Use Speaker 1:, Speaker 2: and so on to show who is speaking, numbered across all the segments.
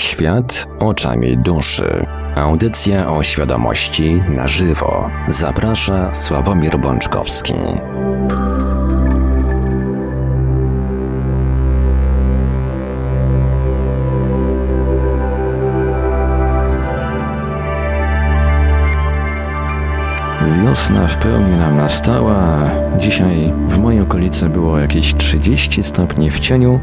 Speaker 1: Świat oczami duszy. Audycja o świadomości na żywo. Zaprasza Sławomir Bączkowski. Wiosna w pełni nam nastała. Dzisiaj w mojej okolicy było jakieś 30 stopni w cieniu.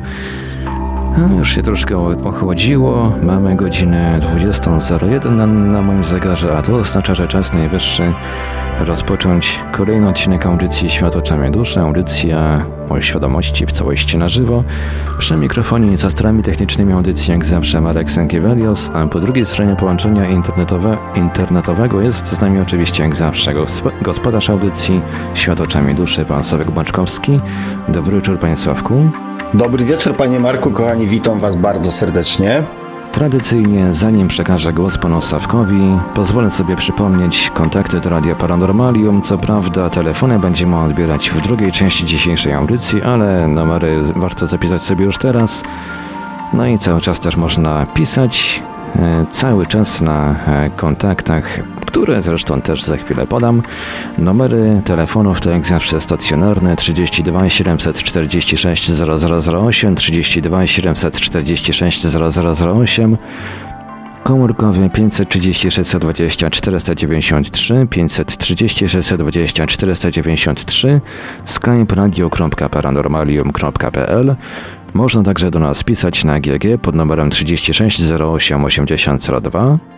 Speaker 1: Już się troszkę ochłodziło. Mamy godzinę 20.01 na, na moim zegarze, a to oznacza, że czas najwyższy rozpocząć kolejny odcinek audycji Świat oczami duszy, audycja o świadomości w całości na żywo. Przy mikrofonie za starami technicznymi audycji jak zawsze Marek Sękiewelios, a po drugiej stronie połączenia internetowe, internetowego jest z nami oczywiście jak zawsze gospodarz audycji Świat oczami duszy, pan Sławek Baczkowski. Dobry wieczór panie Sławku.
Speaker 2: Dobry wieczór panie Marku, kochani, witam was bardzo serdecznie.
Speaker 1: Tradycyjnie, zanim przekażę głos panu Sawkowi, pozwolę sobie przypomnieć kontakty do Radia Paranormalium. Co prawda, telefony będziemy odbierać w drugiej części dzisiejszej audycji, ale numery warto zapisać sobie już teraz. No i cały czas też można pisać, e, cały czas na e, kontaktach które zresztą też za chwilę podam. Numery telefonów to jak zawsze stacjonarne 32 746 0008, 32 746 0008, komórkowy 536 20 493, 536 20 493, skype radio.paranormalium.pl Można także do nas pisać na GG pod numerem 36 08 8002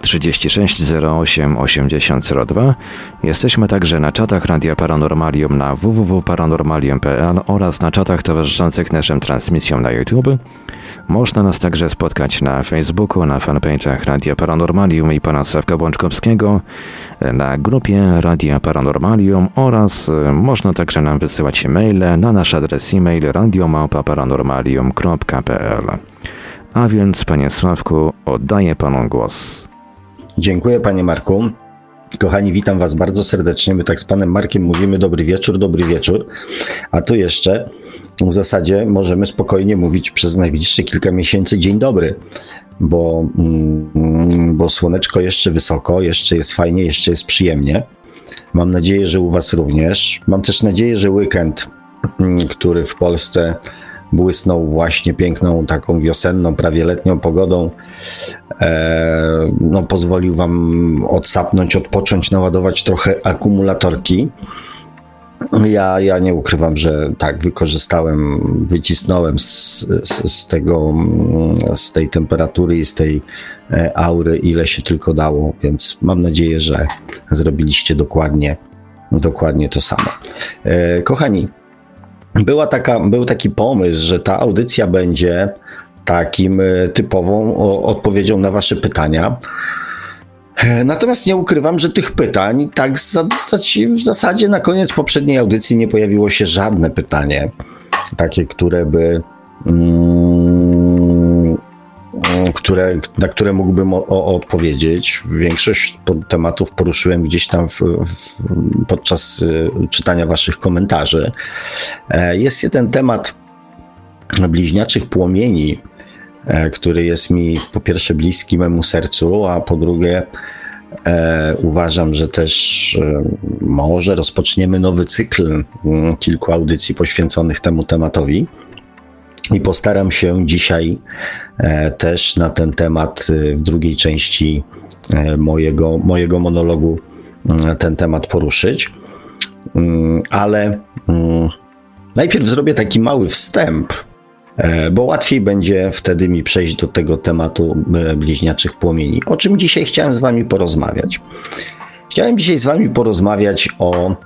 Speaker 1: 36 08 8002. Jesteśmy także na czatach Radia Paranormalium na www.paranormalium.pl oraz na czatach towarzyszących naszym transmisjom na YouTube. Można nas także spotkać na Facebooku, na fanpage'ach Radia Paranormalium i pana Sławka Błączkowskiego, na grupie Radia Paranormalium oraz y, można także nam wysyłać maile na nasz adres e-mail radiomałpa-paranormalium.pl. A więc, panie Sławku, oddaję panu głos.
Speaker 2: Dziękuję panie Marku. Kochani, witam was bardzo serdecznie. My tak z panem Markiem mówimy dobry wieczór, dobry wieczór. A tu jeszcze w zasadzie możemy spokojnie mówić przez najbliższe kilka miesięcy dzień dobry, bo, mm, bo słoneczko jeszcze wysoko, jeszcze jest fajnie, jeszcze jest przyjemnie. Mam nadzieję, że u was również. Mam też nadzieję, że weekend, mm, który w Polsce błysnął właśnie piękną, taką wiosenną, prawie letnią pogodą. E, no, pozwolił Wam odsapnąć, odpocząć, naładować trochę akumulatorki. Ja, ja nie ukrywam, że tak, wykorzystałem, wycisnąłem z, z, z, tego, z tej temperatury i z tej e, aury, ile się tylko dało, więc mam nadzieję, że zrobiliście dokładnie, dokładnie to samo. E, kochani, była taka, był taki pomysł, że ta audycja będzie takim e, typową odpowiedzią na Wasze pytania. E, natomiast nie ukrywam, że tych pytań, tak w zasadzie na koniec poprzedniej audycji nie pojawiło się żadne pytanie, takie, które by. Mm, które, na które mógłbym o, o odpowiedzieć. Większość tematów poruszyłem gdzieś tam w, w, podczas y, czytania Waszych komentarzy. E, jest jeden temat bliźniaczych płomieni, e, który jest mi po pierwsze bliski memu sercu, a po drugie e, uważam, że też e, może rozpoczniemy nowy cykl m, kilku audycji poświęconych temu tematowi. I postaram się dzisiaj e, też na ten temat e, w drugiej części e, mojego, mojego monologu ten temat poruszyć. Mm, ale mm, najpierw zrobię taki mały wstęp, bo łatwiej będzie wtedy mi przejść do tego tematu bliźniaczych płomieni. O czym dzisiaj chciałem z Wami porozmawiać? Chciałem dzisiaj z Wami porozmawiać o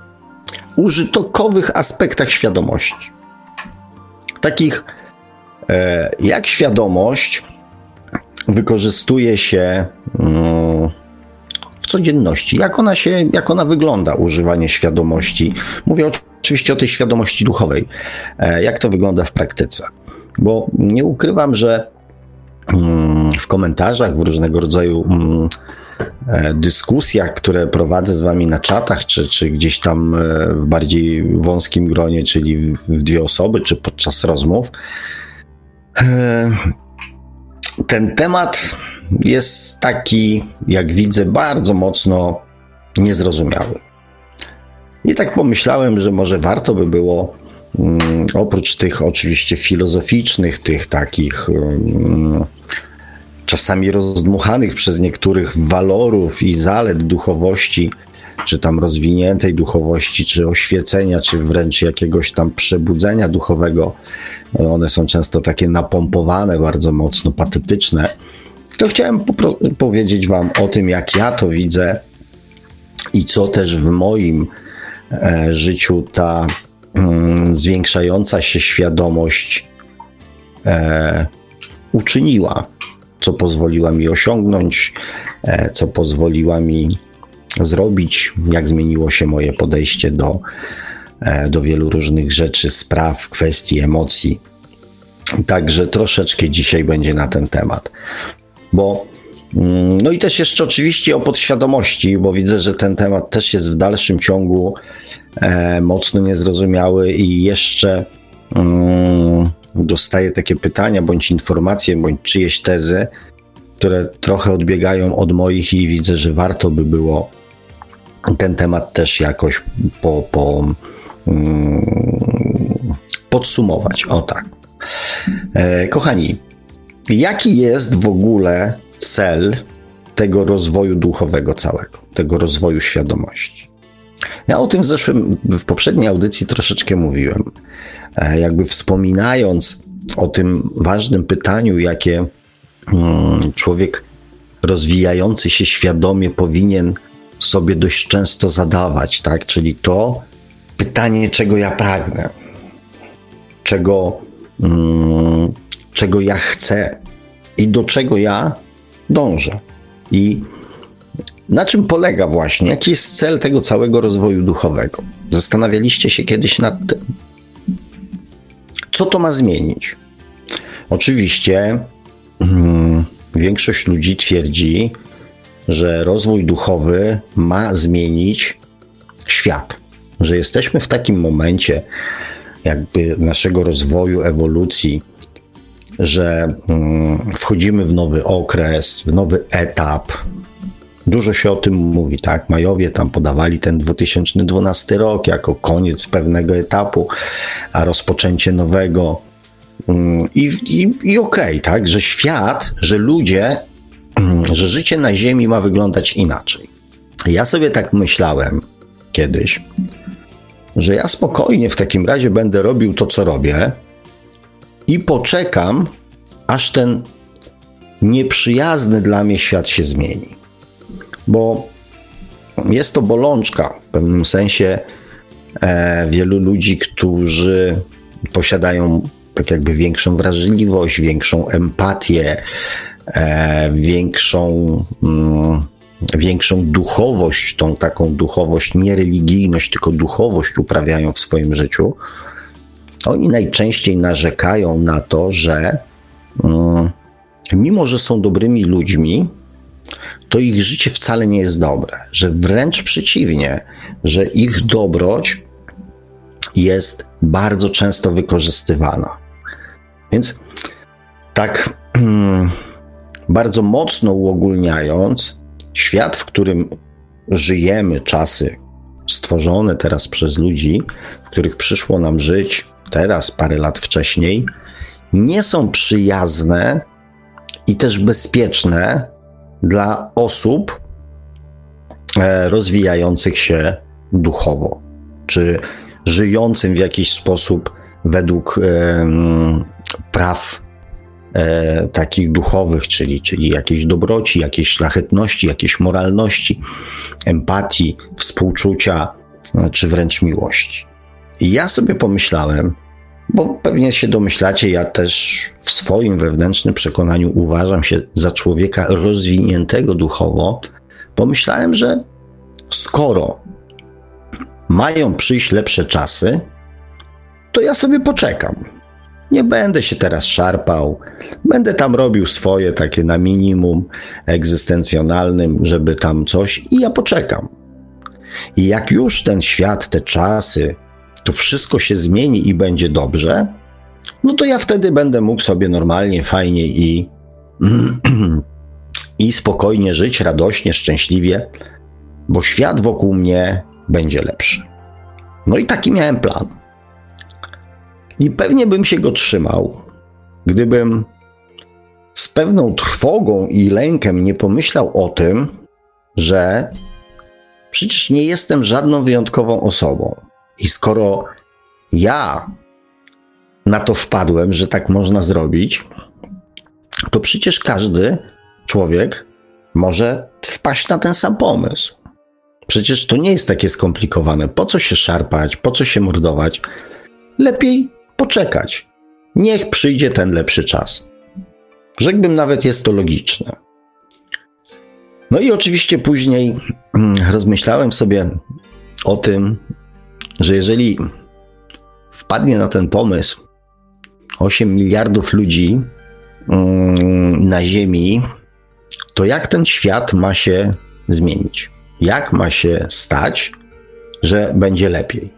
Speaker 2: użytkowych aspektach świadomości. Takich jak świadomość wykorzystuje się mm, w codzienności? Jak ona się, jak ona wygląda, używanie świadomości? Mówię oczywiście o tej świadomości duchowej. E, jak to wygląda w praktyce? Bo nie ukrywam, że mm, w komentarzach, w różnego rodzaju mm, e, dyskusjach, które prowadzę z wami na czatach, czy, czy gdzieś tam w bardziej wąskim gronie, czyli w dwie osoby, czy podczas rozmów, ten temat jest taki, jak widzę, bardzo mocno niezrozumiały. I tak pomyślałem, że może warto by było, um, oprócz tych oczywiście filozoficznych, tych takich um, czasami rozdmuchanych przez niektórych walorów i zalet duchowości, czy tam rozwiniętej duchowości, czy oświecenia, czy wręcz jakiegoś tam przebudzenia duchowego, one są często takie napompowane, bardzo mocno patetyczne, to chciałem powiedzieć Wam o tym, jak ja to widzę i co też w moim e, życiu ta mm, zwiększająca się świadomość e, uczyniła, co pozwoliła mi osiągnąć, e, co pozwoliła mi zrobić, jak zmieniło się moje podejście do, e, do wielu różnych rzeczy, spraw, kwestii, emocji. Także troszeczkę dzisiaj będzie na ten temat. Bo mm, no i też jeszcze oczywiście o podświadomości, bo widzę, że ten temat też jest w dalszym ciągu e, mocno niezrozumiały i jeszcze mm, dostaję takie pytania bądź informacje, bądź czyjeś tezy, które trochę odbiegają od moich i widzę, że warto by było ten temat też jakoś po, po mm, podsumować. O tak. E, kochani, jaki jest w ogóle cel tego rozwoju duchowego całego, tego rozwoju świadomości? Ja o tym w zeszłym, w poprzedniej audycji troszeczkę mówiłem. E, jakby wspominając o tym ważnym pytaniu, jakie mm, człowiek rozwijający się świadomie powinien sobie dość często zadawać, tak? Czyli to pytanie, czego ja pragnę, czego, mm, czego ja chcę i do czego ja dążę. I na czym polega właśnie, jaki jest cel tego całego rozwoju duchowego? Zastanawialiście się kiedyś nad tym? Co to ma zmienić? Oczywiście hmm, większość ludzi twierdzi, że rozwój duchowy ma zmienić świat. Że jesteśmy w takim momencie, jakby naszego rozwoju, ewolucji, że mm, wchodzimy w nowy okres, w nowy etap. Dużo się o tym mówi, tak? Majowie tam podawali ten 2012 rok jako koniec pewnego etapu, a rozpoczęcie nowego. Mm, I, i, i okej, okay, tak? Że świat, że ludzie że życie na Ziemi ma wyglądać inaczej. Ja sobie tak myślałem kiedyś, że ja spokojnie w takim razie będę robił to, co robię i poczekam, aż ten nieprzyjazny dla mnie świat się zmieni. Bo jest to bolączka w pewnym sensie e, wielu ludzi, którzy posiadają tak jakby większą wrażliwość, większą empatię, większą, mm, większą duchowość, tą taką duchowość, nie religijność, tylko duchowość uprawiają w swoim życiu, oni najczęściej narzekają na to, że mm, mimo, że są dobrymi ludźmi, to ich życie wcale nie jest dobre, że wręcz przeciwnie, że ich dobroć jest bardzo często wykorzystywana. Więc tak mm, bardzo mocno uogólniając, świat, w którym żyjemy, czasy stworzone teraz przez ludzi, w których przyszło nam żyć teraz, parę lat wcześniej, nie są przyjazne i też bezpieczne dla osób e, rozwijających się duchowo, czy żyjącym w jakiś sposób według praw e, takich duchowych, czyli, czyli jakiejś dobroci, jakiejś szlachetności, jakiejś moralności, empatii, współczucia, e, czy wręcz miłości. I ja sobie pomyślałem, bo pewnie się domyślacie, ja też w swoim wewnętrznym przekonaniu uważam się za człowieka rozwiniętego duchowo. Pomyślałem, że skoro mają przyjść lepsze czasy, to ja sobie poczekam. Nie będę się teraz szarpał, będę tam robił swoje takie na minimum egzystencjonalnym, żeby tam coś i ja poczekam. I jak już ten świat, te czasy, to wszystko się zmieni i będzie dobrze, no to ja wtedy będę mógł sobie normalnie, fajnie i i spokojnie żyć, radośnie, szczęśliwie, bo świat wokół mnie będzie lepszy. No i taki miałem plan. I pewnie bym się go trzymał, gdybym z pewną trwogą i lękiem nie pomyślał o tym, że przecież nie jestem żadną wyjątkową osobą. I skoro ja na to wpadłem, że tak można zrobić, to przecież każdy człowiek może wpaść na ten sam pomysł. Przecież to nie jest takie skomplikowane. Po co się szarpać, po co się mordować? Lepiej poczekać. Niech przyjdzie ten lepszy czas. Rzekłbym nawet jest to logiczne. No i oczywiście później mm, rozmyślałem sobie o tym, że jeżeli wpadnie na ten pomysł 8 miliardów ludzi mm, na Ziemi, to jak ten świat ma się zmienić? Jak ma się stać, że będzie lepiej?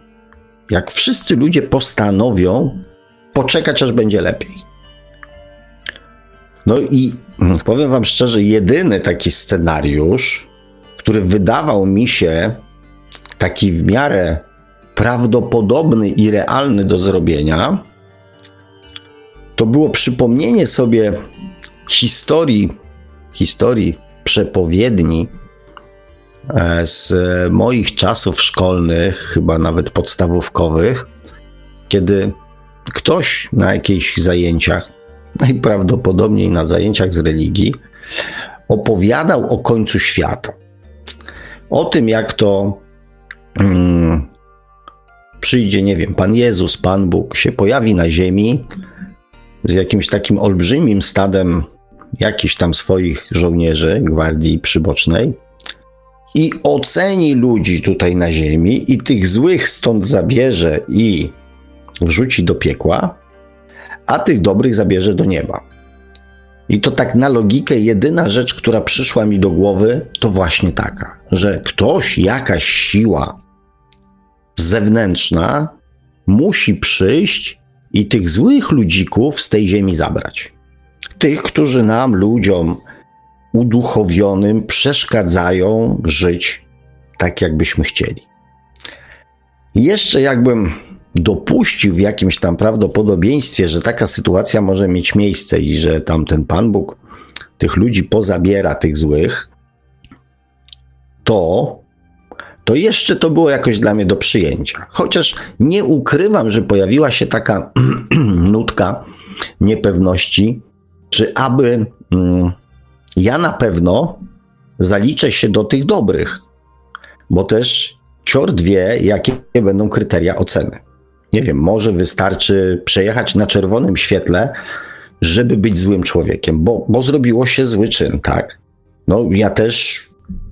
Speaker 2: Jak wszyscy ludzie postanowią poczekać, aż będzie lepiej. No i mm, powiem Wam szczerze, jedyny taki scenariusz, który wydawał mi się taki w miarę prawdopodobny i realny do zrobienia, to było przypomnienie sobie historii, historii przepowiedni z moich czasów szkolnych, chyba nawet podstawówkowych, kiedy ktoś na jakichś zajęciach, najprawdopodobniej na zajęciach z religii, opowiadał o końcu świata. O tym, jak to hmm, przyjdzie, nie wiem, Pan Jezus, Pan Bóg się pojawi na ziemi z jakimś takim olbrzymim stadem jakichś tam swoich żołnierzy, gwardii przybocznej i oceni ludzi tutaj na ziemi i tych złych stąd zabierze i wrzuci do piekła, a tych dobrych zabierze do nieba. I to tak na logikę, jedyna rzecz, która przyszła mi do głowy, to właśnie taka, że ktoś, jakaś siła zewnętrzna musi przyjść i tych złych ludzików z tej ziemi zabrać. Tych, którzy nam, ludziom uduchowionym, przeszkadzają żyć tak, jakbyśmy chcieli. jeszcze jakbym dopuścił w jakimś tam prawdopodobieństwie, że taka sytuacja może mieć miejsce i że tam ten Pan Bóg tych ludzi pozabiera, tych złych, to, to jeszcze to było jakoś dla mnie do przyjęcia. Chociaż nie ukrywam, że pojawiła się taka nutka niepewności, czy aby mm, ja na pewno zaliczę się do tych dobrych, bo też ciort wie, jakie będą kryteria oceny nie wiem, może wystarczy przejechać na czerwonym świetle, żeby być złym człowiekiem, bo, bo zrobiło się zły czyn, tak? No, ja też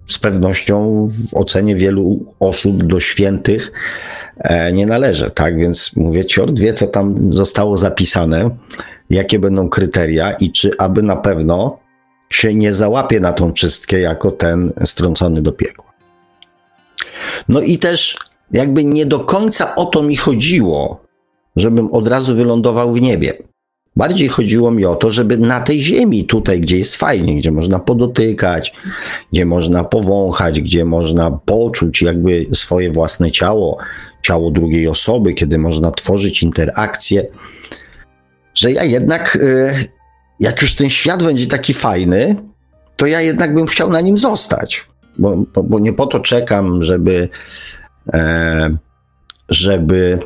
Speaker 2: z pewnością w ocenie wielu osób do świętych e, nie należę, tak? Więc mówię, ciort wie, co tam zostało zapisane, jakie będą kryteria i czy aby na pewno się nie załapie na tą czystkę jako ten strącony do piekła. No i też jakby nie do końca o to mi chodziło, żebym od razu wylądował w niebie. Bardziej chodziło mi o to, żeby na tej ziemi, tutaj, gdzie jest fajnie, gdzie można podotykać, gdzie można powąchać, gdzie można poczuć jakby swoje własne ciało, ciało drugiej osoby, kiedy można tworzyć interakcje, że ja jednak, y, jak już ten świat będzie taki fajny, to ja jednak bym chciał na nim zostać. Bo, bo, bo nie po to czekam, żeby E, żeby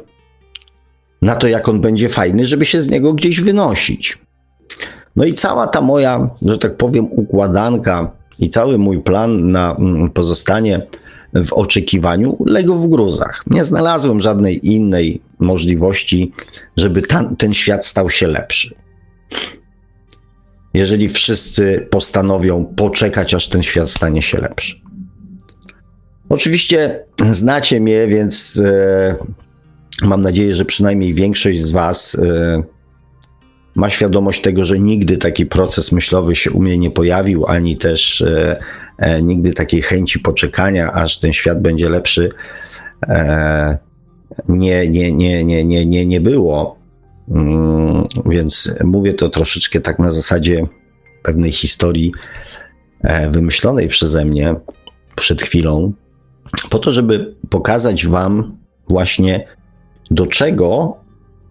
Speaker 2: na to, jak on będzie fajny, żeby się z niego gdzieś wynosić. No i cała ta moja, że tak powiem, układanka i cały mój plan na mm, pozostanie w oczekiwaniu legł w gruzach. Nie znalazłem żadnej innej możliwości, żeby ta, ten świat stał się lepszy. Jeżeli wszyscy postanowią poczekać, aż ten świat stanie się lepszy. Oczywiście znacie mnie, więc e, mam nadzieję, że przynajmniej większość z Was e, ma świadomość tego, że nigdy taki proces myślowy się u mnie nie pojawił, ani też e, e nigdy takiej chęci poczekania, aż ten świat będzie lepszy, e, nie, nie, nie, nie, nie, nie, było. Mm, więc mówię to troszeczkę tak na zasadzie pewnej historii e, wymyślonej przeze mnie przed chwilą, po to, żeby pokazać Wam właśnie do czego,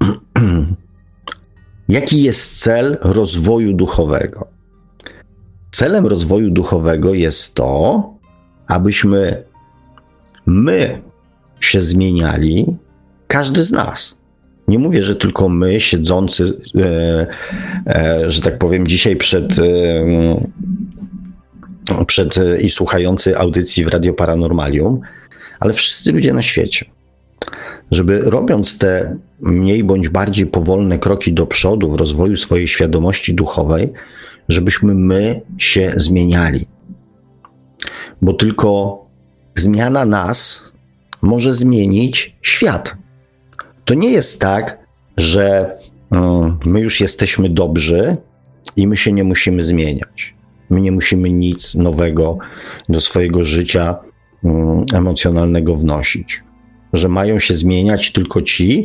Speaker 2: jaki jest cel rozwoju duchowego. Celem rozwoju duchowego jest to, abyśmy my się zmieniali, każdy z nas. Nie mówię, że tylko my, siedzący, e, e, że tak powiem, dzisiaj przed, e, przed i słuchający audycji w Radio Paranormalium, ale wszyscy ludzie na świecie. Żeby robiąc te mniej bądź bardziej powolne kroki do przodu w rozwoju swojej świadomości duchowej, żebyśmy my się zmieniali. Bo tylko zmiana nas może zmienić świat. To nie jest tak, że mm, my już jesteśmy dobrzy i my się nie musimy zmieniać. My nie musimy nic nowego do swojego życia mm, emocjonalnego wnosić. Że mają się zmieniać tylko ci,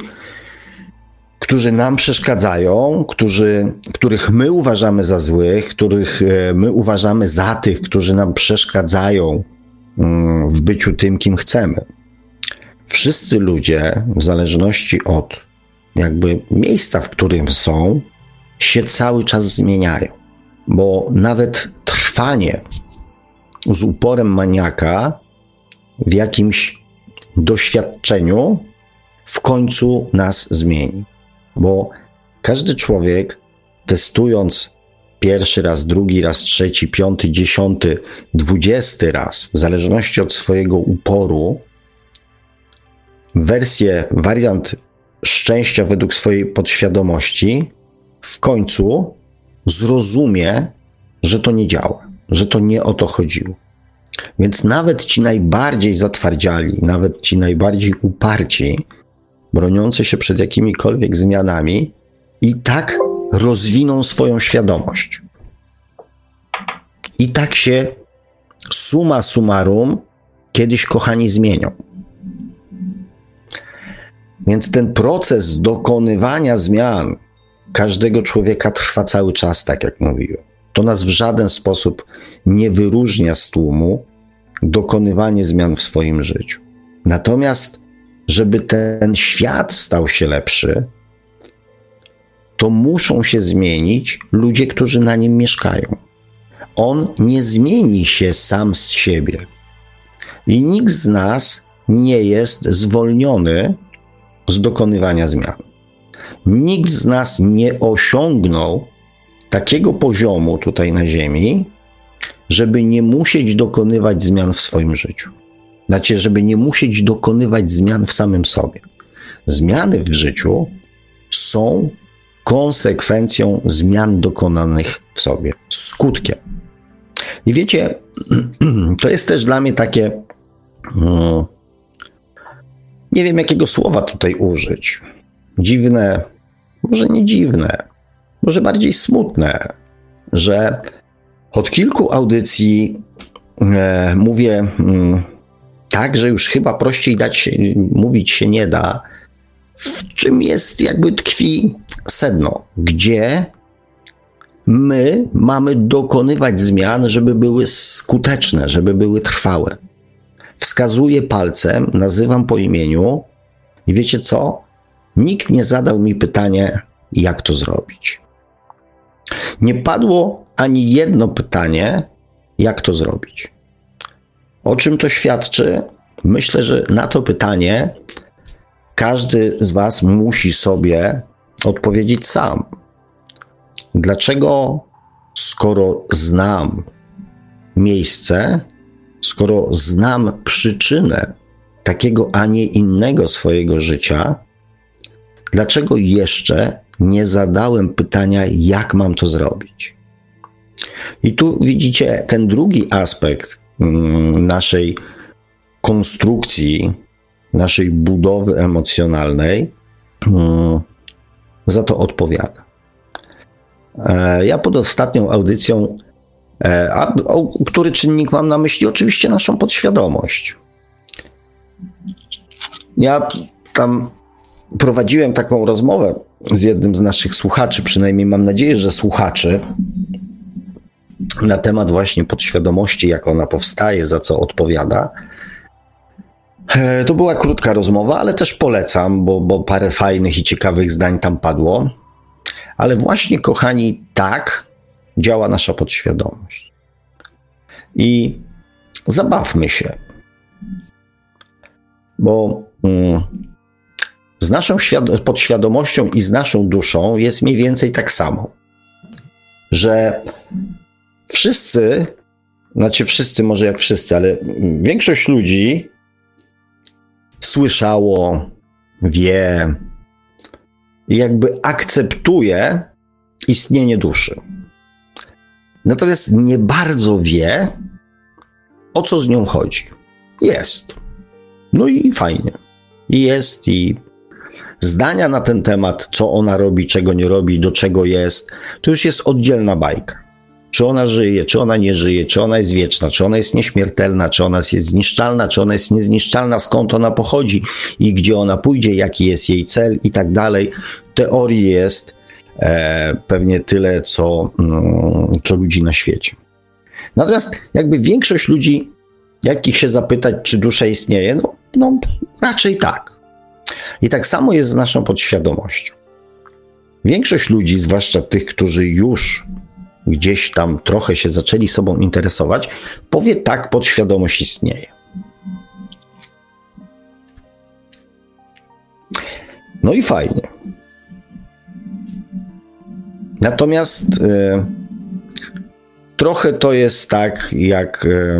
Speaker 2: którzy nam przeszkadzają, którzy, których my uważamy za złych, których e, my uważamy za tych, którzy nam przeszkadzają w byciu tym, kim chcemy. Wszyscy ludzie, w zależności od jakby miejsca, w którym są, się cały czas zmieniają, bo nawet trwanie z uporem maniaka w jakimś doświadczeniu w końcu nas zmieni. Bo każdy człowiek testując pierwszy raz, drugi raz, trzeci, piąty, dziesiąty, dwudziesty raz, w zależności od swojego uporu, wersję, wariant szczęścia według swojej podświadomości, w końcu zrozumie, że to nie działa, że to nie o to chodziło. Więc nawet ci najbardziej zatwardziali, nawet ci najbardziej uparci, broniący się przed jakimikolwiek zmianami, i tak rozwiną swoją świadomość. I tak się suma summarum kiedyś, kochani, zmienią. Więc ten proces dokonywania zmian każdego człowieka trwa cały czas, tak jak mówiłem. To nas w żaden sposób nie wyróżnia z tłumu dokonywanie zmian w swoim życiu. Natomiast żeby ten świat stał się lepszy, to muszą się zmienić ludzie, którzy na nim mieszkają. On nie zmieni się sam z siebie. I nikt z nas nie jest zwolniony z dokonywania zmian. Nikt z nas nie osiągnął takiego poziomu tutaj na Ziemi, żeby nie musieć dokonywać zmian w swoim życiu. Znaczy, żeby nie musieć dokonywać zmian w samym sobie. Zmiany w życiu są konsekwencją zmian dokonanych w sobie, skutkiem. I wiecie, to jest też dla mnie takie. Mm, nie wiem, jakiego słowa tutaj użyć. Dziwne, może nie dziwne, może bardziej smutne, że od kilku audycji e, mówię. Mm, tak, że już chyba prościej dać się, mówić się nie da, w czym jest jakby tkwi sedno, gdzie my mamy dokonywać zmian, żeby były skuteczne, żeby były trwałe. Wskazuję palcem, nazywam po imieniu i wiecie co? Nikt nie zadał mi pytanie, jak to zrobić. Nie padło ani jedno pytanie, jak to zrobić. O czym to świadczy? Myślę, że na to pytanie każdy z Was musi sobie odpowiedzieć sam. Dlaczego, skoro znam miejsce, skoro znam przyczynę takiego, a nie innego swojego życia, dlaczego jeszcze nie zadałem pytania, jak mam to zrobić? I tu widzicie ten drugi aspekt, Mm, naszej konstrukcji, naszej budowy emocjonalnej mm, za to odpowiada. E, ja pod ostatnią audycją, e, a który czynnik mam na myśli? Oczywiście naszą podświadomość. Ja tam prowadziłem taką rozmowę z jednym z naszych słuchaczy, przynajmniej mam nadzieję, że słuchaczy, na temat właśnie podświadomości, jak ona powstaje, za co odpowiada. E, to była krótka rozmowa, ale też polecam, bo, bo parę fajnych i ciekawych zdań tam padło. Ale właśnie, kochani, tak działa nasza podświadomość. I zabawmy się, bo mm, z naszą podświadomością i z naszą duszą jest mniej więcej tak samo, że wszyscy, znaczy wszyscy, może jak wszyscy, ale większość ludzi słyszało, wie jakby akceptuje istnienie duszy. Natomiast nie bardzo wie, o co z nią chodzi. Jest. No i fajnie. Jest, i zdania na ten temat, co ona robi, czego nie robi, do czego jest, to już jest oddzielna bajka. Czy ona żyje, czy ona nie żyje, czy ona jest wieczna, czy ona jest nieśmiertelna, czy ona jest zniszczalna, czy ona jest niezniszczalna, skąd ona pochodzi i gdzie ona pójdzie, jaki jest jej cel i tak dalej. Teorii jest pewnie tyle, co, mm, co ludzi na świecie. Natomiast jakby większość ludzi, jak ich się zapytać, czy dusza istnieje, no, no raczej tak. I tak samo jest z naszą podświadomością. Większość ludzi, zwłaszcza tych, którzy już gdzieś tam trochę się zaczęli sobą interesować, powie tak, podświadomość istnieje. No i fajnie. Natomiast y, trochę to jest tak jak y,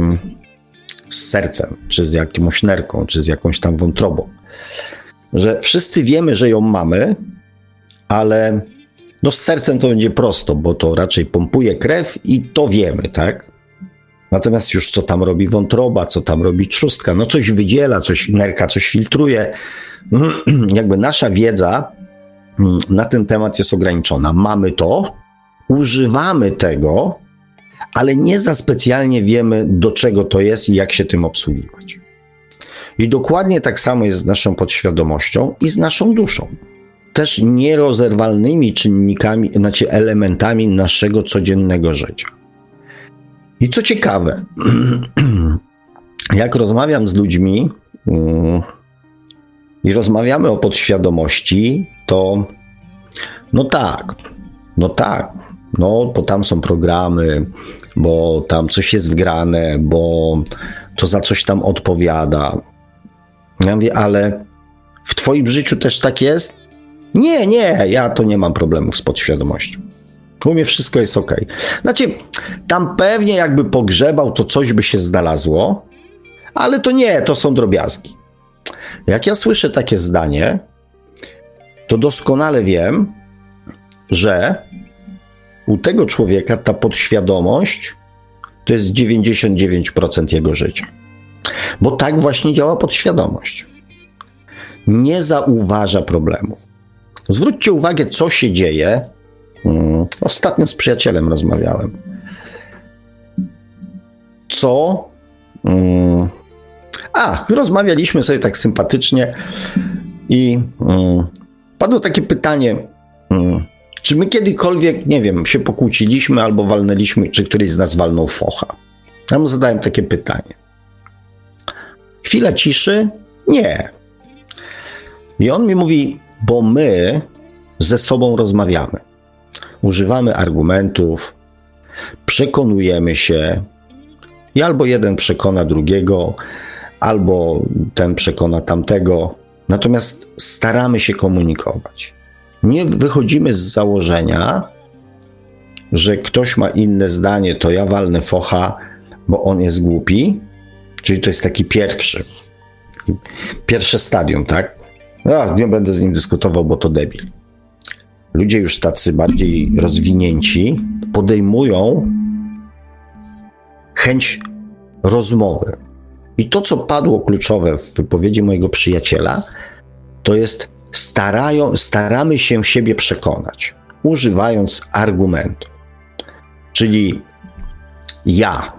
Speaker 2: z sercem, czy z jakąś nerką, czy z jakąś tam wątrobą. Że wszyscy wiemy, że ją mamy, ale no z sercem to będzie prosto, bo to raczej pompuje krew i to wiemy, tak? Natomiast już co tam robi wątroba, co tam robi trzustka, no coś wydziela, coś nerka, coś filtruje. Jakby nasza wiedza na ten temat jest ograniczona. Mamy to, używamy tego, ale nie za specjalnie wiemy, do czego to jest i jak się tym obsługiwać. I dokładnie tak samo jest z naszą podświadomością i z naszą duszą też nierozerwalnymi czynnikami, znaczy elementami naszego codziennego życia. I co ciekawe, jak rozmawiam z ludźmi mm, i rozmawiamy o podświadomości, to no tak, no tak, no bo tam są programy, bo tam coś jest wgrane, bo to za coś tam odpowiada. Ja mówię, ale w Twoim życiu też tak jest? Nie, nie, ja to nie mam problemów z podświadomością. U mnie wszystko jest ok. Znaczy, tam pewnie jakby pogrzebał, to coś by się znalazło, ale to nie, to są drobiazgi. Jak ja słyszę takie zdanie, to doskonale wiem, że u tego człowieka ta podświadomość to jest 99% jego życia. Bo tak właśnie działa podświadomość. Nie zauważa problemów. Zwróćcie uwagę, co się dzieje. Hmm, ostatnio z przyjacielem rozmawiałem. Co. A, rozmawialiśmy sobie tak sympatycznie i hmm, padło takie pytanie. Czy my kiedykolwiek, nie wiem, się pokłóciliśmy albo walnęliśmy, czy któryś z nas walnął focha? Ja mu zadałem takie pytanie. Chwila ciszy? Nie. I on mi mówi: bo my ze sobą rozmawiamy. Używamy argumentów, przekonujemy się, i albo jeden przekona drugiego, albo ten przekona tamtego. Natomiast staramy się komunikować. Nie wychodzimy z założenia, że ktoś ma inne zdanie, to ja walnę focha, bo on jest głupi. Czyli to jest taki pierwszy, pierwsze stadium, tak? No, nie będę z nim dyskutował, bo to debil. Ludzie już tacy bardziej rozwinięci podejmują chęć rozmowy. I to, co padło kluczowe w wypowiedzi mojego przyjaciela, to jest starają, staramy się siebie przekonać, używając argumentu. Czyli ja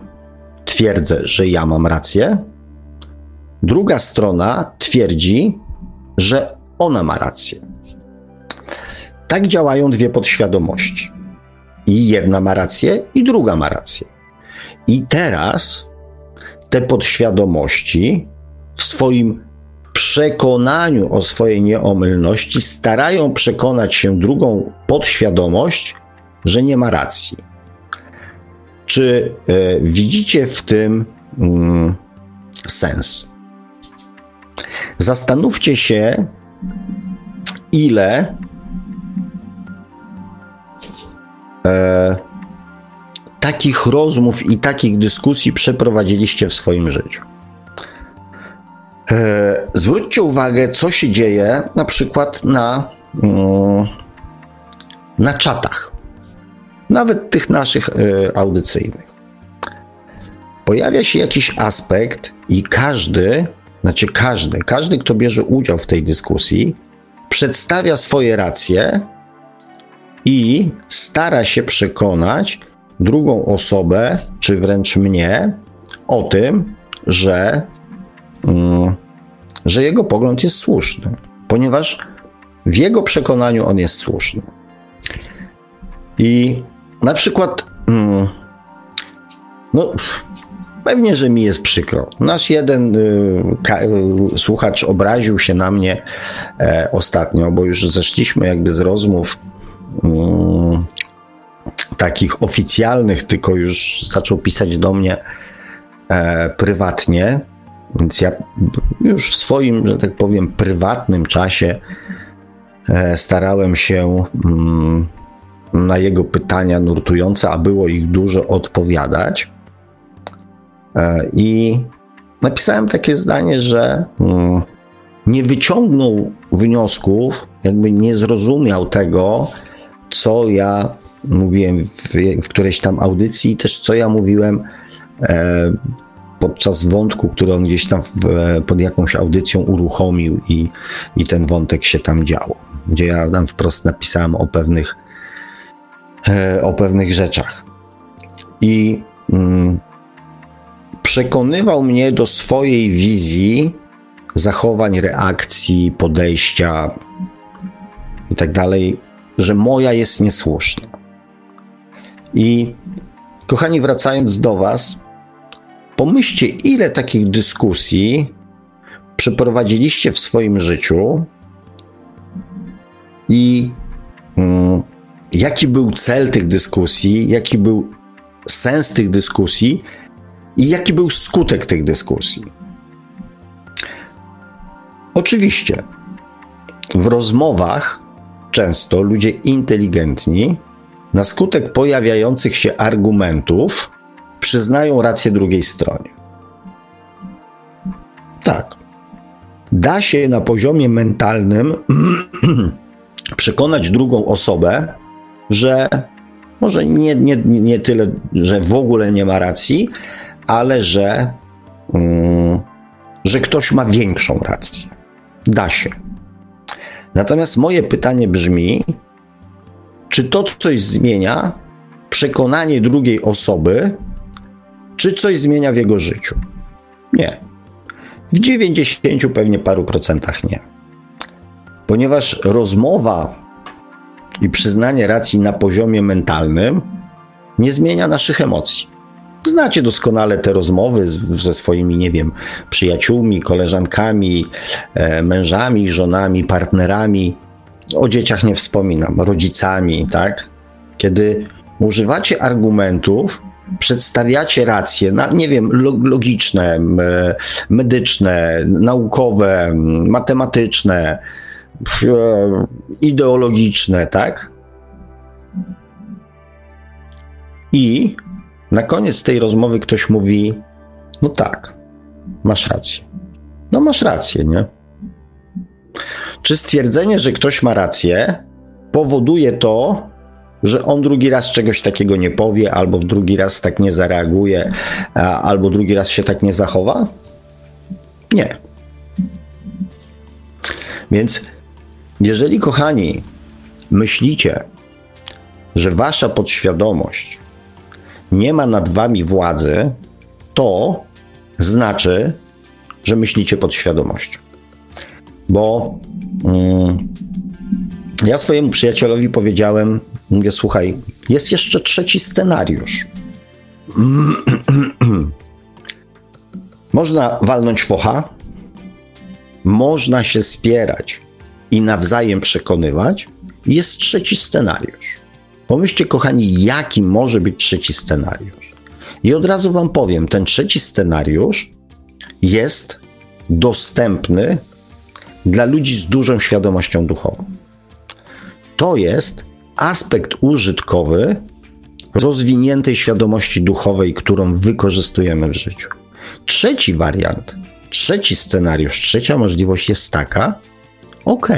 Speaker 2: twierdzę, że ja mam rację, druga strona twierdzi, że ona ma rację. Tak działają dwie podświadomości. I jedna ma rację, i druga ma rację. I teraz te podświadomości w swoim przekonaniu o swojej nieomylności starają przekonać się drugą podświadomość, że nie ma racji. Czy y, widzicie w tym y, sens? Zastanówcie się, ile e, takich rozmów i takich dyskusji przeprowadziliście w swoim życiu. E, zwróćcie uwagę, co się dzieje na przykład na, mm, na czatach, nawet tych naszych e, audycyjnych. Pojawia się jakiś aspekt, i każdy, znaczy każdy, każdy, kto bierze udział w tej dyskusji, przedstawia swoje racje i stara się przekonać drugą osobę, czy wręcz mnie, o tym, że, mm, że jego pogląd jest słuszny, ponieważ w jego przekonaniu on jest słuszny. I na przykład, mm, no, pewnie, że mi jest przykro. Nasz jeden y, y, słuchacz obraził się na mnie e, ostatnio, bo już zeszliśmy jakby z rozmów mm, takich oficjalnych, tylko już zaczął pisać do mnie e, prywatnie. Więc ja już w swoim, że tak powiem, prywatnym czasie e, starałem się mm, na jego pytania nurtujące, a było ich dużo, odpowiadać. E, I napisałem takie zdanie, że mm, nie wyciągnął wniosków, jakby nie zrozumiał tego, co ja mówiłem w, w którejś tam audycji, też co ja mówiłem e, podczas wątku, który on gdzieś tam w, pod jakąś audycją uruchomił i, i ten wątek się tam dział, gdzie ja tam wprost napisałem o pewnych, e, o pewnych rzeczach. I mm, przekonywał mnie do swojej wizji zachowań, reakcji, podejścia i tak dalej, że moja jest niesłuszna. I kochani, wracając do Was, pomyślcie, ile takich dyskusji przeprowadziliście w swoim życiu i mm, jaki był cel tych dyskusji, jaki był sens tych dyskusji i jaki był skutek tych dyskusji. Oczywiście, w rozmowach często ludzie inteligentni na skutek pojawiających się argumentów przyznają rację drugiej stronie. Tak. Da się na poziomie mentalnym przekonać drugą osobę, że może nie, nie, nie tyle, że w ogóle nie ma racji, ale że, mm, że ktoś ma większą rację. Da się. Natomiast moje pytanie brzmi, czy to coś zmienia przekonanie drugiej osoby, czy coś zmienia w jego życiu? Nie. W 90 pewnie paru procentach nie. Ponieważ rozmowa i przyznanie racji na poziomie mentalnym nie zmienia naszych emocji. Znacie doskonale te rozmowy z, ze swoimi, nie wiem, przyjaciółmi, koleżankami, e, mężami, żonami, partnerami. O dzieciach nie wspominam, rodzicami, tak? Kiedy używacie argumentów, przedstawiacie racje, na, nie wiem, logiczne, medyczne, naukowe, matematyczne, e, ideologiczne, tak? I na koniec tej rozmowy ktoś mówi: No tak, masz rację. No masz rację, nie? Czy stwierdzenie, że ktoś ma rację, powoduje to, że on drugi raz czegoś takiego nie powie, albo drugi raz tak nie zareaguje, albo drugi raz się tak nie zachowa? Nie. Więc jeżeli, kochani, myślicie, że wasza podświadomość nie ma nad wami władzy, to znaczy, że myślicie pod świadomością. Bo ja swojemu przyjacielowi powiedziałem Mówię, słuchaj, jest jeszcze trzeci scenariusz. Można walnąć focha, można się spierać i nawzajem przekonywać. Jest trzeci scenariusz. Pomyślcie, kochani, jaki może być trzeci scenariusz. I od razu Wam powiem, ten trzeci scenariusz jest dostępny dla ludzi z dużą świadomością duchową. To jest aspekt użytkowy rozwiniętej świadomości duchowej, którą wykorzystujemy w życiu. Trzeci wariant, trzeci scenariusz, trzecia możliwość jest taka: ok,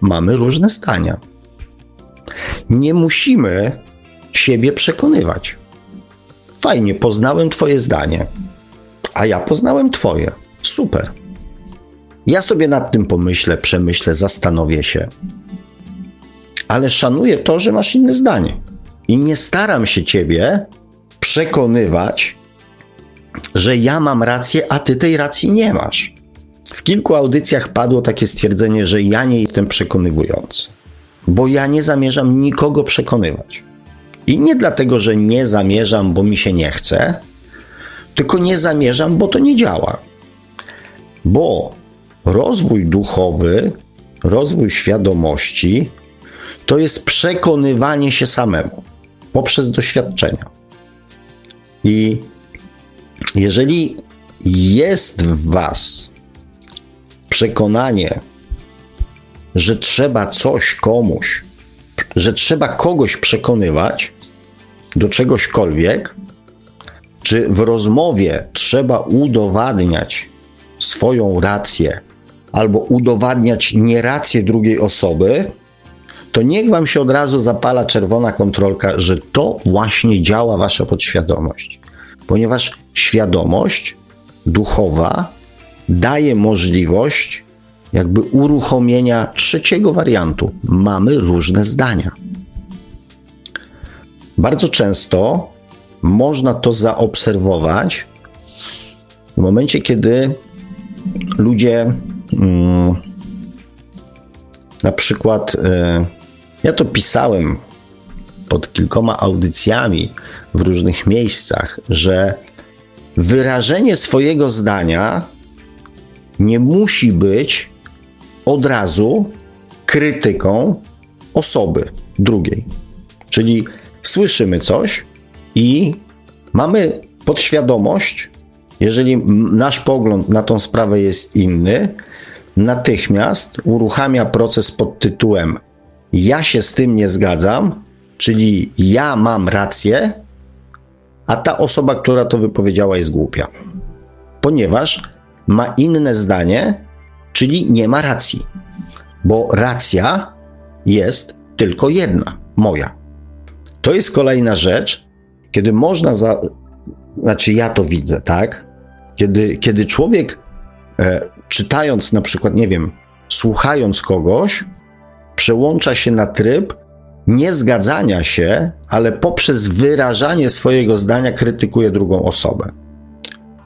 Speaker 2: mamy różne zdania. Nie musimy siebie przekonywać. Fajnie, poznałem Twoje zdanie, a ja poznałem Twoje. Super. Ja sobie nad tym pomyślę, przemyślę, zastanowię się. Ale szanuję to, że masz inne zdanie. I nie staram się Ciebie przekonywać, że ja mam rację, a Ty tej racji nie masz. W kilku audycjach padło takie stwierdzenie, że ja nie jestem przekonywujący, bo ja nie zamierzam nikogo przekonywać. I nie dlatego, że nie zamierzam, bo mi się nie chce, tylko nie zamierzam, bo to nie działa. Bo rozwój duchowy, rozwój świadomości to jest przekonywanie się samemu poprzez doświadczenia. I jeżeli jest w Was przekonanie, że trzeba coś komuś, że trzeba kogoś przekonywać do czegośkolwiek, czy w rozmowie trzeba udowadniać swoją rację albo udowadniać nierację drugiej osoby, to niech wam się od razu zapala czerwona kontrolka, że to właśnie działa wasza podświadomość. Ponieważ świadomość duchowa daje możliwość jakby uruchomienia trzeciego wariantu. Mamy różne zdania. Bardzo często można to zaobserwować w momencie, kiedy ludzie na przykład, y, ja to pisałem pod kilkoma audycjami w różnych miejscach, że wyrażenie swojego zdania nie musi być od razu krytyką osoby drugiej. Czyli słyszymy coś i mamy podświadomość, jeżeli nasz pogląd na tą sprawę jest inny, natychmiast uruchamia proces pod tytułem Ja się z tym nie zgadzam, czyli ja mam rację, a ta osoba, która to wypowiedziała, jest głupia. Ponieważ ma inne zdanie, czyli nie ma racji. Bo racja jest tylko jedna, moja. To jest kolejna rzecz, kiedy można za. Znaczy, ja to widzę, tak? Kiedy, kiedy człowiek e, czytając na przykład, nie wiem, słuchając kogoś, przełącza się na tryb niezgadzania się, ale poprzez wyrażanie swojego zdania krytykuje drugą osobę.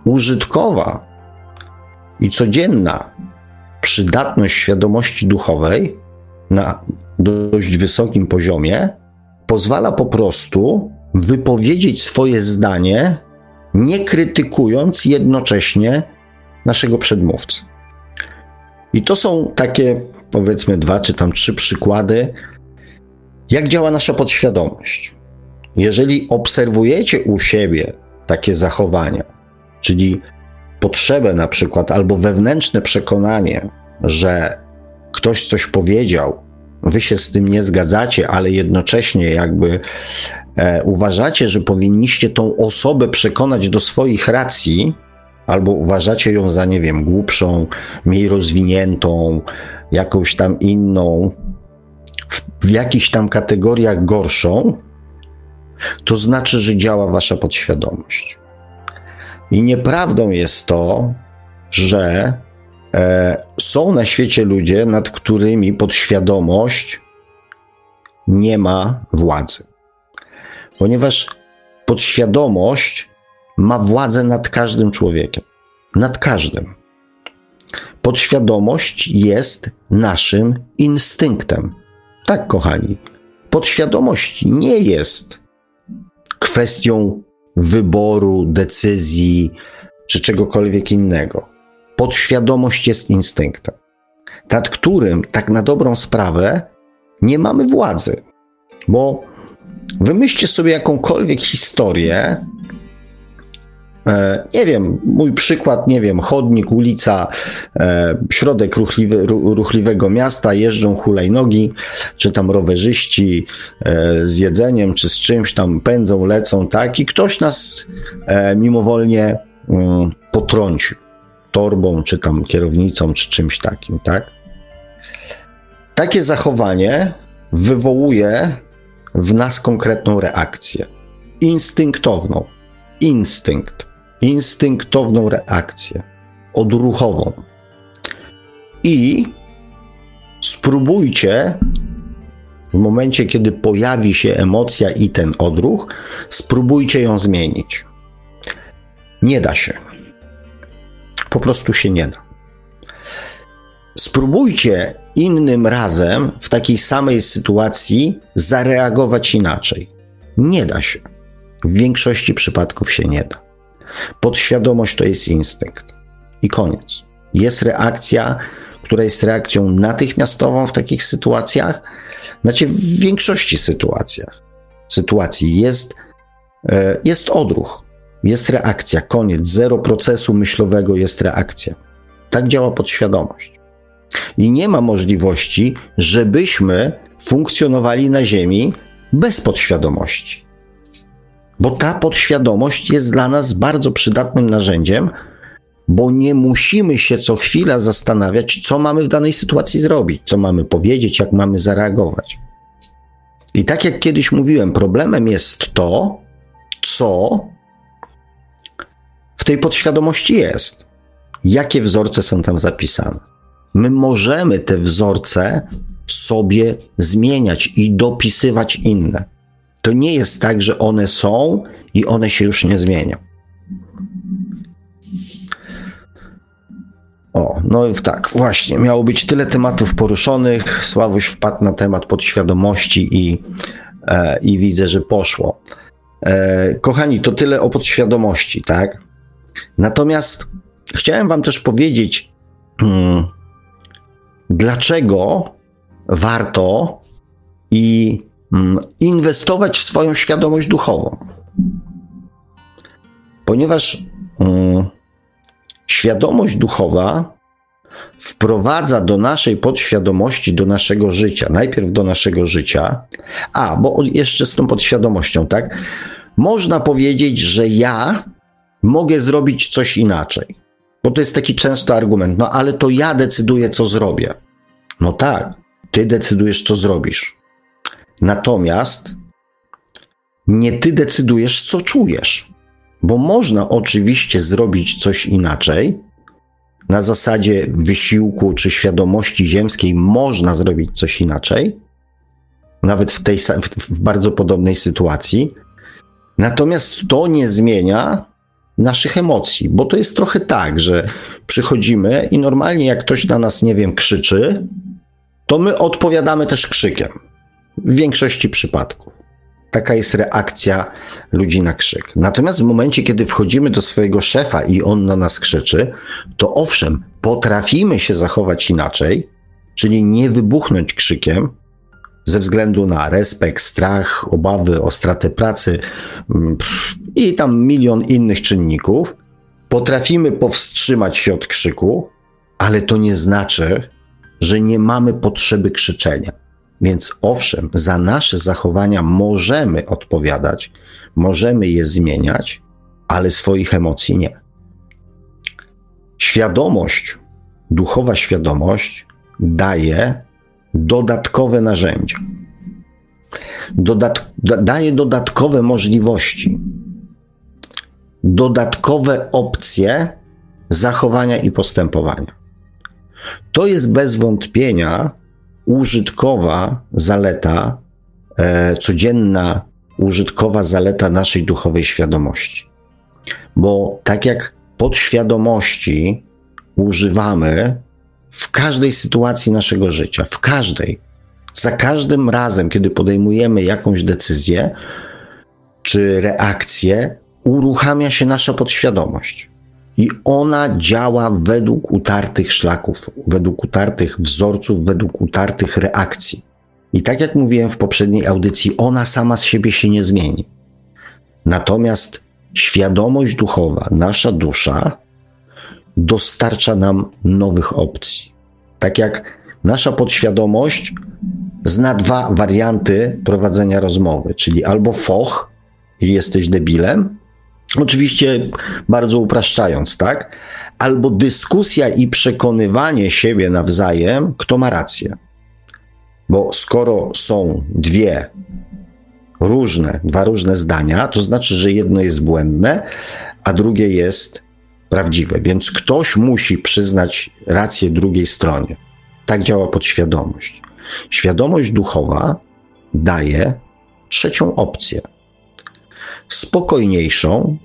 Speaker 2: Użytkowa i codzienna przydatność świadomości duchowej na dość wysokim poziomie pozwala po prostu wypowiedzieć swoje zdanie, nie krytykując jednocześnie naszego przedmówcy. I to są takie, powiedzmy, dwa czy tam trzy przykłady, jak działa nasza podświadomość. Jeżeli obserwujecie u siebie takie zachowania, czyli potrzebę na przykład albo wewnętrzne przekonanie, że ktoś coś powiedział, wy się z tym nie zgadzacie, ale jednocześnie jakby e, uważacie, że powinniście tą osobę przekonać do swoich racji, albo uważacie ją za, nie wiem, głupszą, mniej rozwiniętą, jakąś tam inną, w, w jakichś tam kategoriach gorszą, to znaczy, że działa wasza podświadomość. I nieprawdą jest to, że e, są na świecie ludzie, nad którymi podświadomość nie ma władzy. Ponieważ podświadomość ma władzę nad każdym człowiekiem. Nad każdym. Podświadomość jest naszym instynktem. Tak, kochani. podświadomość nie jest kwestią wyboru, decyzji czy czegokolwiek innego. Podświadomość jest instynktem, nad którym tak na dobrą sprawę nie mamy władzy. Bo wymyślcie sobie jakąkolwiek historię, nie wiem, mój przykład, nie wiem, chodnik, ulica, e, środek ruchliwy, ruchliwego miasta, jeżdżą hulajnogi, czy tam rowerzyści e, z jedzeniem, czy z czymś tam pędzą, lecą, tak, i ktoś nas mimowolnie mm, potrącił torbą, czy tam kierownicą, czy czymś takim, tak. Takie zachowanie wywołuje w nas konkretną reakcję, instynktowną. Instynkt instynktowną reakcję, odruchową. I spróbujcie w momencie, kiedy pojawi się emocja i ten odruch, spróbujcie ją zmienić. Nie da się. Po prostu się nie da. Spróbujcie innym razem w takiej samej sytuacji zareagować inaczej. Nie da się. W większości przypadków się nie da. Podświadomość to jest instynkt. I koniec. Jest reakcja, która jest reakcją natychmiastową w takich sytuacjach. Znaczy, w większości sytuacjach, sytuacji jest, e, jest odruch, jest reakcja, koniec. Zero procesu myślowego jest reakcja. Tak działa podświadomość. I nie ma możliwości, żebyśmy funkcjonowali na Ziemi bez podświadomości. Bo ta podświadomość jest dla nas bardzo przydatnym narzędziem, bo nie musimy się co chwila zastanawiać, co mamy w danej sytuacji zrobić, co mamy powiedzieć, jak mamy zareagować. I tak jak kiedyś mówiłem, problemem jest to, co w tej podświadomości jest. Jakie wzorce są tam zapisane. My możemy te wzorce sobie zmieniać i dopisywać inne to nie jest tak, że one są i one się już nie zmienią. O, no i tak, właśnie, miało być tyle tematów poruszonych. Sławuś wpadł na temat podświadomości i, e, i widzę, że poszło. E, kochani, to tyle o podświadomości, tak? Natomiast chciałem Wam też powiedzieć, hmm, dlaczego warto i inwestować w swoją świadomość duchową. Ponieważ um, świadomość duchowa wprowadza do naszej podświadomości, do naszego życia, najpierw do naszego życia, a bo jeszcze z tą podświadomością, tak? Można powiedzieć, że ja mogę zrobić coś inaczej. Bo to jest taki często argument, no ale to ja decyduję, co zrobię. No tak, ty decydujesz, co zrobisz. Natomiast nie ty decydujesz, co czujesz. Bo można oczywiście zrobić coś inaczej. Na zasadzie wysiłku czy świadomości ziemskiej można zrobić coś inaczej, nawet w tej w bardzo podobnej sytuacji. Natomiast to nie zmienia naszych emocji, bo to jest trochę tak, że przychodzimy i normalnie jak ktoś na nas, nie wiem, krzyczy, to my odpowiadamy też krzykiem. W większości przypadków. Taka jest reakcja ludzi na krzyk. Natomiast w momencie, kiedy wchodzimy do swojego szefa i on na nas krzyczy, to owszem, potrafimy się zachować inaczej, czyli nie wybuchnąć krzykiem ze względu na respekt, strach, obawy o stratę pracy mm, i tam milion innych czynników. Potrafimy powstrzymać się od krzyku, ale to nie znaczy, że nie mamy potrzeby krzyczenia. Więc owszem, za nasze zachowania możemy odpowiadać, możemy je zmieniać, ale swoich emocji nie. Świadomość, duchowa świadomość daje dodatkowe narzędzia. Dodat daje dodatkowe możliwości, dodatkowe opcje zachowania i postępowania. To jest bez wątpienia użytkowa zaleta, e, codzienna użytkowa zaleta naszej duchowej świadomości. Bo tak jak podświadomości używamy w każdej sytuacji naszego życia, w każdej, Za każdym razem, kiedy podejmujemy jakąś decyzję czy reakcję, uruchamia się nasza podświadomość. I ona działa według utartych szlaków, według utartych wzorców, według utartych reakcji. I tak jak mówiłem w poprzedniej audycji, ona sama z siebie się nie zmieni. Natomiast świadomość duchowa, nasza dusza, dostarcza nam nowych opcji. Tak jak nasza podświadomość zna dwa warianty prowadzenia rozmowy, czyli albo foch i jesteś debilem, oczywiście bardzo upraszczając, tak? Albo dyskusja i przekonywanie siebie nawzajem, kto ma rację. Bo skoro są dwie różne, dwa różne zdania, to znaczy, że jedno jest błędne, a drugie jest prawdziwe. Więc ktoś musi przyznać rację drugiej stronie. Tak działa podświadomość. Świadomość duchowa daje trzecią opcję. Spokojniejszą,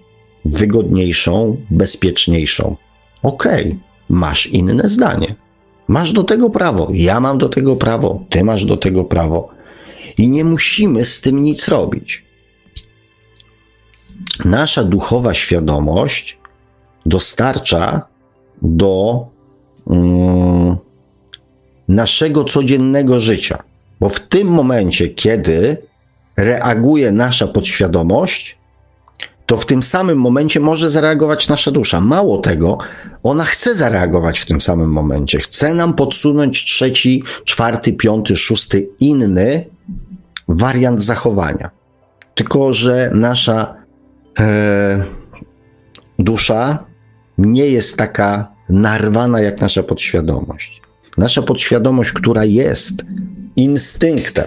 Speaker 2: wygodniejszą, bezpieczniejszą. Okej, okay, masz inne zdanie. Masz do tego prawo, ja mam do tego prawo, ty masz do tego prawo. I nie musimy z tym nic robić. Nasza duchowa świadomość dostarcza do um, naszego codziennego życia. Bo w tym momencie, kiedy reaguje nasza podświadomość, to w tym samym momencie może zareagować nasza dusza. Mało tego, ona chce zareagować w tym samym momencie. Chce nam podsunąć trzeci, czwarty, piąty, szósty, inny wariant zachowania. Tylko, że nasza e, dusza nie jest taka narwana jak nasza podświadomość. Nasza podświadomość, która jest instynktem,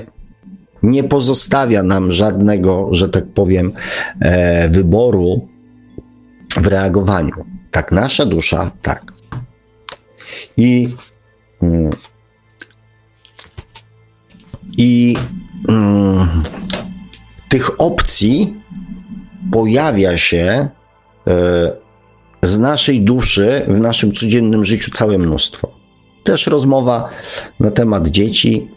Speaker 2: nie pozostawia nam żadnego, że tak powiem, e, wyboru w reagowaniu. Tak, nasza dusza, tak. I, mm, i mm, tych opcji pojawia się e, z naszej duszy w naszym codziennym życiu całe mnóstwo. Też rozmowa na temat dzieci.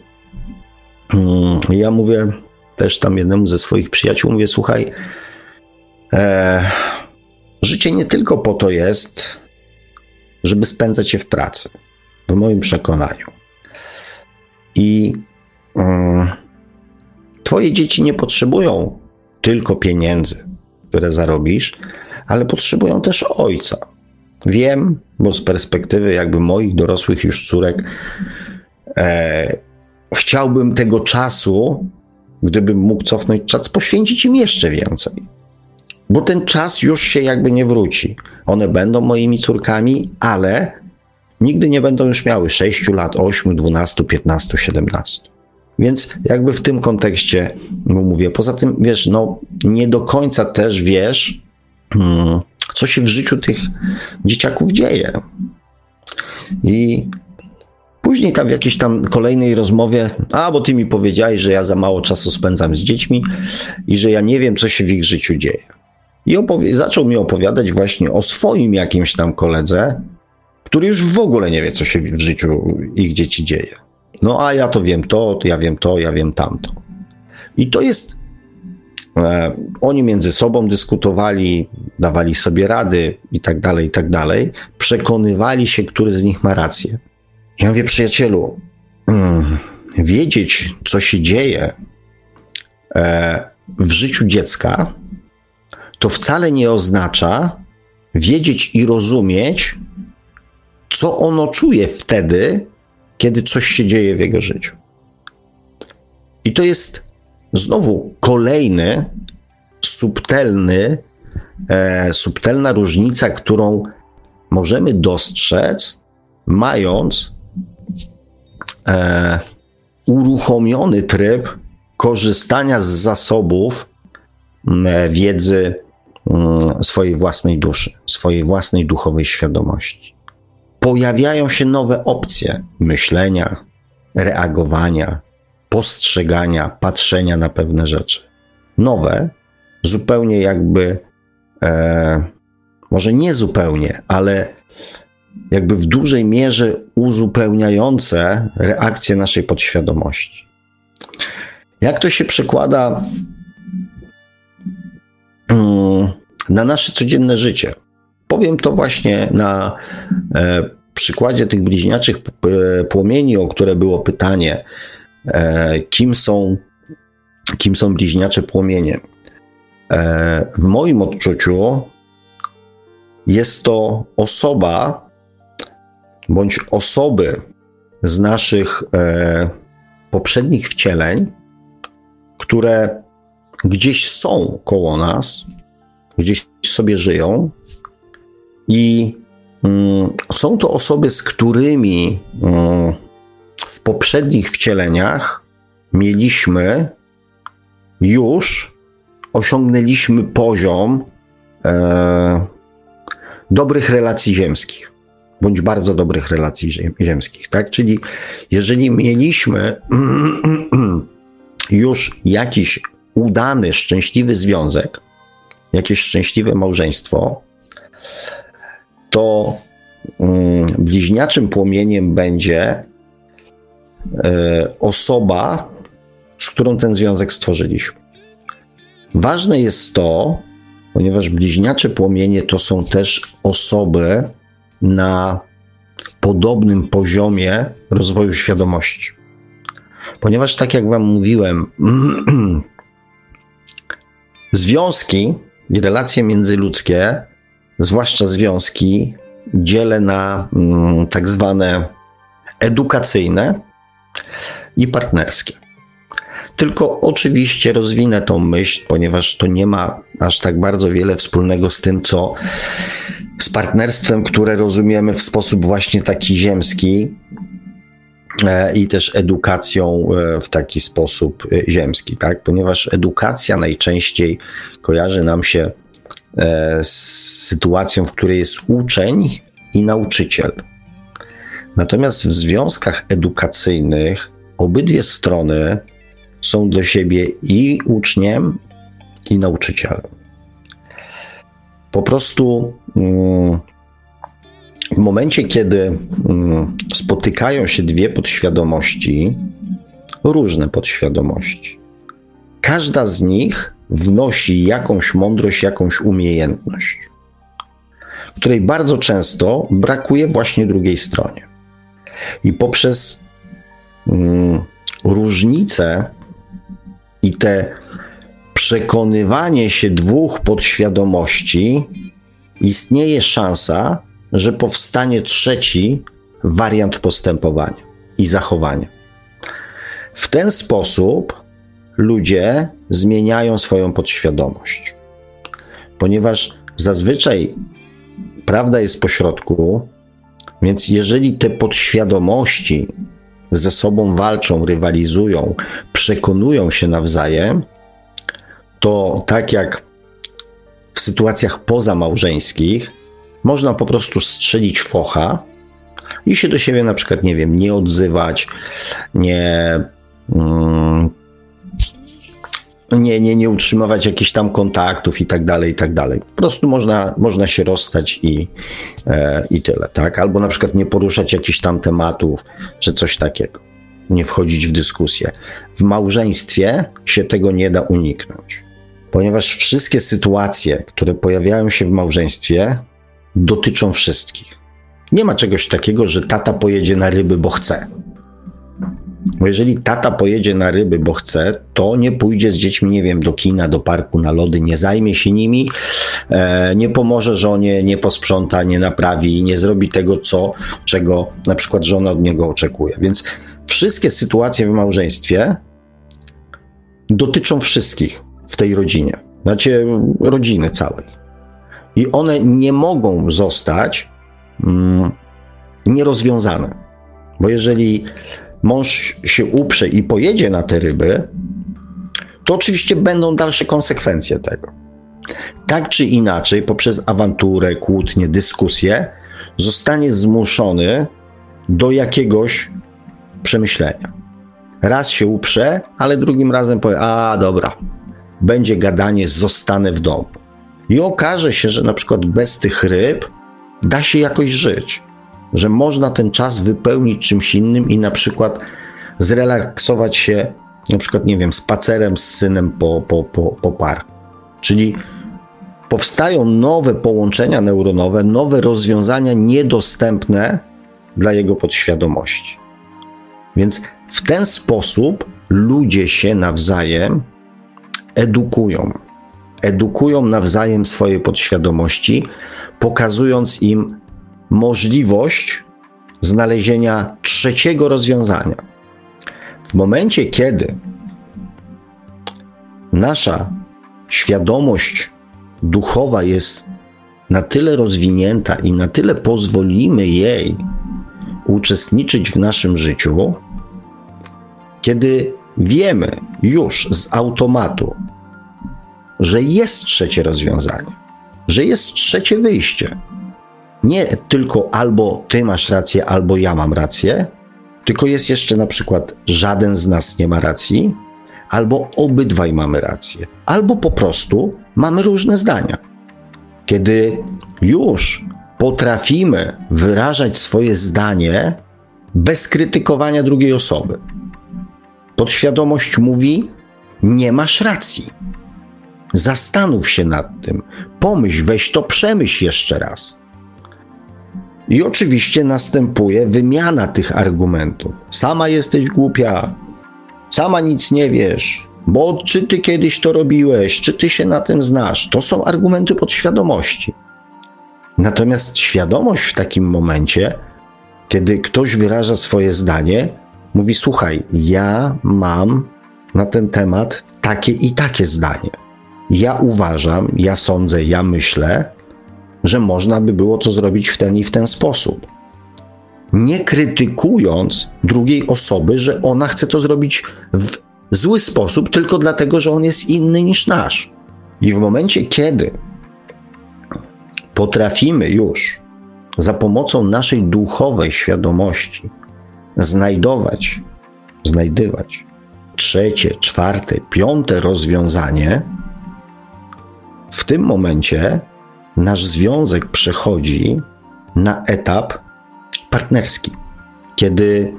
Speaker 2: Mm, ja mówię też tam jednemu ze swoich przyjaciół, mówię, słuchaj, e, życie nie tylko po to jest, żeby spędzać je w pracy, w moim przekonaniu. I e, twoje dzieci nie potrzebują tylko pieniędzy, które zarobisz, ale potrzebują też ojca. Wiem, bo z perspektywy jakby moich dorosłych już córek, e, chciałbym tego czasu, gdybym mógł cofnąć czas, poświęcić im jeszcze więcej. Bo ten czas już się jakby nie wróci. One będą moimi córkami, ale nigdy nie będą już miały 6 lat, 8, 12, 15, 17. Więc jakby w tym kontekście mówię. Poza tym, wiesz, no nie do końca też wiesz, Hmm. co się w życiu tych dzieciaków dzieje. I później tam w jakiejś tam kolejnej rozmowie, a bo ty mi powiedziałeś, że ja za mało czasu spędzam z dziećmi i że ja nie wiem, co się w ich życiu dzieje. I opowie- zaczął mi opowiadać właśnie o swoim jakimś tam koledze, który już w ogóle nie wie, co się w życiu ich dzieci dzieje. No a ja to wiem to, ja wiem to, ja wiem tamto. I to jest E, oni między sobą dyskutowali, dawali sobie rady i tak dalej, i tak dalej. Przekonywali się, który z nich ma rację. Ja mówię, przyjacielu, mm, wiedzieć, co się dzieje e, w życiu dziecka, to wcale nie oznacza wiedzieć i rozumieć, co ono czuje wtedy, kiedy coś się dzieje w jego życiu. I to jest Znowu kolejny subtelny, e, subtelna różnica, którą możemy dostrzec, mając e, uruchomiony tryb korzystania z zasobów e, wiedzy mm, swojej własnej duszy, swojej własnej duchowej świadomości. Pojawiają się nowe opcje myślenia, reagowania, postrzegania, patrzenia na pewne rzeczy. Nowe, zupełnie jakby, e, może nie zupełnie, ale jakby w dużej mierze uzupełniające reakcje naszej podświadomości. Jak to się przekłada mm, na nasze codzienne życie? Powiem to właśnie na e, przykładzie tych bliźniaczych płomieni, o które było pytanie, e, kim są, kim są bliźniacze płomienie. E, w moim odczuciu jest to osoba bądź osoby z naszych e, poprzednich wcieleń, które gdzieś są koło nas, gdzieś sobie żyją i mm, są to osoby, z którymi mm, w poprzednich wcieleniach mieliśmy już osiągnęliśmy poziom e, dobrych relacji ziemskich, bądź bardzo dobrych relacji ziemskich, tak? Czyli jeżeli mieliśmy już jakiś udany, szczęśliwy związek, jakieś szczęśliwe małżeństwo, to mm, bliźniaczym płomieniem będzie e, osoba, z którą ten związek stworzyliśmy. Ważne jest to, ponieważ bliźniacze płomienie to są też osoby na podobnym poziomie rozwoju świadomości. Ponieważ, tak jak Wam mówiłem, związki i relacje międzyludzkie, zwłaszcza związki, dzielę na mm, tak zwane edukacyjne i partnerskie. Tylko oczywiście rozwinę tą myśl, ponieważ to nie ma aż tak bardzo wiele wspólnego z tym, co z partnerstwem, które rozumiemy w sposób właśnie taki ziemski e, i też edukacją e, w taki sposób e, ziemski, tak? Ponieważ edukacja najczęściej kojarzy nam się z sytuacją, w której jest uczeń i nauczyciel. Natomiast w związkach edukacyjnych obydwie strony są do siebie i uczniem, i nauczycielem. Po prostu mm, w momencie, kiedy mm, spotykają się dwie podświadomości, różne podświadomości, każda z nich wnosi jakąś mądrość, jakąś umiejętność, której bardzo często brakuje właśnie drugiej stronie. I poprzez mm, różnice i te przekonywanie się dwóch podświadomości, istnieje szansa, że powstanie trzeci wariant postępowania i zachowania. W ten sposób ludzie zmieniają swoją podświadomość, ponieważ zazwyczaj prawda jest pośrodku, więc jeżeli te podświadomości ze sobą walczą, rywalizują, przekonują się nawzajem, to tak jak w sytuacjach pozamałżeńskich, można po prostu strzelić focha i się do siebie na przykład, nie wiem, nie odzywać, nie. Mm, nie, nie, nie utrzymywać jakichś tam kontaktów i tak dalej, i tak dalej. Po prostu można, można się rozstać i, e, i tyle, tak? Albo na przykład nie poruszać jakichś tam tematów, że coś takiego. Nie wchodzić w dyskusję. W małżeństwie się tego nie da uniknąć, ponieważ wszystkie sytuacje, które pojawiają się w małżeństwie, dotyczą wszystkich. Nie ma czegoś takiego, że tata pojedzie na ryby, bo chce. Bo jeżeli tata pojedzie na ryby, bo chce, to nie pójdzie z dziećmi, nie wiem, do kina, do parku, na lody, nie zajmie się nimi, e, nie pomoże żonie, nie posprząta, nie naprawi, nie zrobi tego, co, czego na przykład żona od niego oczekuje. Więc wszystkie sytuacje w małżeństwie dotyczą wszystkich w tej rodzinie, znaczy rodziny całej. I one nie mogą zostać mm, nierozwiązane. Bo jeżeli mąż się uprze i pojedzie na te ryby, to oczywiście będą dalsze konsekwencje tego. Tak czy inaczej, poprzez awanturę, kłótnie, dyskusję, zostanie zmuszony do jakiegoś przemyślenia. Raz się uprze, ale drugim razem powie: A, dobra, będzie gadanie, zostanę w domu. I okaże się, że na przykład bez tych ryb da się jakoś żyć że można ten czas wypełnić czymś innym i na przykład zrelaksować się na przykład, nie wiem, spacerem z synem po, po, po, po parku. Czyli powstają nowe połączenia neuronowe, nowe rozwiązania niedostępne dla jego podświadomości. Więc w ten sposób ludzie się nawzajem edukują. Edukują nawzajem swoje podświadomości, pokazując im możliwość znalezienia trzeciego rozwiązania. W momencie, kiedy nasza świadomość duchowa jest na tyle rozwinięta i na tyle pozwolimy jej uczestniczyć w naszym życiu, kiedy wiemy już z automatu, że jest trzecie rozwiązanie, że jest trzecie wyjście. Nie tylko albo ty masz rację, albo ja mam rację, tylko jest jeszcze na przykład żaden z nas nie ma racji, albo obydwaj mamy rację, albo po prostu mamy różne zdania. Kiedy już potrafimy wyrażać swoje zdanie bez krytykowania drugiej osoby, podświadomość mówi: Nie masz racji. Zastanów się nad tym, pomyśl, weź to przemyśl jeszcze raz. I oczywiście następuje wymiana tych argumentów. Sama jesteś głupia, sama nic nie wiesz, bo czy ty kiedyś to robiłeś, czy ty się na tym znasz? To są argumenty podświadomości. Natomiast świadomość w takim momencie, kiedy ktoś wyraża swoje zdanie, mówi: Słuchaj, ja mam na ten temat takie i takie zdanie. Ja uważam, ja sądzę, ja myślę, że można by było to zrobić w ten i w ten sposób. Nie krytykując drugiej osoby, że ona chce to zrobić w zły sposób, tylko dlatego, że on jest inny niż nasz. I w momencie, kiedy potrafimy już za pomocą naszej duchowej świadomości znajdować, znajdywać trzecie, czwarte, piąte rozwiązanie, w tym momencie nasz związek przechodzi na etap partnerski, kiedy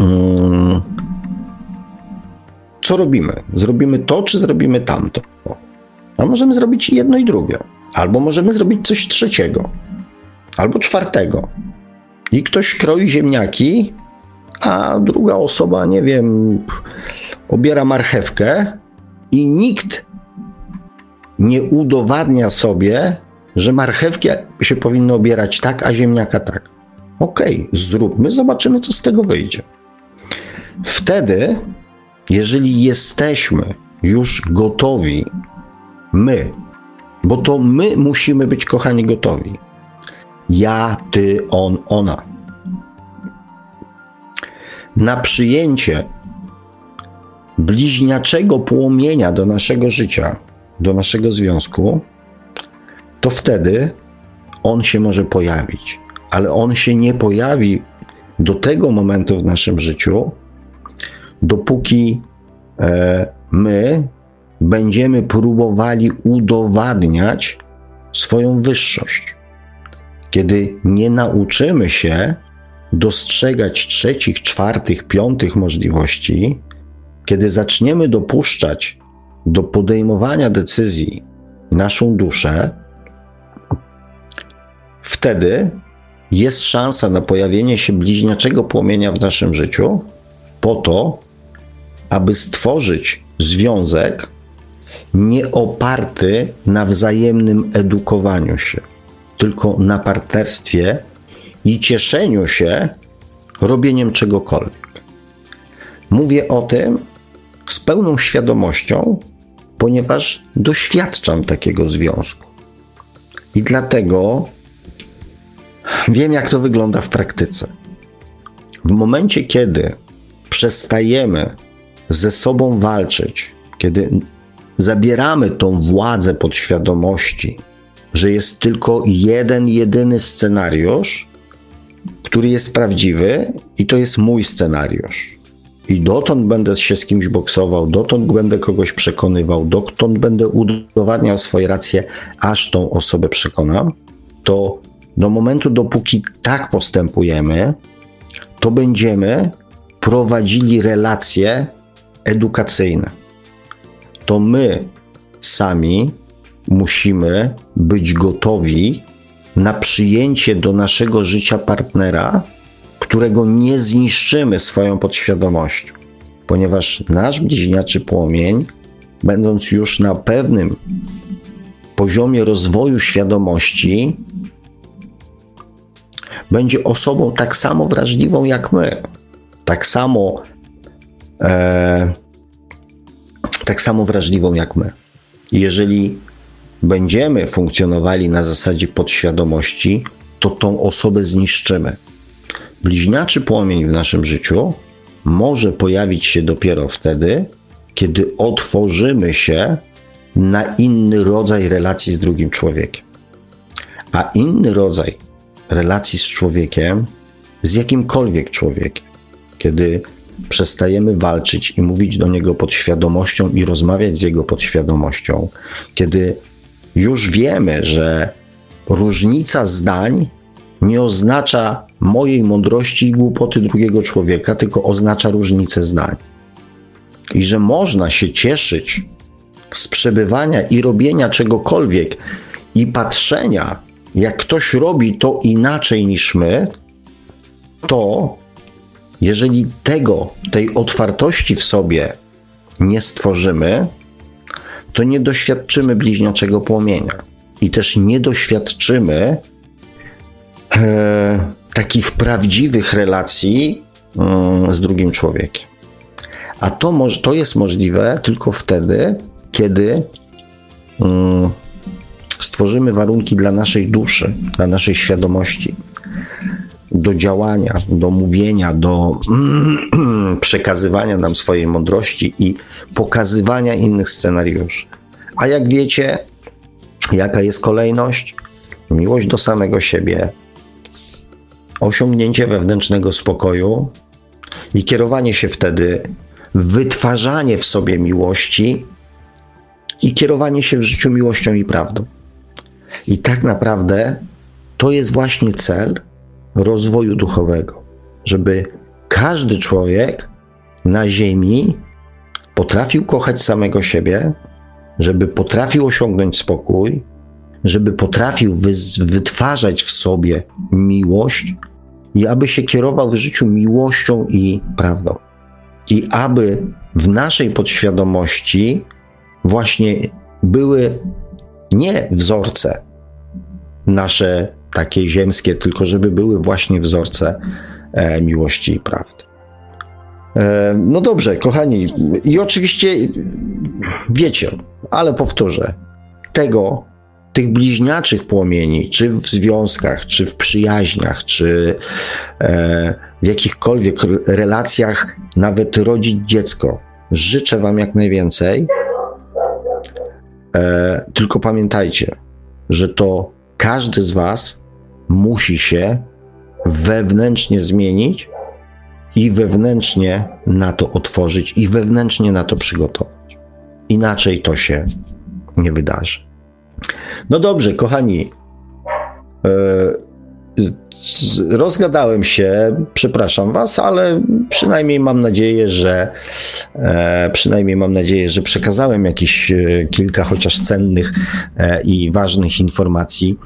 Speaker 2: um, co robimy? Zrobimy to, czy zrobimy tamto? A możemy zrobić jedno i drugie. Albo możemy zrobić coś trzeciego, albo czwartego. I ktoś kroi ziemniaki, a druga osoba, nie wiem, obiera marchewkę, i nikt nie udowadnia sobie, że marchewki się powinno obierać tak, a ziemniaka tak. Okej, okay, zróbmy, zobaczymy, co z tego wyjdzie. Wtedy, jeżeli jesteśmy już gotowi, my, bo to my musimy być, kochani, gotowi. Ja, ty, on, ona. Na przyjęcie bliźniaczego płomienia do naszego życia, do naszego związku, to wtedy on się może pojawić. Ale on się nie pojawi do tego momentu w naszym życiu, dopóki e, my będziemy próbowali udowadniać swoją wyższość. Kiedy nie nauczymy się dostrzegać trzecich, czwartych, piątych możliwości, kiedy zaczniemy dopuszczać do podejmowania decyzji naszą duszę, wtedy jest szansa na pojawienie się bliźniaczego płomienia w naszym życiu, po to, aby stworzyć związek nie oparty na wzajemnym edukowaniu się, tylko na partnerstwie i cieszeniu się robieniem czegokolwiek. Mówię o tym z pełną świadomością, ponieważ doświadczam takiego związku. I dlatego wiem, jak to wygląda w praktyce. W momencie, kiedy przestajemy ze sobą walczyć, kiedy zabieramy tą władzę podświadomości, że jest tylko jeden, jedyny scenariusz, który jest prawdziwy, i to jest mój scenariusz. I dotąd będę się z kimś boksował, dotąd będę kogoś przekonywał, dotąd będę udowadniał swoje racje, aż tą osobę przekonam, to do momentu, dopóki tak postępujemy, to będziemy prowadzili relacje edukacyjne. To my sami musimy być gotowi na przyjęcie do naszego życia partnera, którego nie zniszczymy swoją podświadomością, ponieważ nasz bliźniaczy płomień, będąc już na pewnym poziomie rozwoju świadomości, będzie osobą tak samo wrażliwą jak my, tak samo, e, tak samo wrażliwą jak my. Jeżeli będziemy funkcjonowali na zasadzie podświadomości, to tą osobę zniszczymy. Bliźniaczy płomień w naszym życiu może pojawić się dopiero wtedy, kiedy otworzymy się na inny rodzaj relacji z drugim człowiekiem. A inny rodzaj relacji z człowiekiem, z jakimkolwiek człowiekiem, kiedy przestajemy walczyć i mówić do niego podświadomością i rozmawiać z jego podświadomością, kiedy już wiemy, że różnica zdań nie oznacza mojej mądrości i głupoty drugiego człowieka, tylko oznacza różnicę zdań. I że można się cieszyć z przebywania i robienia czegokolwiek i patrzenia, jak ktoś robi to inaczej niż my, to jeżeli tego, tej otwartości w sobie nie stworzymy, to nie doświadczymy bliźniaczego płomienia i też nie doświadczymy e, takich prawdziwych relacji e, z drugim człowiekiem. A to, moż, to jest możliwe tylko wtedy, kiedy e, stworzymy warunki dla naszej duszy, dla naszej świadomości, do działania, do mówienia, do przekazywania nam swojej mądrości i pokazywania innych scenariuszy. A jak wiecie, jaka jest kolejność? Miłość do samego siebie, osiągnięcie wewnętrznego spokoju i kierowanie się wtedy, wytwarzanie w sobie miłości i kierowanie się w życiu miłością i prawdą. I tak naprawdę to jest właśnie cel rozwoju duchowego, żeby każdy człowiek na Ziemi potrafił kochać samego siebie, żeby potrafił osiągnąć spokój, żeby potrafił wytwarzać w sobie miłość i aby się kierował w życiu miłością i prawdą. I aby w naszej podświadomości właśnie były nie wzorce nasze takie ziemskie, tylko żeby były właśnie wzorce e, miłości i prawdy. E, no dobrze, kochani, i oczywiście wiecie, ale powtórzę, tego, tych bliźniaczych płomieni, czy w związkach, czy w przyjaźniach, czy e, w jakichkolwiek relacjach, nawet rodzić dziecko, życzę Wam jak najwięcej. tylko pamiętajcie, że to każdy z Was musi się wewnętrznie zmienić i wewnętrznie na to otworzyć i wewnętrznie na to przygotować. Inaczej to się nie wydarzy. No dobrze, kochani. Yy, rozgadałem się, przepraszam Was, ale przynajmniej mam nadzieję, że e, przynajmniej mam nadzieję, że przekazałem jakieś e, kilka chociaż cennych e, i ważnych informacji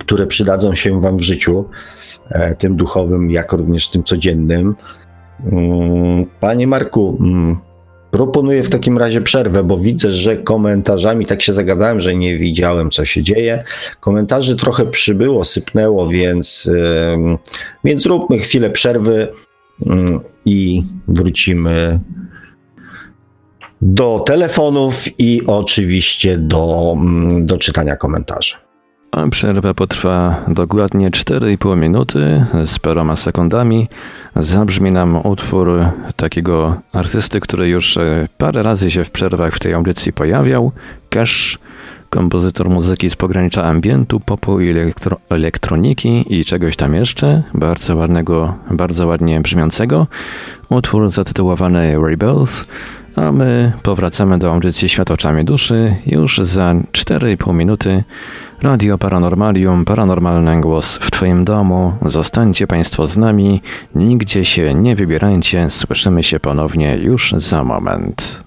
Speaker 2: które przydadzą się Wam w życiu, e, tym duchowym, jak również tym codziennym. Mm, panie Marku, mm, proponuję w takim razie przerwę, bo widzę, że komentarzami tak się zagadałem, że nie widziałem, co się dzieje. Komentarzy trochę przybyło, sypnęło, więc, więc róbmy chwilę przerwy mm, i wrócimy do telefonów i oczywiście do, do czytania komentarzy.
Speaker 1: Przerwa potrwa dokładnie 4,5 minuty z paroma sekundami. Zabrzmi nam utwór takiego artysty, który już e, parę razy się w przerwach w tej audycji pojawiał. Cash, kompozytor muzyki z pogranicza ambientu, popu i elektro elektroniki i czegoś tam jeszcze. Bardzo ładnego, bardzo ładnie brzmiącego. Utwór zatytułowany Rebels
Speaker 3: A my powracamy do audycji Świat oczami duszy już za 4,5 minuty. Radio Paranormalium, paranormalny głos w Twoim domu. Zostańcie Państwo z nami, nigdzie się nie wybierajcie, słyszymy się ponownie już za moment.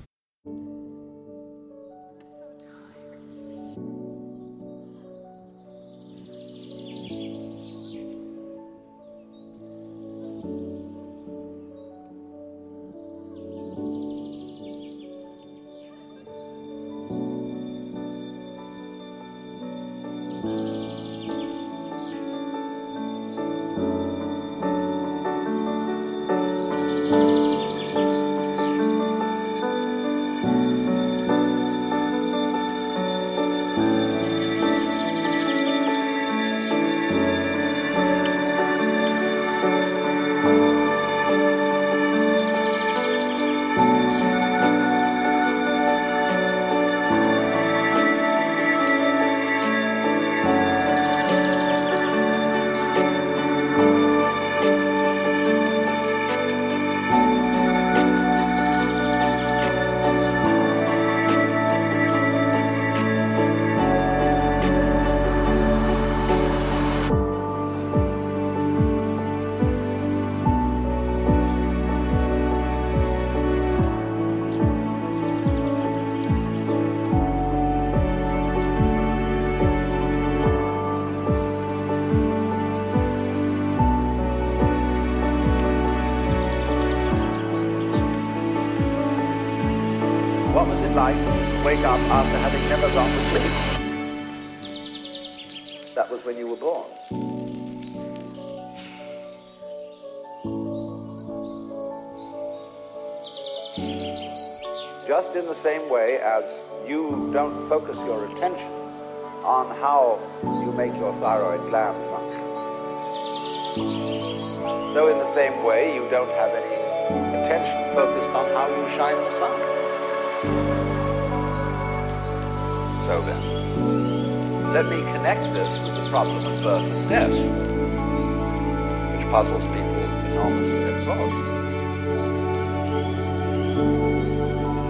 Speaker 3: don't have any attention focused on how you shine the sun. So then, let me connect this with the problem of birth and death, which puzzles people enormously as well.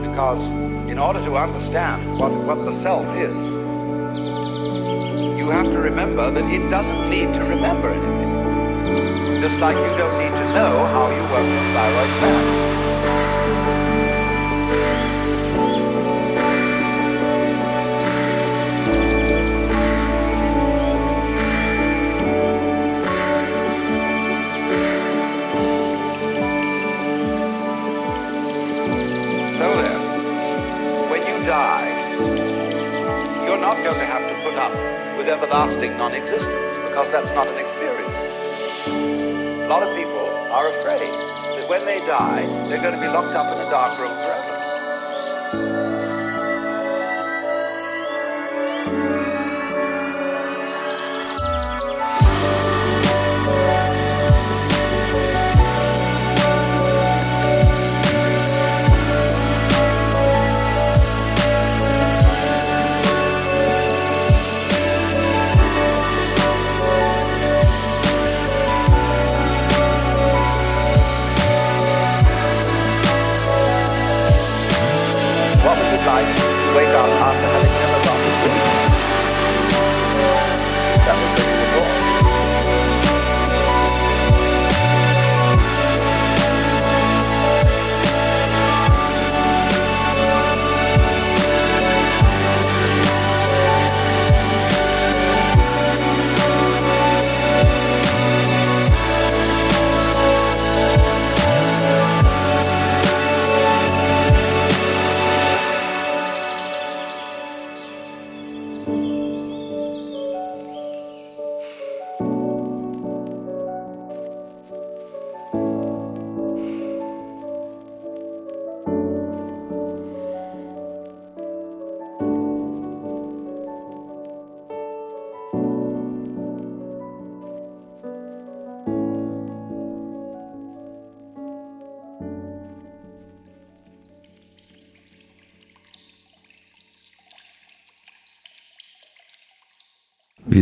Speaker 3: Because in order to understand what, what the self is, you have to remember that it doesn't need to remember anything just like you don't need to know how you work the thyroid gland. So then, when you die, you're not going to have to put up with everlasting non-existence because that's not an a lot of people are afraid that when they die, they're going to be locked up in a dark room forever.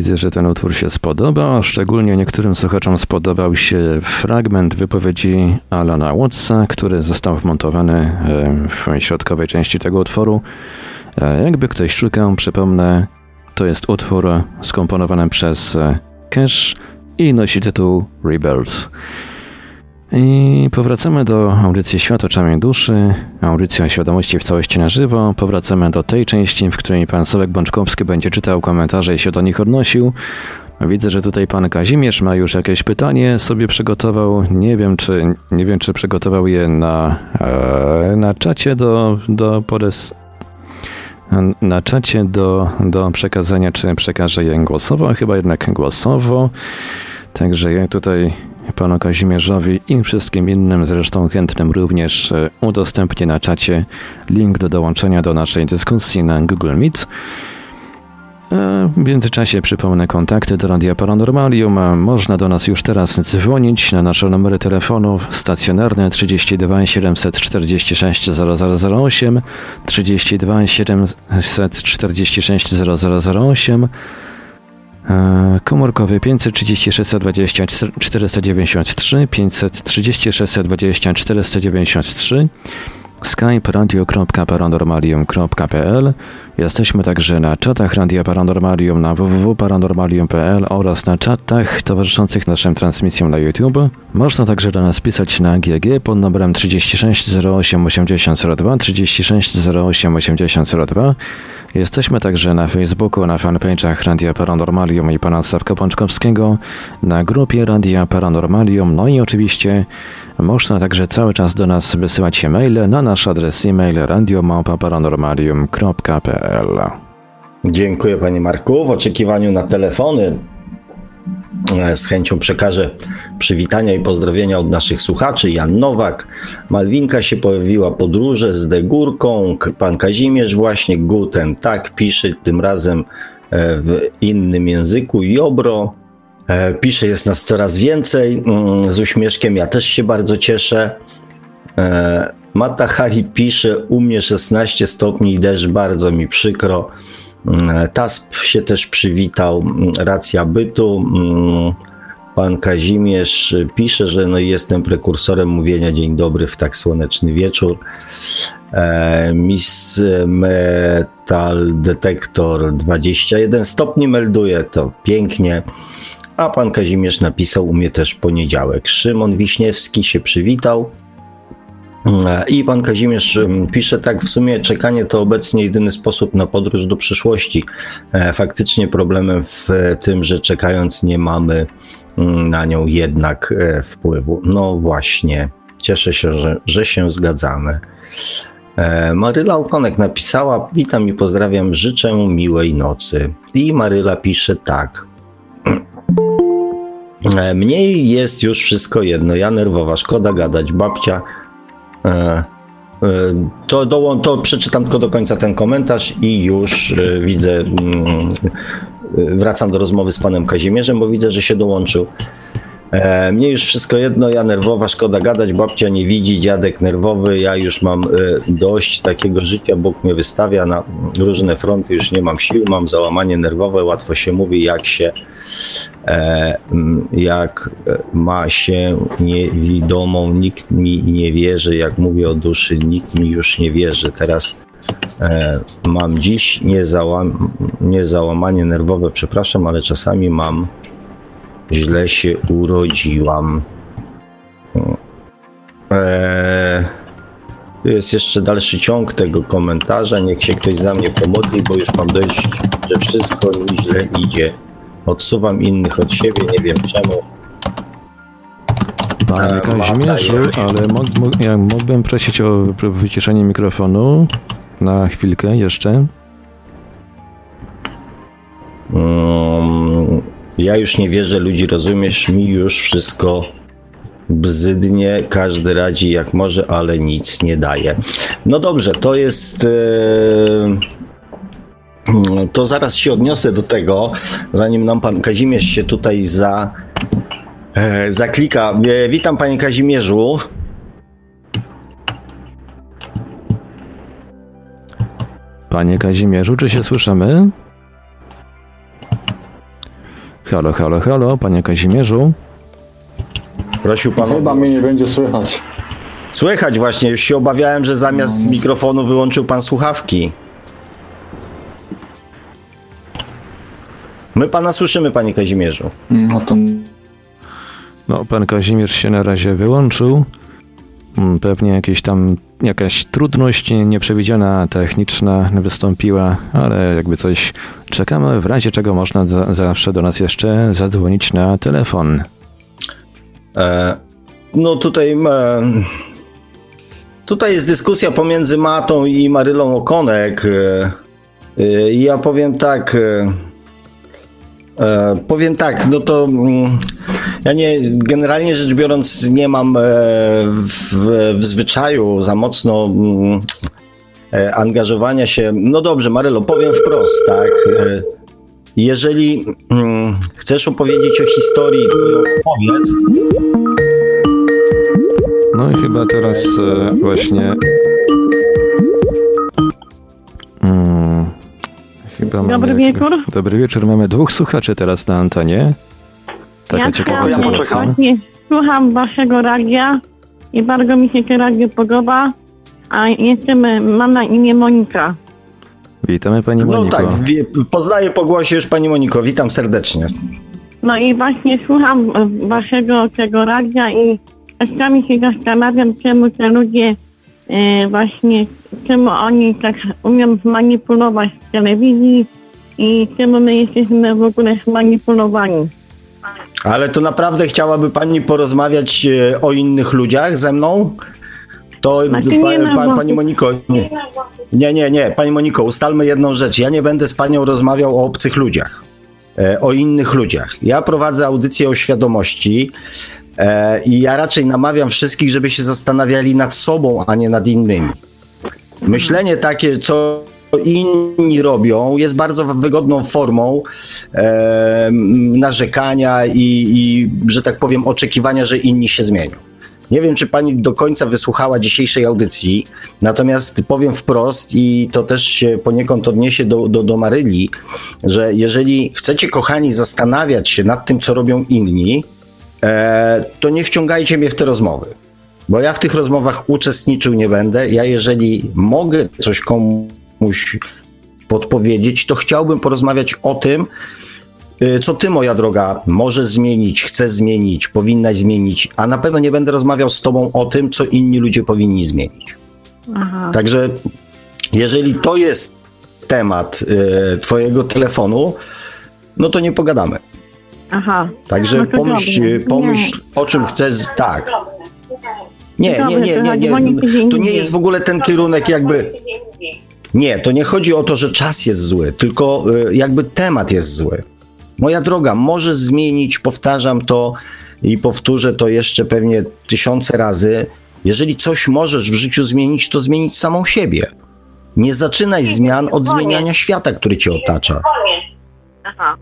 Speaker 1: Widzę, że ten utwór się spodoba, szczególnie niektórym słuchaczom spodobał się fragment wypowiedzi Alana Wattsa, który został wmontowany e, w środkowej części tego utworu. E, jakby ktoś szukał, przypomnę, to jest utwór skomponowany przez e, Cash i nosi tytuł Rebirth. I powracamy do audycji Świat oczami duszy, audycja świadomości w całości na żywo. Powracamy do tej części, w której pan Sławek Bączkowski będzie czytał komentarze i się do nich odnosił. Widzę, że tutaj pan Kazimierz ma już jakieś pytanie sobie przygotował. Nie wiem, czy, nie wiem, czy przygotował je na, e, na czacie do, do podes, na czacie do, do przekazania, czy przekaże je głosowo, chyba jednak głosowo. Także ja tutaj panu Kazimierzowi i wszystkim innym, zresztą chętnym również e, udostępnię na czacie link do dołączenia do naszej dyskusji na Google Meet. E, w międzyczasie przypomnę kontakty do Radia Paranormalium. Można do nas już teraz dzwonić na nasze numery telefonów stacjonarne 32 746 0008, 32 746 0008 Komórkowy 536 20 493 536 20 493 skype radio.paranormalium.pl Jesteśmy także na czatach Radia Paranormalium na www.paranormalium.pl oraz na czatach towarzyszących naszym transmisjom na YouTube. Można także do nas pisać na GG pod numerem 36 08 8002 36 08 8002 Jesteśmy także na Facebooku, na fanpage'ach Radia Paranormalium i pana Sławka Pączkowskiego, na grupie Radia Paranormalium, no i oczywiście można także cały czas do nas wysyłać maile na nasz adres e-mail
Speaker 2: Dziękuję panie Marku. W oczekiwaniu na telefony E, z chęcią przekażę przywitania i pozdrowienia od naszych słuchaczy. Jan Nowak, Malwinka się pojawiła, podróże z Degórką, pan Kazimierz właśnie, Guten, tak, pisze tym razem e, w innym języku, Jobro, e, pisze, jest nas coraz więcej, mm, z uśmieszkiem, ja też się bardzo cieszę. Mata Hari pisze, u mnie 16 stopni i deszcz, bardzo mi przykro. Mm, TASP się też przywitał, mm, racja bytu. Mm, pan Kazimierz pisze, że no jestem prekursorem mówienia dzień dobry w tak słoneczny wieczór. E, Miss Metal Detector 21 stopni melduje, to pięknie. A pan Kazimierz napisał u mnie też poniedziałek. Szymon Wiśniewski się przywitał. I pan Kazimierz pisze tak, w sumie czekanie to obecnie jedyny sposób na podróż do przyszłości. E, faktycznie problemem w tym, że czekając nie mamy na nią jednak e, wpływu. No właśnie, cieszę się, że, że się zgadzamy. E, Maryla Okonek napisała: Witam i pozdrawiam, życzę miłej nocy. I Maryla pisze tak. Mniej jest już wszystko jedno. Ja nerwowa, szkoda gadać. Babcia E, e, to, do, to przeczytam tylko do końca ten komentarz i już e, widzę, mm, wracam do rozmowy z panem Kazimierzem, bo widzę, że się dołączył. E, mnie już wszystko jedno, ja nerwowa, szkoda gadać, babcia nie widzi, dziadek nerwowy, ja już mam e, dość takiego życia, Bóg mnie wystawia na różne fronty, już nie mam sił, mam załamanie nerwowe, łatwo się mówi, jak się e, jak ma się niewidomą, nikt mi nie wierzy, jak mówię o duszy, nikt mi już nie wierzy. Teraz mam dziś niezałam, niezałamanie nerwowe, przepraszam, ale czasami mam źle się urodziłam. Eee, tu jest jeszcze dalszy ciąg tego komentarza. Niech się ktoś za mnie pomodli, bo już mam dość, że wszystko mi źle idzie. Odsuwam innych od siebie, nie wiem czemu.
Speaker 1: Panie eee, Kazimierzu, ale ja mógłbym prosić o wyciszenie mikrofonu na chwilkę jeszcze.
Speaker 2: Um, ja już nie wierzę, ludzi rozumiesz, mi już wszystko bzydnie, każdy radzi jak może, ale nic nie daje. No dobrze, to jest. Yy to zaraz się odniosę do tego, zanim nam pan Kazimierz się tutaj za, e, zaklika. E, witam panie Kazimierzu.
Speaker 1: Panie Kazimierzu, czy się słyszymy? Halo, halo, halo, panie Kazimierzu.
Speaker 2: Prosił pan.
Speaker 4: Chyba mnie nie będzie słychać.
Speaker 2: Słychać właśnie, już się obawiałem, że zamiast mikrofonu wyłączył pan słuchawki. My pana słyszymy, panie Kazimierzu.
Speaker 4: No to
Speaker 1: No, pan Kazimierz się na razie wyłączył. Mm, Pewnie jakieś tam jakaś trudność nieprzewidziana, techniczna wystąpiła, ale jakby coś czekamy, w razie czego można za, zawsze do nas jeszcze zadzwonić na telefon.
Speaker 2: E, no tutaj. E, tutaj jest dyskusja pomiędzy Matą i Marylą Okonek. E, e, ja powiem tak. E, powiem tak, no to mm, ja nie, generalnie rzecz biorąc, nie mam e, w, w zwyczaju za mocno mm, e, angażowania się. No dobrze, Marylo, powiem wprost, tak. Jeżeli mm, chcesz opowiedzieć o historii, opowiedz.
Speaker 1: No i chyba teraz właśnie. Mm, chyba mamy
Speaker 5: Dobry wieczór.
Speaker 1: Dobry wieczór. Mamy dwóch słuchaczy teraz na antenie. Taka ciekawa
Speaker 5: chciałam,
Speaker 1: sytuacja.
Speaker 5: Właśnie słucham waszego radia i bardzo mi się to radio podoba. A jestem, mam na imię Monika.
Speaker 1: Witamy pani
Speaker 2: No
Speaker 1: Moniko.
Speaker 2: tak, wie, poznaję po głosie już pani Moniko, witam serdecznie.
Speaker 5: No i właśnie słucham waszego tego radia i czasami się zastanawiam, czemu te ludzie właśnie, czemu oni tak umią zmanipulować w telewizji i czemu my jesteśmy w ogóle zmanipulowani.
Speaker 2: Ale to naprawdę chciałaby pani porozmawiać e, o innych ludziach ze mną? To
Speaker 5: Znaczy
Speaker 2: pa, pa, pani Moniko, nie, nie, nie, nie, pani Moniko, ustalmy jedną rzecz. Ja nie będę z panią rozmawiał o obcych ludziach, e, o innych ludziach. Ja prowadzę audycję o świadomości e, i ja raczej namawiam wszystkich, żeby się zastanawiali nad sobą, a nie nad innymi. Myślenie takie, co inni robią, jest bardzo wygodną formą e, narzekania i, i, że tak powiem, oczekiwania, że inni się zmienią. Nie wiem, czy pani do końca wysłuchała dzisiejszej audycji, natomiast powiem wprost i to też się poniekąd odniesie do, do, do Maryli, że jeżeli chcecie, kochani, zastanawiać się nad tym, co robią inni, e, to nie wciągajcie mnie w te rozmowy. Bo ja w tych rozmowach uczestniczył nie będę. Ja, jeżeli mogę coś komuś podpowiedzieć, to chciałbym porozmawiać o tym, y, co ty, moja droga, możesz zmienić, chcesz zmienić, powinnaś zmienić, a na pewno nie będę rozmawiał z tobą o tym, co inni ludzie powinni zmienić.
Speaker 5: Aha.
Speaker 2: Także jeżeli to jest temat y, twojego telefonu, no to nie pogadamy.
Speaker 5: Aha.
Speaker 2: Także
Speaker 5: No
Speaker 2: pomyśl,
Speaker 5: dobrze.
Speaker 2: pomyśl o czym chcesz, tak. Nie, nie, nie,
Speaker 5: to
Speaker 2: nie, nie. To nie jest w ogóle ten kierunek jakby... Nie, to nie chodzi o to, że czas jest zły, tylko y, jakby temat jest zły. Moja droga, może zmienić, powtarzam to i powtórzę to jeszcze pewnie tysiące razy. Jeżeli coś możesz w życiu zmienić, to zmienić samą siebie. Nie zaczynaj zmian od zmieniania świata, który cię otacza.
Speaker 5: Aha.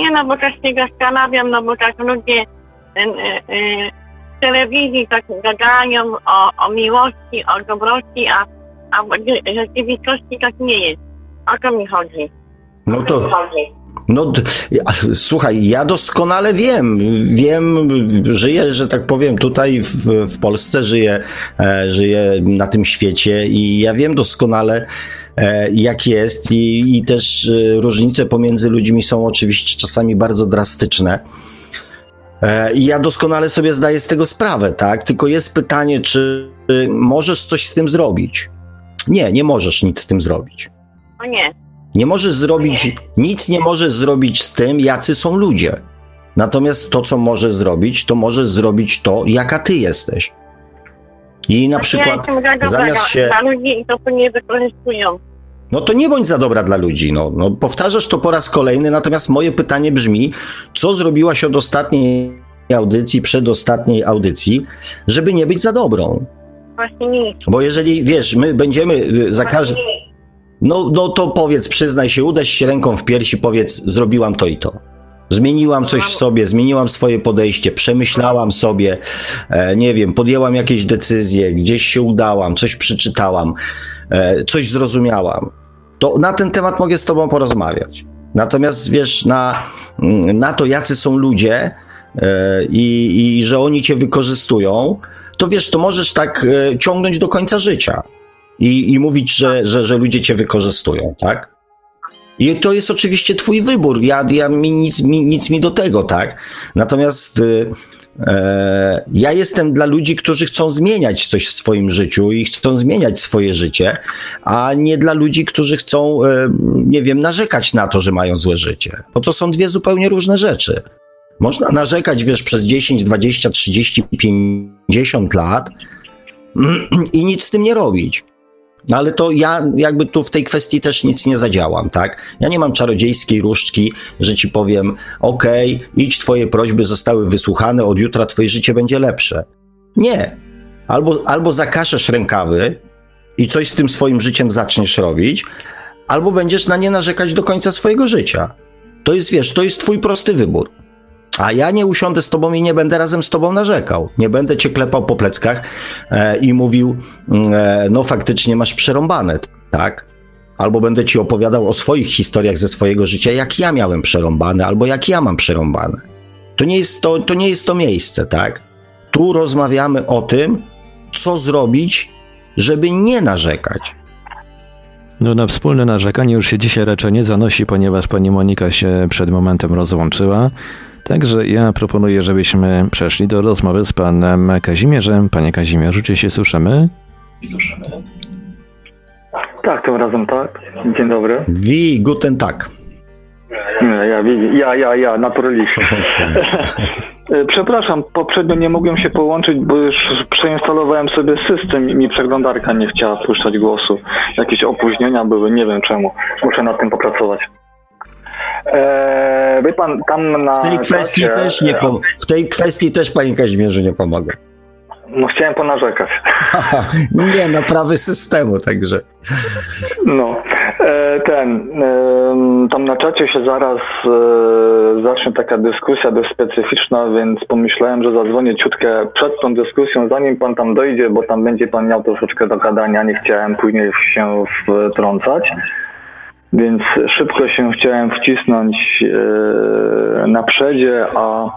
Speaker 5: Nie no, bo też się zastanawiam, no bo tak ludzie y, y, y, w telewizji tak gadają o, o miłości, o dobroci, a, a w rzeczywistości tak nie jest. O to mi chodzi.
Speaker 2: No to, no, d- a, słuchaj, ja doskonale wiem, wiem, żyję, że tak powiem, tutaj w, w Polsce, żyję, e, żyję na tym świecie i ja wiem doskonale, jak jest i, i też e, różnice pomiędzy ludźmi są oczywiście czasami bardzo drastyczne. E, I ja doskonale sobie zdaję z tego sprawę, tak? Tylko jest pytanie, czy możesz coś z tym zrobić? Nie, nie możesz nic z tym zrobić.
Speaker 5: No nie.
Speaker 2: Nie możesz zrobić, nic nie możesz zrobić z tym, jacy są ludzie. Natomiast to, co możesz zrobić, to możesz zrobić to, jaka ty jesteś. I na
Speaker 5: ja
Speaker 2: przykład,
Speaker 5: dobra
Speaker 2: zamiast
Speaker 5: dla,
Speaker 2: się.
Speaker 5: dla ludzi i to mnie wykorzystują.
Speaker 2: No to nie bądź za dobra dla ludzi. No, no, powtarzasz to po raz kolejny, natomiast moje pytanie brzmi: co zrobiłaś od ostatniej audycji, przedostatniej audycji, żeby nie być za dobrą?
Speaker 5: Właśnie nic.
Speaker 2: Bo jeżeli wiesz, my będziemy y, za każdym. No, no to powiedz, przyznaj się, uderz się ręką w piersi, powiedz, zrobiłam to i to. Zmieniłam coś w sobie, zmieniłam swoje podejście, przemyślałam sobie, e, nie wiem, podjęłam jakieś decyzje, gdzieś się udałam, coś przeczytałam, e, coś zrozumiałam. To na ten temat mogę z tobą porozmawiać. Natomiast wiesz, na, na to, jacy są ludzie e, i, i że oni cię wykorzystują, to wiesz, to możesz tak e, ciągnąć do końca życia i, i mówić, że, że, że ludzie cię wykorzystują, tak? I to jest oczywiście twój wybór. Ja, ja mi, nic, mi, nic mi do tego, tak? Natomiast e, ja jestem dla ludzi, którzy chcą zmieniać coś w swoim życiu i chcą zmieniać swoje życie, a nie dla ludzi, którzy chcą, e, nie wiem, narzekać na to, że mają złe życie. Bo to są dwie zupełnie różne rzeczy. Można narzekać, wiesz, przez 10, 20, 30, 50 lat i nic z tym nie robić. No ale to ja jakby tu w tej kwestii też nic nie zadziałam, tak? Ja nie mam czarodziejskiej różdżki, że ci powiem, okej, okay, idź, twoje prośby zostały wysłuchane, od jutra twoje życie będzie lepsze. Nie. Albo, albo zakaszesz rękawy i coś z tym swoim życiem zaczniesz robić, albo będziesz na nie narzekać do końca swojego życia. To jest, wiesz, to jest twój prosty wybór. A ja nie usiądę z tobą i nie będę razem z tobą narzekał. Nie będę cię klepał po pleckach e, i mówił, mm, e, no faktycznie masz przerąbane, tak? Albo będę ci opowiadał o swoich historiach ze swojego życia, jak ja miałem przerąbane, albo jak ja mam przerąbane. To nie jest to, to, nie jest to miejsce, tak? Tu rozmawiamy o tym, co zrobić, żeby nie narzekać.
Speaker 1: No na wspólne narzekanie już się dzisiaj raczej nie zanosi, ponieważ pani Monika się przed momentem rozłączyła. Także ja proponuję, żebyśmy przeszli do rozmowy z panem Kazimierzem. Panie Kazimierzu, czy się słyszymy? Słyszymy.
Speaker 4: Tak, tym razem tak. Dzień dobry.
Speaker 2: Wie guten Tag.
Speaker 4: Ja, ja, ja, ja, naturalist. Przepraszam, poprzednio nie mogłem się połączyć, bo już przeinstalowałem sobie system i mi przeglądarka nie chciała puszczać głosu. Jakieś opóźnienia były, nie wiem czemu. Muszę nad tym popracować.
Speaker 2: Eee, wie pan, tam na. W tej kwestii czacie, też nie pom- W tej kwestii też panie Kazimierzu nie pomogę.
Speaker 4: No chciałem ponarzekać.
Speaker 2: nie, na prawy systemu, także.
Speaker 4: No, e, ten, tam na czacie się zaraz e, zacznie taka dyskusja dość specyficzna, więc pomyślałem, że zadzwonię ciutkę przed tą dyskusją, zanim pan tam dojdzie, bo tam będzie pan miał troszeczkę do gadania, nie chciałem później się wtrącać. Więc szybko się chciałem wcisnąć e, na przedzie, a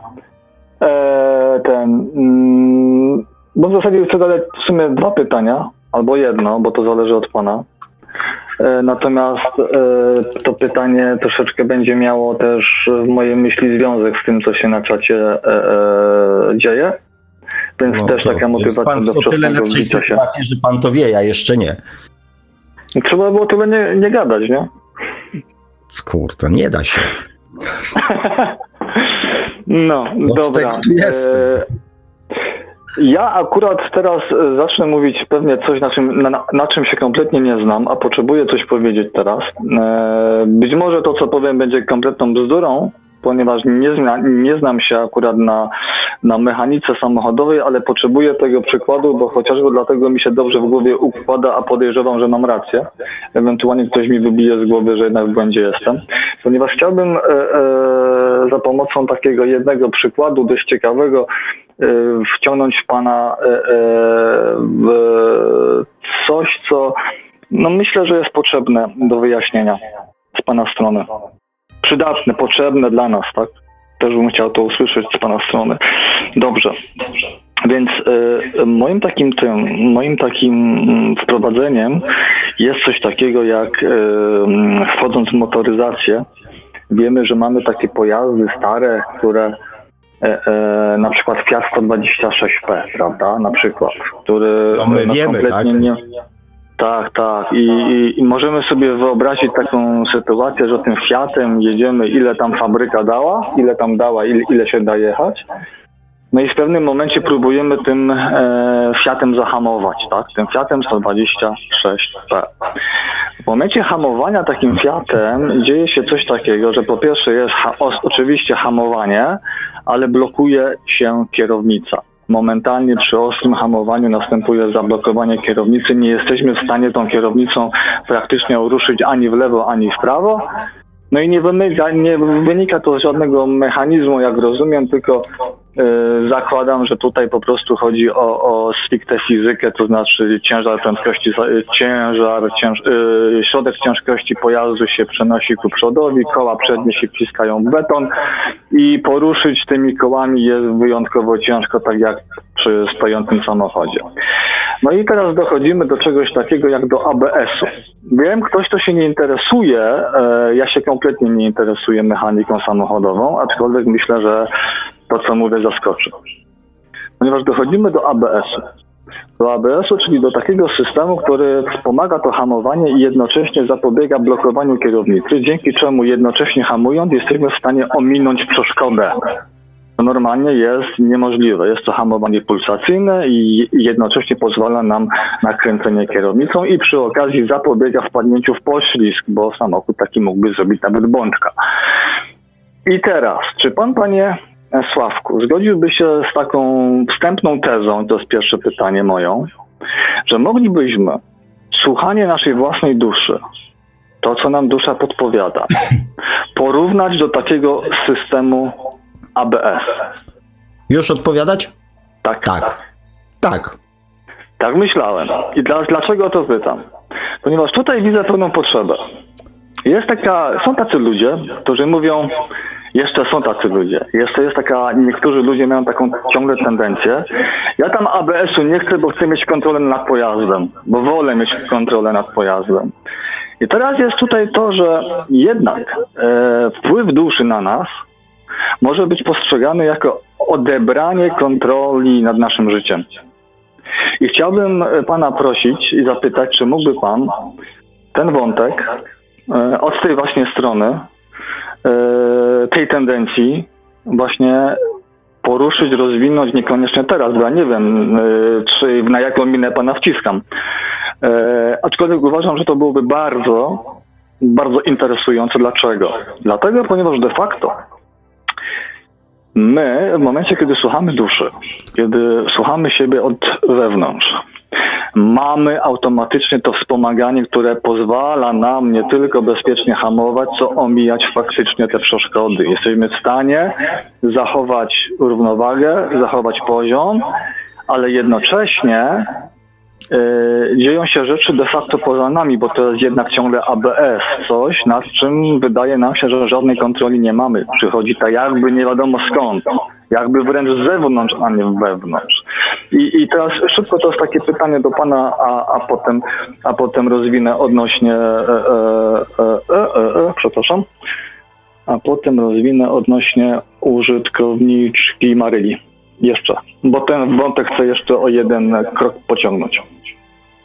Speaker 4: e, ten. Mm, bo w zasadzie chcę zadać w sumie dwa pytania, albo jedno, bo to zależy od pana. E, natomiast to pytanie troszeczkę będzie miało też w mojej myśli związek z tym, co się na czacie dzieje. Więc no też taka motywacja
Speaker 2: pan do wbicia się. sytuacji, że pan to wie, ja jeszcze nie.
Speaker 4: Trzeba było tyle nie, nie gadać, nie?
Speaker 2: Kurde, nie da się.
Speaker 4: no, no dobra. E, ja akurat teraz e, zacznę mówić pewnie coś, na czym, na, na, czym się kompletnie nie znam, a potrzebuję coś powiedzieć teraz. E, być może to, co powiem, będzie kompletną bzdurą, ponieważ nie, zna, nie znam się akurat na, na mechanice samochodowej, ale potrzebuję tego przykładu, bo chociażby dlatego mi się dobrze w głowie układa, a podejrzewam, że mam rację. Ewentualnie ktoś mi wybije z głowy, że jednak w błędzie jestem. Ponieważ chciałbym e, e, za pomocą takiego jednego przykładu, dość ciekawego, e, wciągnąć Pana e, e, w coś, co no myślę, że jest potrzebne do wyjaśnienia z Pana strony przydatne, potrzebne dla nas, tak? Też bym chciał to usłyszeć z Pana strony. Dobrze. Więc y, moim takim tym, moim takim mm, wprowadzeniem jest coś takiego jak y, wchodząc w motoryzację, wiemy, że mamy takie pojazdy stare, które y, na przykład Fiat 126P, prawda, na przykład, który
Speaker 2: no my wiemy, kompletnie tak? nie,
Speaker 4: tak, tak. I, i, I, możemy sobie wyobrazić taką sytuację, że tym Fiatem jedziemy, ile tam fabryka dała, ile tam dała, ile, ile się da jechać. No i w pewnym momencie próbujemy tym e, Fiatem zahamować, tak? Tym Fiatem 126P. W momencie hamowania takim Fiatem dzieje się coś takiego, że po pierwsze jest ha oczywiście hamowanie, ale blokuje się kierownica momentalnie przy ostrym hamowaniu następuje zablokowanie kierownicy. Nie jesteśmy w stanie tą kierownicą praktycznie ruszyć ani w lewo, ani w prawo. No i nie wynika, nie wynika to z żadnego mechanizmu, jak rozumiem, tylko zakładam, że tutaj po prostu chodzi o, o stricte fizykę, to znaczy ciężar prędkości, ciężar, cięż, yy, środek ciężkości pojazdu się przenosi ku przodowi, koła przednie się wciskają w beton i poruszyć tymi kołami jest wyjątkowo ciężko, tak jak przy stojącym samochodzie. No i teraz dochodzimy do czegoś takiego jak do ABS-u. Wiem, ktoś, kto się nie interesuje, e, ja się kompletnie nie interesuję mechaniką samochodową, aczkolwiek myślę, że to, co mówię, zaskoczy. Ponieważ dochodzimy do ABS-u. Do ABS-u, czyli do takiego systemu, który wspomaga to hamowanie i jednocześnie zapobiega blokowaniu kierownicy, dzięki czemu jednocześnie hamując jesteśmy w stanie ominąć przeszkodę. To normalnie jest niemożliwe. Jest to hamowanie pulsacyjne i jednocześnie pozwala nam na kręcenie kierownicą i przy okazji zapobiega wpadnięciu w poślizg, bo samochód taki mógłby zrobić nawet bączka. I teraz, czy pan, panie Sławku, zgodziłby się z taką wstępną tezą, to jest pierwsze pytanie moją, że moglibyśmy słuchanie naszej własnej duszy, to co nam dusza podpowiada, porównać do takiego systemu ABS.
Speaker 2: Już odpowiadać?
Speaker 4: Tak.
Speaker 2: Tak. Tak.
Speaker 4: Tak myślałem. I dla, dlaczego to pytam? Ponieważ tutaj widzę pewną potrzebę. Jest taka, są tacy ludzie, którzy mówią, jeszcze są tacy ludzie. Jeszcze jest taka, niektórzy ludzie mają taką ciągle tendencję. Ja tam ABS-u nie chcę, bo chcę mieć kontrolę nad pojazdem, bo wolę mieć kontrolę nad pojazdem. I teraz jest tutaj to, że jednak e, wpływ duszy na nas może być postrzegany jako odebranie kontroli nad naszym życiem. I chciałbym pana prosić i zapytać, czy mógłby pan ten wątek e, od tej właśnie strony E, tej tendencji właśnie poruszyć, rozwinąć, niekoniecznie teraz, bo ja nie wiem, e, czy na jaką minę pana wciskam. E, aczkolwiek uważam, że to byłoby bardzo, bardzo interesujące. Dlaczego? Dlatego, ponieważ de facto my w momencie, kiedy słuchamy duszy, kiedy słuchamy siebie od wewnątrz, mamy automatycznie to wspomaganie, które pozwala nam nie tylko bezpiecznie hamować, co omijać faktycznie te przeszkody. Jesteśmy w stanie zachować równowagę, zachować poziom, ale jednocześnie dzieją się rzeczy de facto poza nami, bo to jest jednak ciągle ABS, coś nad czym wydaje nam się, że żadnej kontroli nie mamy. Przychodzi tak jakby nie wiadomo skąd, jakby wręcz z zewnątrz, a nie wewnątrz. I, i teraz szybko to jest takie pytanie do Pana, a, a, potem, a potem rozwinę odnośnie, e, e, e, e przepraszam, a potem rozwinę odnośnie użytkowniczki Maryli jeszcze, bo ten wątek chcę jeszcze o jeden krok pociągnąć.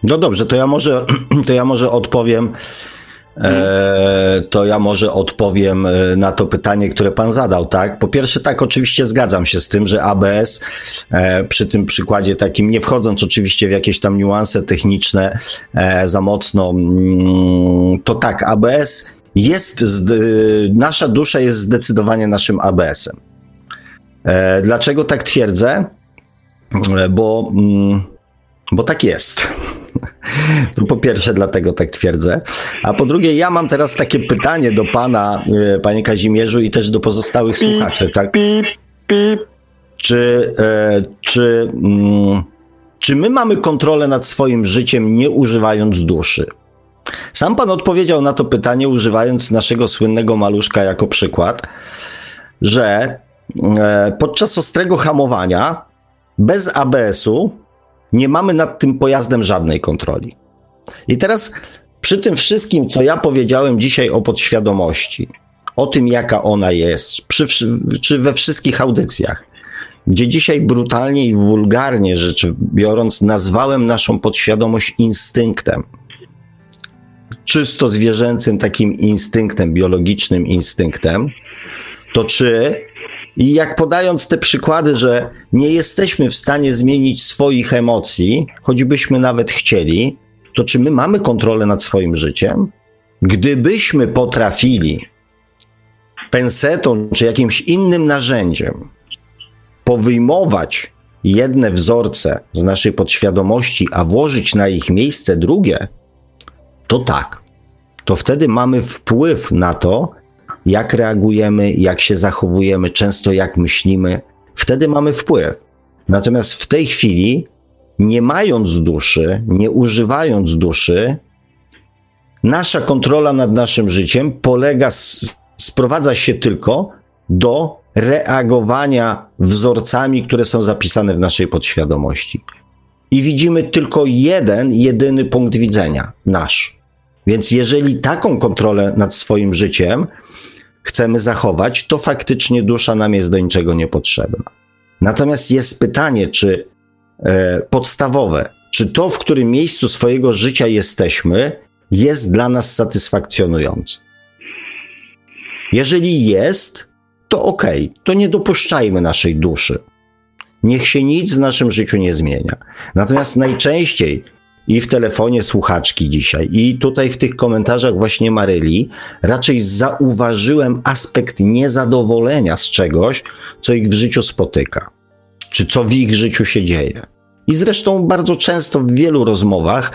Speaker 2: No dobrze, to ja może, to ja może odpowiem. E, to ja może odpowiem e, na to pytanie, które pan zadał, tak? Po pierwsze, tak, oczywiście zgadzam się z tym, że ABS, e, przy tym przykładzie takim, nie wchodząc oczywiście w jakieś tam niuanse techniczne za mocno, mm, to tak, ABS jest, nasza dusza jest zdecydowanie naszym ABS-em. E, dlaczego tak twierdzę? E, bo, mm, bo tak jest. To po pierwsze, dlatego tak twierdzę. A po drugie, ja mam teraz takie pytanie do pana, e, panie Kazimierzu, i też do pozostałych słuchaczy. Tak? Czy, czy, mm, czy my mamy kontrolę nad swoim życiem, nie używając duszy? Sam pan odpowiedział na to pytanie, używając naszego słynnego maluszka jako przykład, że podczas ostrego hamowania bez ABS-u nie mamy nad tym pojazdem żadnej kontroli. I teraz przy tym wszystkim, co ja powiedziałem dzisiaj o podświadomości, o tym, jaka ona jest, przy, czy we wszystkich audycjach, gdzie dzisiaj brutalnie i wulgarnie rzecz biorąc, nazwałem naszą podświadomość instynktem. Czysto zwierzęcym takim instynktem, biologicznym instynktem, to czy i jak podając te przykłady, że nie jesteśmy w stanie zmienić swoich emocji, choćbyśmy nawet chcieli, to czy my mamy kontrolę nad swoim życiem? Gdybyśmy potrafili pensetą czy jakimś innym narzędziem powyjmować jedne wzorce z naszej podświadomości, a włożyć na ich miejsce drugie, to tak. To wtedy mamy wpływ na to, jak reagujemy, jak się zachowujemy, często jak myślimy. Wtedy mamy wpływ. Natomiast w tej chwili, nie mając duszy, nie używając duszy, nasza kontrola nad naszym życiem polega, sprowadza się tylko do reagowania wzorcami, które są zapisane w naszej podświadomości. I widzimy tylko jeden, jedyny punkt widzenia nasz. Więc jeżeli taką kontrolę nad swoim życiem chcemy zachować, to faktycznie dusza nam jest do niczego niepotrzebna. Natomiast jest pytanie, czy e, podstawowe, czy to, w którym miejscu swojego życia jesteśmy, jest dla nas satysfakcjonujące. Jeżeli jest, to ok, to nie dopuszczajmy naszej duszy. Niech się nic w naszym życiu nie zmienia. Natomiast najczęściej i w telefonie słuchaczki dzisiaj, i tutaj w tych komentarzach właśnie Maryli, raczej zauważyłem aspekt niezadowolenia z czegoś, co ich w życiu spotyka, czy co w ich życiu się dzieje. I zresztą bardzo często w wielu rozmowach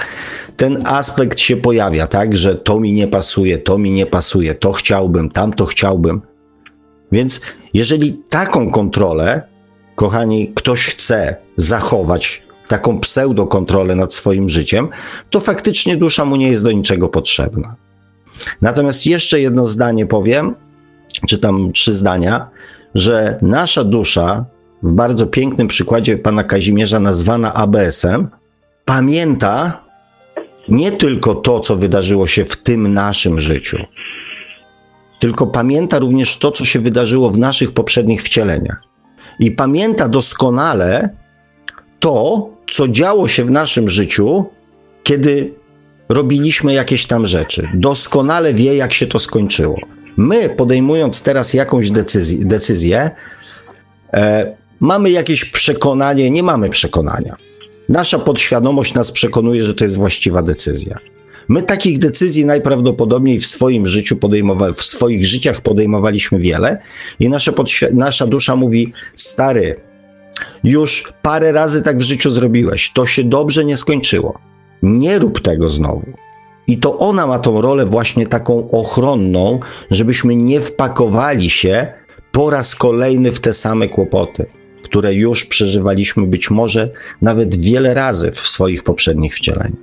Speaker 2: ten aspekt się pojawia, tak, że to mi nie pasuje, to mi nie pasuje, to chciałbym, tamto chciałbym. Więc jeżeli taką kontrolę, kochani, ktoś chce zachować, taką pseudokontrolę nad swoim życiem, to faktycznie dusza mu nie jest do niczego potrzebna. Natomiast jeszcze jedno zdanie powiem, czy tam trzy zdania, że nasza dusza, w bardzo pięknym przykładzie pana Kazimierza, nazwana ABS-em, pamięta nie tylko to, co wydarzyło się w tym naszym życiu, tylko pamięta również to, co się wydarzyło w naszych poprzednich wcieleniach. I pamięta doskonale to, co działo się w naszym życiu, kiedy robiliśmy jakieś tam rzeczy. Doskonale wie, jak się to skończyło. My, podejmując teraz jakąś decyzję, decyzję e, mamy jakieś przekonanie, nie mamy przekonania. Nasza podświadomość nas przekonuje, że to jest właściwa decyzja. My takich decyzji najprawdopodobniej w swoim życiu podejmowali, w swoich życiach podejmowaliśmy wiele i nasza, nasza dusza mówi, stary, już parę razy tak w życiu zrobiłeś, to się dobrze nie skończyło. Nie rób tego znowu. I to ona ma tą rolę właśnie taką ochronną, żebyśmy nie wpakowali się po raz kolejny w te same kłopoty które już przeżywaliśmy być może nawet wiele razy w swoich poprzednich wcieleniach.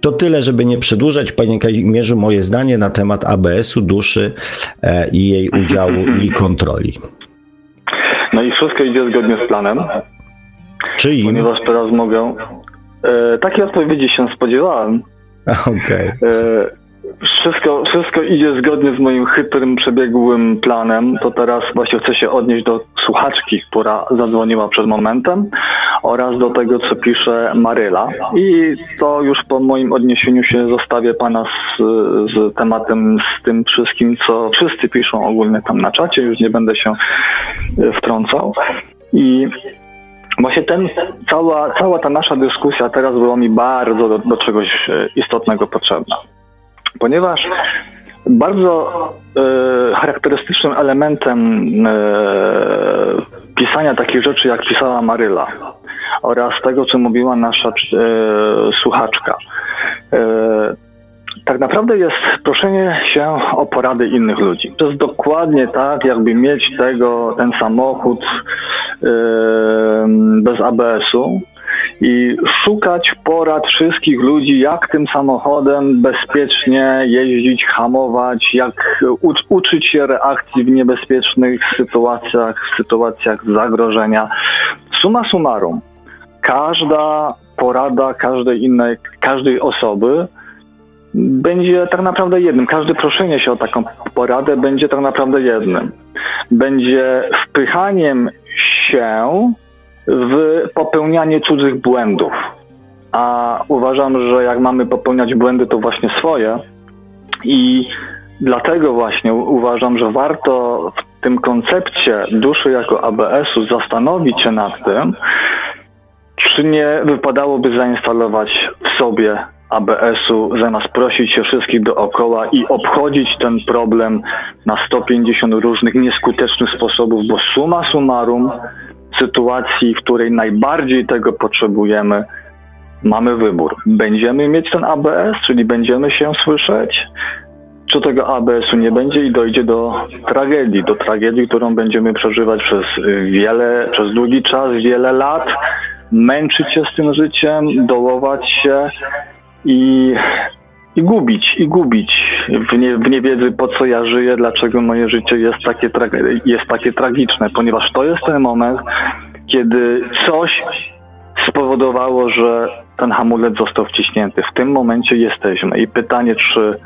Speaker 2: To tyle, żeby nie przedłużać, panie Kazimierzu, moje zdanie na temat ABS-u, duszy e, i jej udziału i kontroli.
Speaker 4: Wszystko idzie zgodnie z planem.
Speaker 2: Czyli?
Speaker 4: Ponieważ teraz mogę. E, takiej odpowiedzi się spodziewałem.
Speaker 2: Okej. Okay. E,
Speaker 4: wszystko, wszystko idzie zgodnie z moim chytrym, przebiegłym planem. To teraz właśnie chcę się odnieść do słuchaczki, która zadzwoniła przed momentem oraz do tego, co pisze Maryla. I to już po moim odniesieniu się zostawię Pana z, z tematem, z tym wszystkim, co wszyscy piszą ogólnie tam na czacie. Już nie będę się wtrącał. I Właśnie ten, cała, cała ta nasza dyskusja teraz była mi bardzo do, do czegoś istotnego potrzebna ponieważ bardzo e, charakterystycznym elementem e, pisania takich rzeczy, jak pisała Maryla oraz tego, co mówiła nasza e, słuchaczka. E, tak naprawdę jest proszenie się o porady innych ludzi. To jest dokładnie tak, jakby mieć tego, ten samochód e, bez ABS-u, i szukać porad wszystkich ludzi, jak tym samochodem bezpiecznie jeździć, hamować, jak uczyć się reakcji w niebezpiecznych sytuacjach, w sytuacjach zagrożenia. Suma summarum, każda porada każdej innej, każdej osoby będzie tak naprawdę jednym. Każde proszenie się o taką poradę będzie tak naprawdę jednym. Będzie wpychaniem się w popełnianie cudzych błędów. A uważam, że jak mamy popełniać błędy, to właśnie swoje. I dlatego właśnie uważam, że warto w tym koncepcie duszy jako ABS-u zastanowić się nad tym, czy nie wypadałoby zainstalować w sobie ABS-u, zamiast prosić się wszystkich dookoła i obchodzić ten problem na 150 różnych nieskutecznych sposobów, bo suma summarum sytuacji, w której najbardziej tego potrzebujemy, mamy wybór. Będziemy mieć ten ABS, czyli będziemy się słyszeć, czy tego ABS-u nie będzie i dojdzie do tragedii, do tragedii, którą będziemy przeżywać przez wiele, przez długi czas, wiele lat, męczyć się z tym życiem, dołować się i, i gubić, i gubić w, nie, w niewiedzy, po co ja żyję, dlaczego moje życie jest takie, jest takie tragiczne, ponieważ to jest ten moment, kiedy coś spowodowało, że ten hamulec został wciśnięty. W tym momencie jesteśmy. I pytanie, czy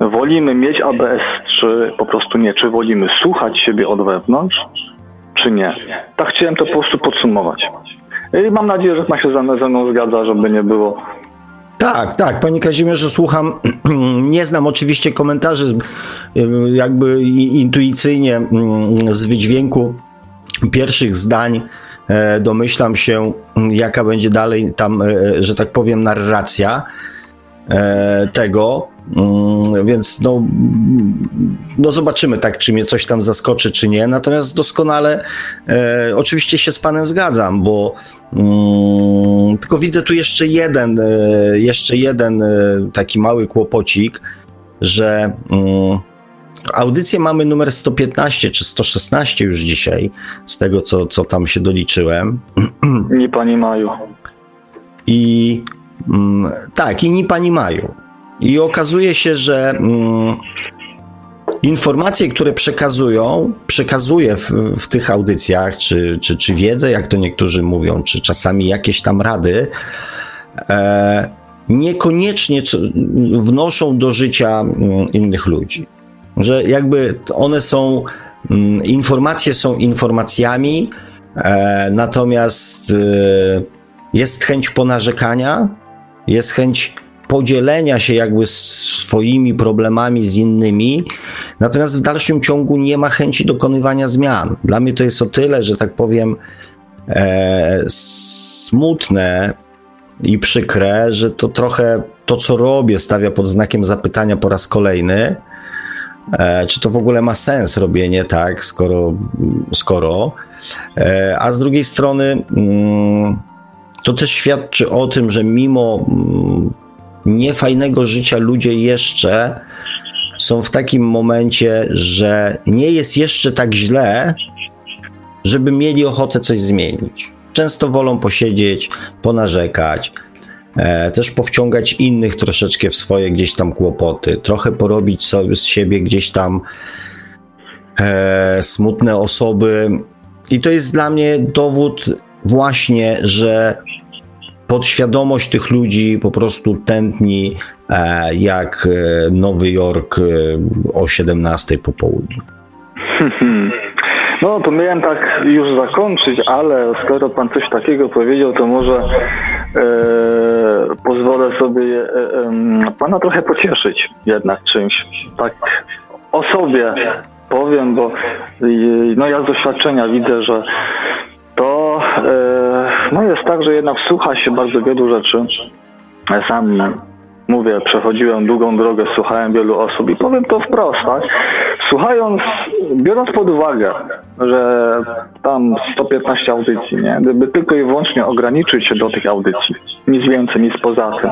Speaker 4: wolimy mieć ABS, czy po prostu nie? Czy wolimy słuchać siebie od wewnątrz, czy nie? Tak chciałem to po prostu podsumować. I mam nadzieję, że Pan się ze mną zgadza, żeby nie było
Speaker 2: tak, tak, panie Kazimierzu, słucham. Nie znam oczywiście komentarzy, jakby intuicyjnie mm, z wydźwięku pierwszych zdań. E, domyślam się, jaka będzie dalej tam, e, że tak powiem, narracja. e, tego. Mm, więc no, no zobaczymy, tak, czy mnie coś tam zaskoczy, czy nie. Natomiast doskonale e, oczywiście się z Panem zgadzam, bo mm, tylko widzę tu jeszcze jeden, e, jeszcze jeden e, taki mały kłopocik, że mm, Audycję mamy numer 115 czy 116 już dzisiaj, z tego co, co tam się doliczyłem.
Speaker 4: Nie pani Maju.
Speaker 2: I tak, i nie pani Maju. I okazuje się, że mm, informacje, które przekazują, przekazuje w, w tych audycjach, czy, czy, czy wiedzę, jak to niektórzy mówią, czy czasami jakieś tam rady, e, niekoniecznie wnoszą do życia mm, innych ludzi że jakby one są, mm, informacje są informacjami, e, natomiast e, jest chęć ponarzekania, jest chęć podzielenia się jakby swoimi problemami z innymi, natomiast w dalszym ciągu nie ma chęci dokonywania zmian. Dla mnie to jest o tyle, że tak powiem, e, smutne i przykre, że to trochę to, co robię, stawia pod znakiem zapytania po raz kolejny. E, czy to w ogóle ma sens robienie tak, skoro, skoro. E, a z drugiej strony mm, to też świadczy o tym, że mimo mm, niefajnego życia ludzie jeszcze są w takim momencie, że nie jest jeszcze tak źle, żeby mieli ochotę coś zmienić. Często wolą posiedzieć, ponarzekać, e, też powciągać innych troszeczkę w swoje gdzieś tam kłopoty, trochę porobić sobie z siebie gdzieś tam e, smutne osoby. I to jest dla mnie dowód właśnie, że podświadomość tych ludzi po prostu tętni e, jak e, Nowy Jork e, o 17 po południu.
Speaker 4: No, to miałem tak już zakończyć, ale skoro pan coś takiego powiedział, to może e, pozwolę sobie e, e, pana trochę pocieszyć jednak czymś. Tak o sobie powiem, bo no ja z doświadczenia widzę, że to e, no jest tak, że jednak słucha się bardzo wielu rzeczy. Sam mówię, przechodziłem długą drogę, słuchałem wielu osób i powiem to wprost, tak? Słuchając, biorąc pod uwagę, że tam 115 audycji, nie? Gdyby tylko i wyłącznie ograniczyć się do tych audycji, nic więcej, nic poza tym,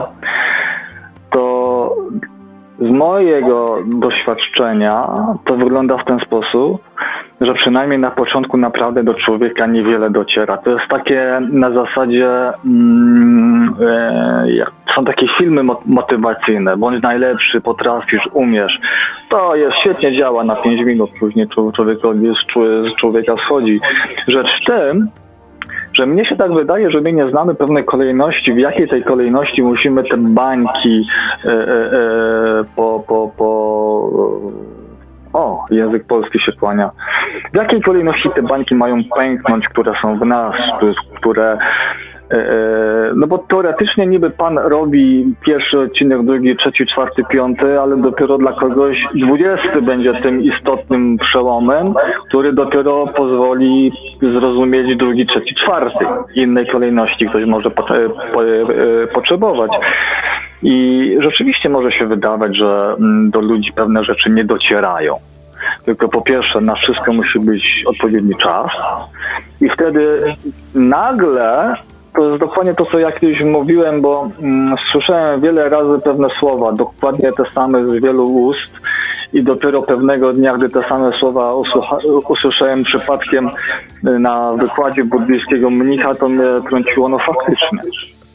Speaker 4: to z mojego doświadczenia to wygląda w ten sposób, że przynajmniej na początku naprawdę do człowieka niewiele dociera. To jest takie na zasadzie, mm, e, są takie filmy motywacyjne, bądź najlepszy, potrafisz, umiesz. To jest, świetnie działa na 5 minut, później człowiekowi z człowieka schodzi. Rzecz w tym, że mnie się tak wydaje, że my nie znamy pewnej kolejności, w jakiej tej kolejności musimy te bańki e, e, e, po, po, po o, język polski się kłania. W jakiej kolejności te bańki mają pęknąć, które są w nas, które no bo teoretycznie niby pan robi pierwszy odcinek, drugi, trzeci, czwarty, piąty, ale dopiero dla kogoś dwudziesty będzie tym istotnym przełomem, który dopiero pozwoli zrozumieć drugi, trzeci, czwarty. Innej kolejności ktoś może e, potrzebować. I rzeczywiście może się wydawać, że mm, do ludzi pewne rzeczy nie docierają. Tylko po pierwsze, na wszystko musi być odpowiedni czas, i wtedy nagle to jest dokładnie to, co ja kiedyś mówiłem, bo mm, słyszałem wiele razy pewne słowa, dokładnie te same z wielu ust i dopiero pewnego dnia, gdy te same słowa usłyszałem przypadkiem y, na wykładzie buddyjskiego mnicha, to mnie trąciło, no faktycznie.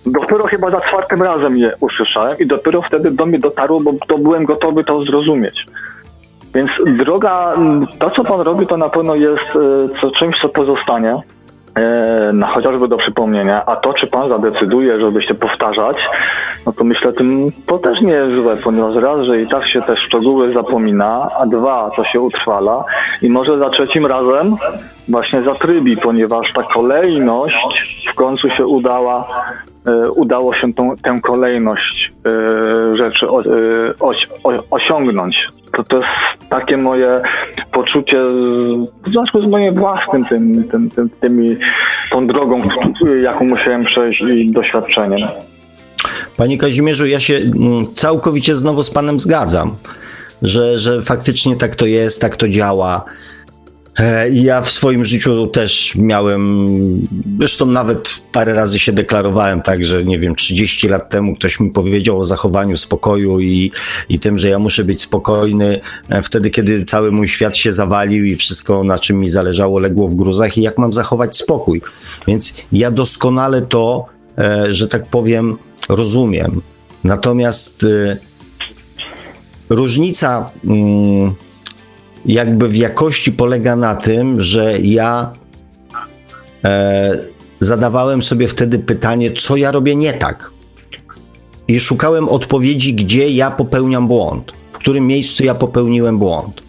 Speaker 4: Dopiero chyba za czwartym razem je usłyszałem i dopiero wtedy do mnie dotarło, bo to byłem gotowy to zrozumieć. Więc droga, to co pan robi, to na pewno jest y, co, czymś, co pozostanie no, chociażby do przypomnienia, a to, czy pan zadecyduje, żeby się powtarzać, no to myślę, tym to też nie jest złe, ponieważ raz, że i tak się te szczegóły zapomina, a dwa, to się utrwala i może za trzecim razem właśnie zatrybi, ponieważ ta kolejność w końcu się udała, e, udało się tą, tę kolejność e, rzeczy e, osiągnąć. To, to jest takie moje poczucie w związku z moim własnym tym, tym, tym, tymi, tą drogą, jaką musiałem przejść i doświadczeniem.
Speaker 2: Panie Kazimierzu, ja się mm, całkowicie znowu z Panem zgadzam, że, że faktycznie tak to jest, tak to działa. E, ja w swoim życiu też miałem, zresztą nawet parę razy się deklarowałem tak, że nie wiem, 30 lat temu ktoś mi powiedział o zachowaniu spokoju i, i tym, że ja muszę być spokojny e, wtedy, kiedy cały mój świat się zawalił i wszystko, na czym mi zależało, legło w gruzach i jak mam zachować spokój. Więc ja doskonale to, e, że tak powiem, rozumiem. Natomiast różnica. Mm, jakby w jakości polega na tym, że ja e, zadawałem sobie wtedy pytanie, co ja robię nie tak. I szukałem odpowiedzi, gdzie ja popełniam błąd, w którym miejscu ja popełniłem błąd.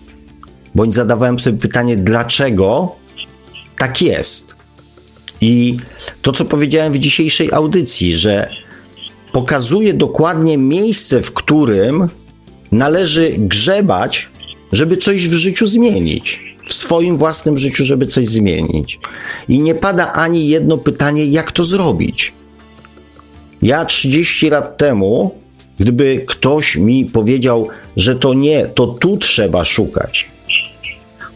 Speaker 2: Bądź zadawałem sobie pytanie, dlaczego tak jest. I to, co powiedziałem w dzisiejszej audycji, że pokazuje dokładnie miejsce, w którym należy grzebać żeby coś w życiu zmienić. W swoim własnym życiu, żeby coś zmienić. I nie pada ani jedno pytanie, jak to zrobić. Ja 30 lat temu, gdyby ktoś mi powiedział, że to nie, to tu trzeba szukać,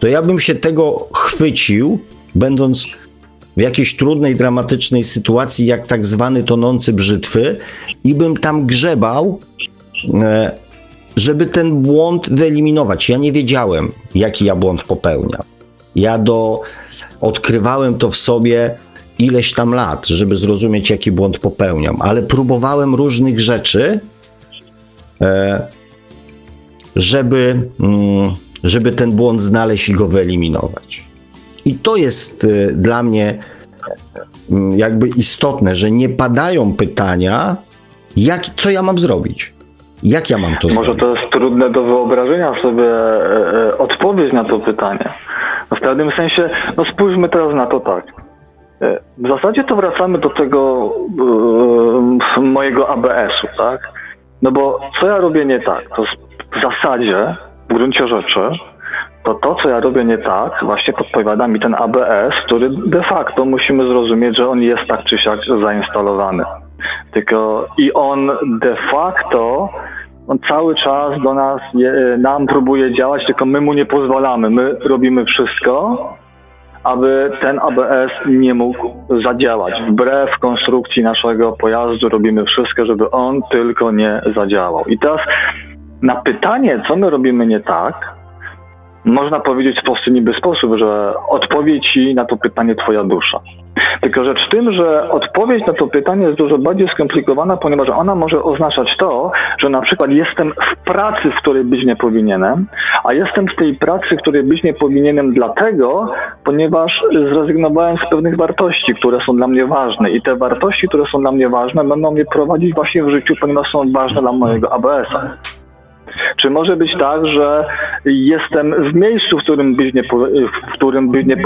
Speaker 2: to ja bym się tego chwycił, będąc w jakiejś trudnej, dramatycznej sytuacji, jak tak zwany tonący brzytwy, i bym tam grzebał, e, żeby ten błąd wyeliminować. Ja nie wiedziałem, jaki ja błąd popełniam. Ja do, odkrywałem to w sobie ileś tam lat, żeby zrozumieć, jaki błąd popełniam, ale próbowałem różnych rzeczy, e, żeby, mm, żeby ten błąd znaleźć i go wyeliminować. I to jest e, dla mnie mm, jakby istotne, że nie padają pytania, jak, co ja mam zrobić. Jak ja mam to
Speaker 4: Może zrobić? to jest trudne do wyobrażenia sobie e, odpowiedź na to pytanie. No w pewnym sensie, no spójrzmy teraz na to tak. E, w zasadzie to wracamy do tego e, mojego ABS-u, tak? No bo co ja robię nie tak? To w zasadzie, w gruncie rzeczy, to to, co ja robię nie tak, właśnie podpowiada mi ten ABS, który de facto musimy zrozumieć, że on jest tak czy siak zainstalowany. Tylko i on de facto on cały czas do nas, nam próbuje działać, tylko my mu nie pozwalamy. My robimy wszystko, aby ten ABS nie mógł zadziałać. Wbrew konstrukcji naszego pojazdu robimy wszystko, żeby on tylko nie zadziałał. I teraz na pytanie, co my robimy nie tak, można powiedzieć w prosty niby sposób, że odpowiedź ci na to pytanie twoja dusza. Tylko rzecz w tym, że odpowiedź na to pytanie jest dużo bardziej skomplikowana, ponieważ ona może oznaczać to, że na przykład jestem w pracy, w której być nie powinienem, a jestem w tej pracy, w której być nie powinienem dlatego, ponieważ zrezygnowałem z pewnych wartości, które są dla mnie ważne i te wartości, które są dla mnie ważne, będą mnie prowadzić właśnie w życiu, ponieważ są ważne dla mojego ABS-a. Czy może być tak, że jestem w miejscu, w którym być nie, w którym być nie,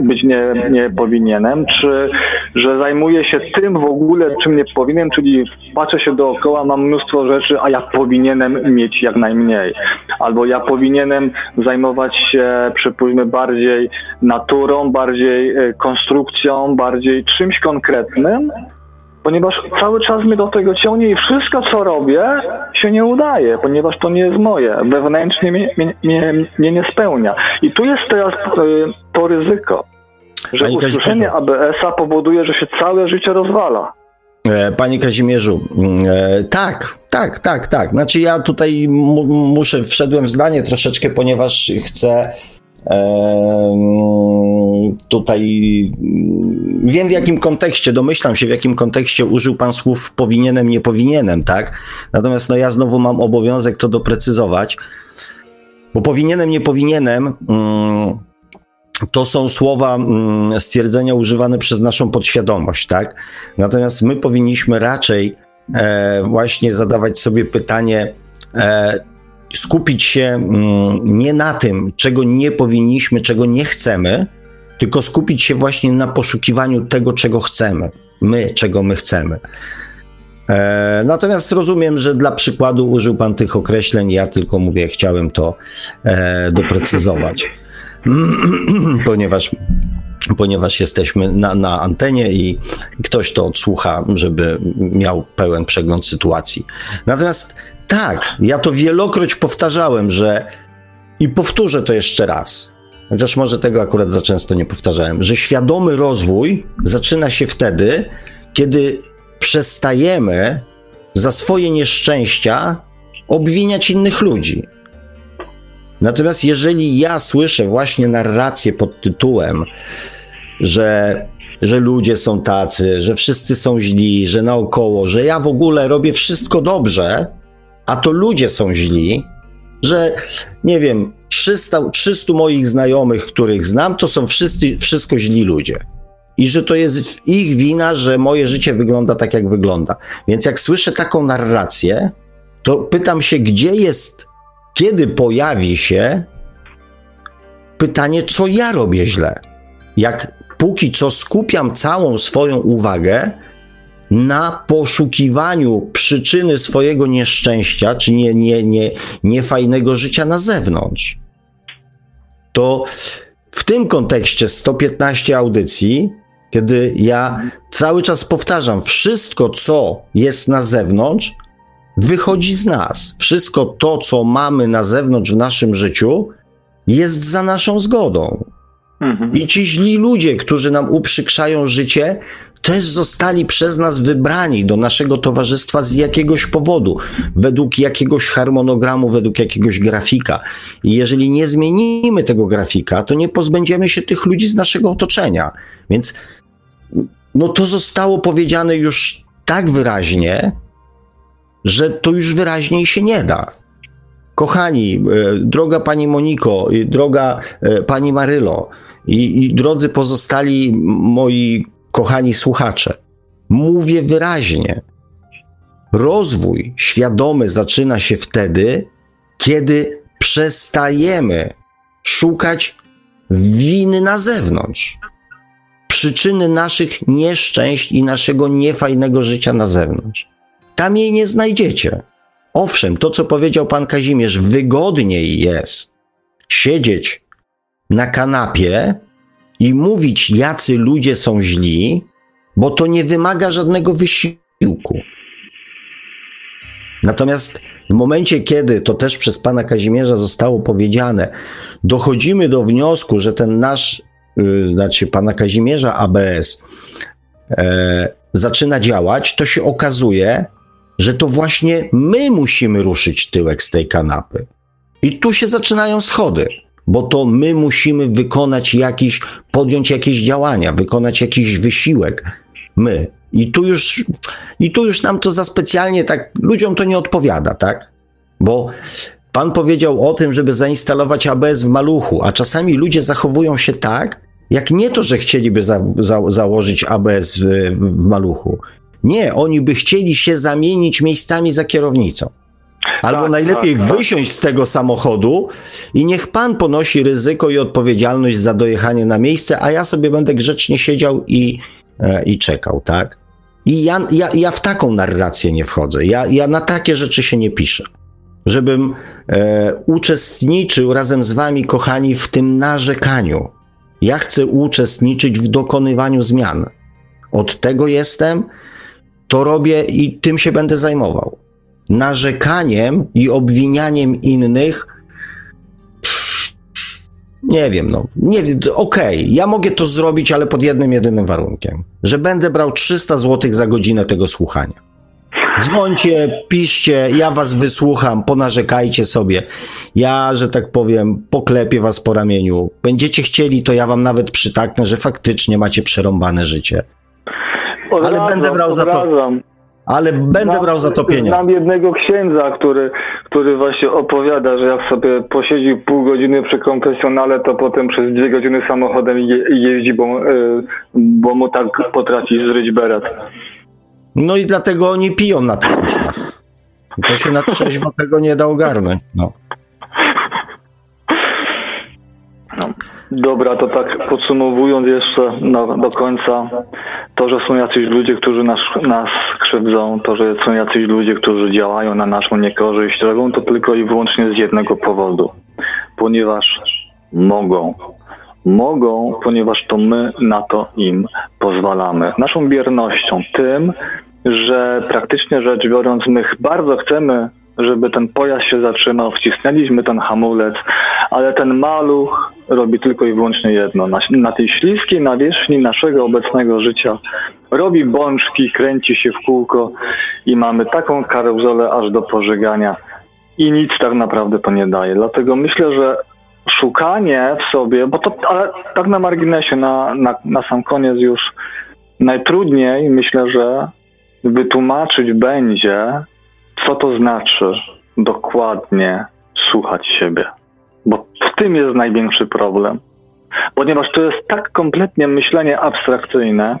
Speaker 4: być nie, nie powinienem, czy że zajmuję się tym w ogóle, czym nie powinienem, czyli patrzę się dookoła, mam mnóstwo rzeczy, a ja powinienem mieć jak najmniej. Albo ja powinienem zajmować się, przypuśćmy, bardziej naturą, bardziej e, konstrukcją, bardziej czymś konkretnym, ponieważ cały czas mnie do tego ciągnie i wszystko, co robię, się nie udaje, ponieważ to nie jest moje. Wewnętrznie mnie, mnie, mnie, mnie nie spełnia. I tu jest teraz y, to ryzyko. że Pani usłyszenie ABS-a powoduje, że się całe życie rozwala.
Speaker 2: E, panie Kazimierzu, mm, e, tak, tak, tak, tak. Znaczy ja tutaj muszę, wszedłem w zdanie troszeczkę, ponieważ chcę tutaj wiem w jakim kontekście, domyślam się w jakim kontekście użył pan słów powinienem, nie powinienem, tak? Natomiast no ja znowu mam obowiązek to doprecyzować, bo powinienem, nie powinienem mm, to są słowa, mm, stwierdzenia używane przez naszą podświadomość, tak? Natomiast my powinniśmy raczej e, właśnie zadawać sobie pytanie, e, skupić się mm, nie na tym, czego nie powinniśmy, czego nie chcemy, tylko skupić się właśnie na poszukiwaniu tego, czego chcemy. My, czego my chcemy. E, natomiast rozumiem, że dla przykładu użył Pan tych określeń, ja tylko mówię, chciałem to e, doprecyzować, ponieważ, ponieważ jesteśmy na, na antenie i ktoś to odsłucha, żeby miał pełen przegląd sytuacji. Natomiast tak, ja to wielokroć powtarzałem, że i powtórzę to jeszcze raz. Chociaż może tego akurat za często nie powtarzałem, że świadomy rozwój zaczyna się wtedy, kiedy przestajemy za swoje nieszczęścia obwiniać innych ludzi. Natomiast jeżeli ja słyszę właśnie narrację pod tytułem, że, że ludzie są tacy, że wszyscy są źli, że naokoło, że ja w ogóle robię wszystko dobrze, a to ludzie są źli, że nie wiem, 300, 300 moich znajomych, których znam, to są wszyscy, wszystko źli ludzie. I że to jest ich wina, że moje życie wygląda tak, jak wygląda. Więc jak słyszę taką narrację, to pytam się, gdzie jest, kiedy pojawi się pytanie, co ja robię źle. Jak póki co skupiam całą swoją uwagę na poszukiwaniu przyczyny swojego nieszczęścia, czy nie, nie, nie, niefajnego życia na zewnątrz, to w tym kontekście 115 audycji, kiedy ja cały czas powtarzam, wszystko, co jest na zewnątrz, wychodzi z nas. Wszystko to, co mamy na zewnątrz w naszym życiu, jest za naszą zgodą. Mhm. I ci źli ludzie, którzy nam uprzykrzają życie, też zostali przez nas wybrani do naszego towarzystwa z jakiegoś powodu, według jakiegoś harmonogramu, według jakiegoś grafika. I jeżeli nie zmienimy tego grafika, to nie pozbędziemy się tych ludzi z naszego otoczenia. Więc no to zostało powiedziane już tak wyraźnie, że to już wyraźniej się nie da. Kochani, e, droga pani Moniko, droga e, pani Marylo i, i drodzy pozostali moi kochani słuchacze, mówię wyraźnie. Rozwój świadomy zaczyna się wtedy, kiedy przestajemy szukać winy na zewnątrz, przyczyny naszych nieszczęść i naszego niefajnego życia na zewnątrz. Tam jej nie znajdziecie. Owszem, to co powiedział pan Kazimierz, wygodniej jest siedzieć na kanapie i mówić, jacy ludzie są źli, bo to nie wymaga żadnego wysiłku. Natomiast w momencie, kiedy to też przez pana Kazimierza zostało powiedziane, dochodzimy do wniosku, że ten nasz, yy, znaczy pana Kazimierza ABS, e, zaczyna działać, to się okazuje, że to właśnie my musimy ruszyć tyłek z tej kanapy. I tu się zaczynają schody bo to my musimy wykonać jakiś, podjąć jakieś działania, wykonać jakiś wysiłek. My. I tu już, i tu już nam to za specjalnie tak, ludziom to nie odpowiada, tak? Bo pan powiedział o tym, żeby zainstalować ABS w maluchu, a czasami ludzie zachowują się tak, jak nie to, że chcieliby za, za, założyć ABS w, w maluchu. Nie, oni by chcieli się zamienić miejscami za kierownicą. Albo tak, najlepiej tak, tak. wysiąść z tego samochodu i niech pan ponosi ryzyko i odpowiedzialność za dojechanie na miejsce, a ja sobie będę grzecznie siedział i, e, i czekał, tak? I ja, ja, ja w taką narrację nie wchodzę. Ja, ja na takie rzeczy się nie piszę. Żebym e, uczestniczył razem z wami, kochani, w tym narzekaniu. Ja chcę uczestniczyć w dokonywaniu zmian. Od tego jestem, to robię i tym się będę zajmował narzekaniem i obwinianiem innych Nie wiem, no. Nie wiem, okej, okay. ja mogę to zrobić, ale pod jednym, jedynym warunkiem. Że będę brał 300 zł za godzinę tego słuchania. Dzwońcie, piszcie, ja was wysłucham, ponarzekajcie sobie. Ja, że tak powiem, poklepię was po ramieniu. Będziecie chcieli, to ja wam nawet przytaknę, że faktycznie macie przerąbane życie. Ale będę brał za to ale będę brał za to pieniądze.
Speaker 4: Znam jednego księdza, który, który właśnie opowiada, że jak sobie posiedzi pół godziny przy konfesjonale, to potem przez dwie godziny samochodem je, jeździ, bo, yy, bo mu tak potrafi zryć beret.
Speaker 2: No i dlatego oni piją na tych uszach. To się na trzeźwo tego nie da ogarnąć. No.
Speaker 4: Dobra, to tak podsumowując jeszcze no, do końca, to, że są jacyś ludzie, którzy nas, nas krzywdzą, to, że są jacyś ludzie, którzy działają na naszą niekorzyść, robią to tylko i wyłącznie z jednego powodu. Ponieważ mogą. Mogą, ponieważ to my na to im pozwalamy. Naszą biernością, tym, że praktycznie rzecz biorąc, my bardzo chcemy żeby ten pojazd się zatrzymał, wcisnęliśmy ten hamulec, ale ten maluch robi tylko i wyłącznie jedno. Na, na tej śliskiej nawierzchni naszego obecnego życia robi bączki, kręci się w kółko i mamy taką karuzelę aż do pożegania i nic tak naprawdę to nie daje. Dlatego myślę, że szukanie w sobie, bo to ale tak na marginesie, na, na, na sam koniec już najtrudniej myślę, że wytłumaczyć będzie, co to znaczy dokładnie słuchać siebie. Bo w tym jest największy problem. Ponieważ to jest tak kompletnie myślenie abstrakcyjne,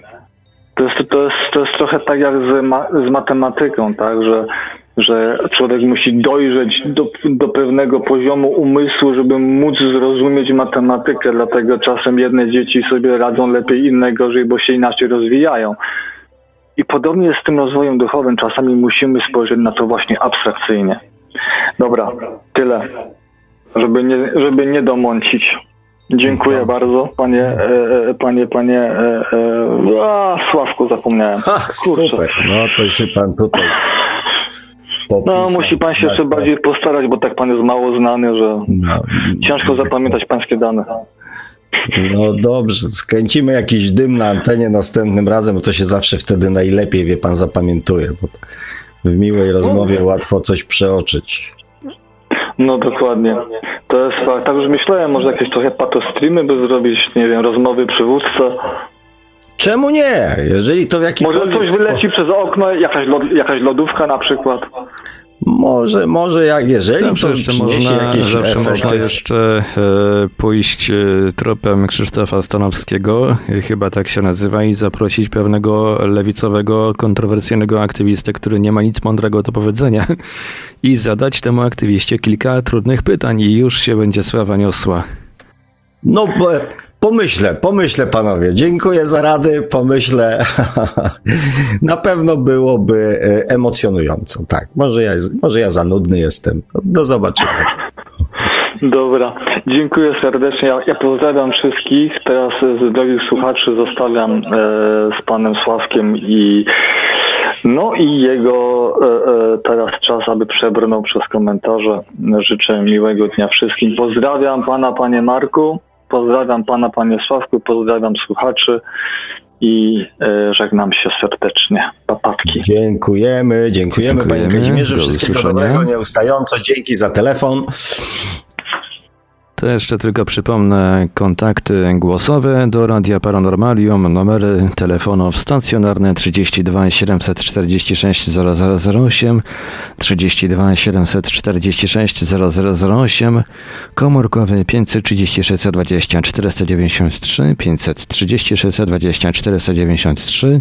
Speaker 4: to jest, to jest, to jest trochę tak jak z, ma, z matematyką, tak, że, że człowiek musi dojrzeć do, do pewnego poziomu umysłu, żeby móc zrozumieć matematykę, dlatego czasem jedne dzieci sobie radzą lepiej, inne gorzej, bo się inaczej rozwijają. I podobnie jest z tym rozwojem duchowym. Czasami musimy spojrzeć na to właśnie abstrakcyjnie. Dobra, tyle, żeby nie, żeby nie domącić. Dziękuję bardzo, panie, e, e panie, panie, e, e, a, Sławku, zapomniałem.
Speaker 2: Ach, super, no to się pan tutaj
Speaker 4: popisał. No, musi pan się jeszcze bardziej postarać, bo tak pan jest mało znany, że no, ciężko zapamiętać pańskie dane.
Speaker 2: No dobrze, skręcimy jakiś dym na antenie następnym razem, bo to się zawsze wtedy najlepiej, wie pan, zapamiętuje, bo w miłej rozmowie łatwo coś przeoczyć.
Speaker 4: No dokładnie. To jest fakt. Tak już myślałem, może jakieś trochę patostreamy by zrobić, nie wiem, rozmowy przywódca.
Speaker 2: Czemu nie? Jeżeli to w jakimkolwiek...
Speaker 4: Może coś wyleci przez okno, jakaś, lod, jakaś lodówka na przykład.
Speaker 2: Może, może jak jeżeli zawsze to jeszcze można, jakieś
Speaker 1: Zawsze efekty. można jeszcze e, pójść e, tropem Krzysztofa Stanowskiego, e, chyba tak się nazywa, i zaprosić pewnego lewicowego, kontrowersyjnego aktywistę, który nie ma nic mądrego do powiedzenia i zadać temu aktywiście kilka trudnych pytań i już się będzie sława niosła.
Speaker 2: No, bo Pomyślę, pomyślę panowie. Dziękuję za rady, pomyślę. Na pewno byłoby e, emocjonująco. Tak, może ja, może ja za nudny jestem. Do zobaczenia.
Speaker 4: Dobra, dziękuję serdecznie. Ja, ja pozdrawiam wszystkich. Teraz z drogich słuchaczy zostawiam e, z panem Sławkiem i no i jego e, e, teraz czas, aby przebrnął przez komentarze. Życzę miłego dnia wszystkim. Pozdrawiam pana, panie Marku. Pozdrawiam pana, panie Sławku, pozdrawiam słuchaczy i e, żegnam się serdecznie. Papatki.
Speaker 2: Dziękujemy, dziękujemy, dziękujemy. panie Kazimierzu. Wszystkiego dobrego, nieustająco. Dzięki za telefon.
Speaker 1: To jeszcze tylko przypomnę kontakty głosowe do Radia Paranormalium, numery telefonów stacjonarne 32 746 0008, 32 746 0008, komórkowy 536 20 493, 536 20 493,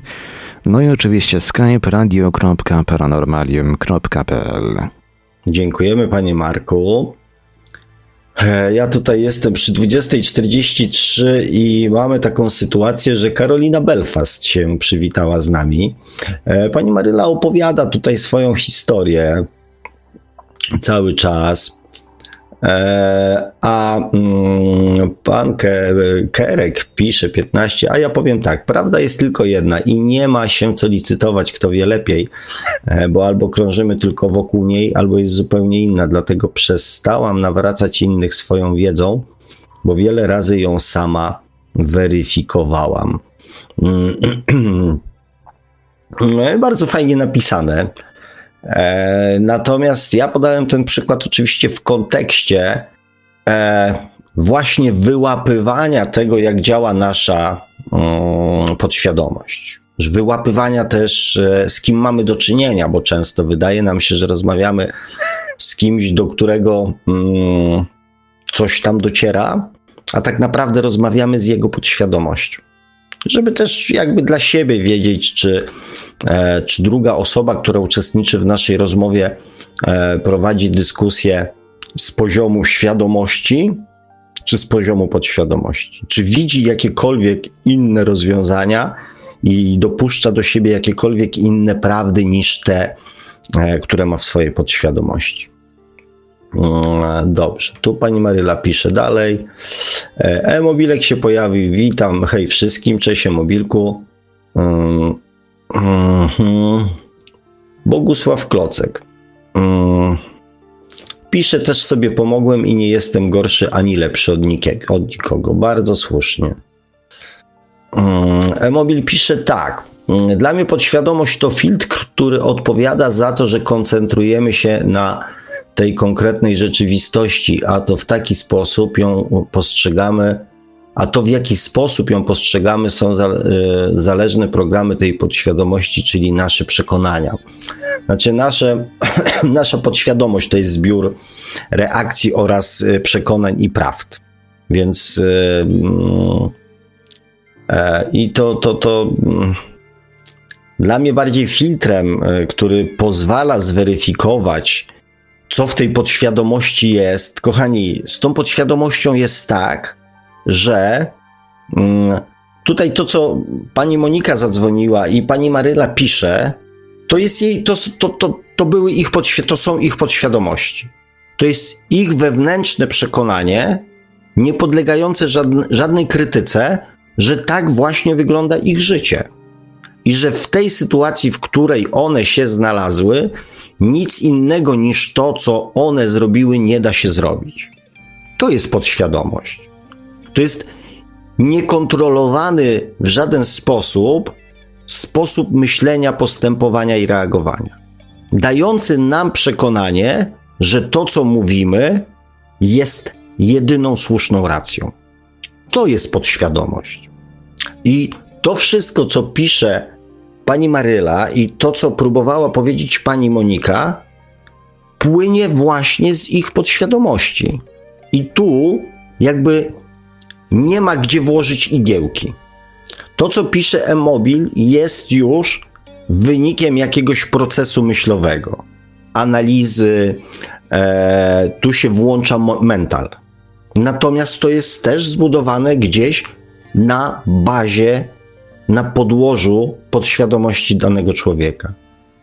Speaker 1: no i oczywiście skype radio.paranormalium.pl.
Speaker 2: Dziękujemy panie Marku. E, ja tutaj jestem przy 20.43 i mamy taką sytuację, że Karolina Belfast się przywitała z nami. E, pani Maryla opowiada tutaj swoją historię cały czas. E, a mm, pan Kerek pisze 15, a ja powiem tak, prawda jest tylko jedna i nie ma się co licytować, kto wie lepiej, e, bo albo krążymy tylko wokół niej, albo jest zupełnie inna, dlatego przestałam nawracać innych swoją wiedzą bo wiele razy ją sama weryfikowałam. No bardzo fajnie napisane. E, natomiast ja podałem ten przykład oczywiście w kontekście e, właśnie wyłapywania tego, jak działa nasza mm, podświadomość. Wyłapywania też, e, z kim mamy do czynienia, bo często wydaje nam się, że rozmawiamy z kimś, do którego mm, coś tam dociera, a tak naprawdę rozmawiamy z jego podświadomością. Żeby też jakby dla siebie wiedzieć, czy, e, czy druga osoba, która uczestniczy w naszej rozmowie, e, prowadzi dyskusję z poziomu świadomości, czy z poziomu podświadomości. Czy widzi jakiekolwiek inne rozwiązania i dopuszcza do siebie jakiekolwiek inne prawdy niż te, e, które ma w swojej podświadomości. Mm, dobrze, tu pani Maryla pisze dalej. E, e-mobilek się pojawił, witam, hej wszystkim, cześć e-mobilku. Mm, mhm. Bogusław Klocek. Mm. Pisze też sobie pomogłem i nie jestem gorszy ani lepszy od, od nikogo. Bardzo słusznie. E-mobil pisze tak. Dla mnie podświadomość to filtr, który odpowiada za to, że koncentrujemy się na tej konkretnej rzeczywistości, a to w taki sposób ją postrzegamy, a to w jaki sposób ją postrzegamy, są e, zależne programy tej podświadomości, czyli nasze przekonania. Znaczy, nasze, nasza podświadomość to jest zbiór reakcji oraz e, przekonań i prawd. Więc yy, yy, i to, to, to yy, dla mnie bardziej filtrem, który pozwala zweryfikować, co w tej podświadomości jest. Kochani, z tą podświadomością jest tak, że mm, tutaj to, co pani Monika zadzwoniła i pani Maryla pisze, to jest jej, to, to, to, to były ich podświ- to są ich podświadomości. To jest ich wewnętrzne przekonanie, niepodlegające żadne, żadnej krytyce, że tak właśnie wygląda ich życie. I że w tej sytuacji, w której one się znalazły, nic innego niż to, co one zrobiły, nie da się zrobić. To jest podświadomość. To jest niekontrolowany w żaden sposób sposób myślenia, postępowania i reagowania, dający nam przekonanie, że to, co mówimy, jest jedyną słuszną racją. To jest podświadomość. I to wszystko, co pisze pani Maryla i to, co próbowała powiedzieć pani Monika, płynie właśnie z ich podświadomości. I tu jakby nie ma gdzie włożyć igiełki. To, co pisze e-mobil, jest już wynikiem jakiegoś procesu myślowego, analizy, e, tu się włącza mental. Natomiast to jest też zbudowane gdzieś na bazie na podłożu podświadomości danego człowieka.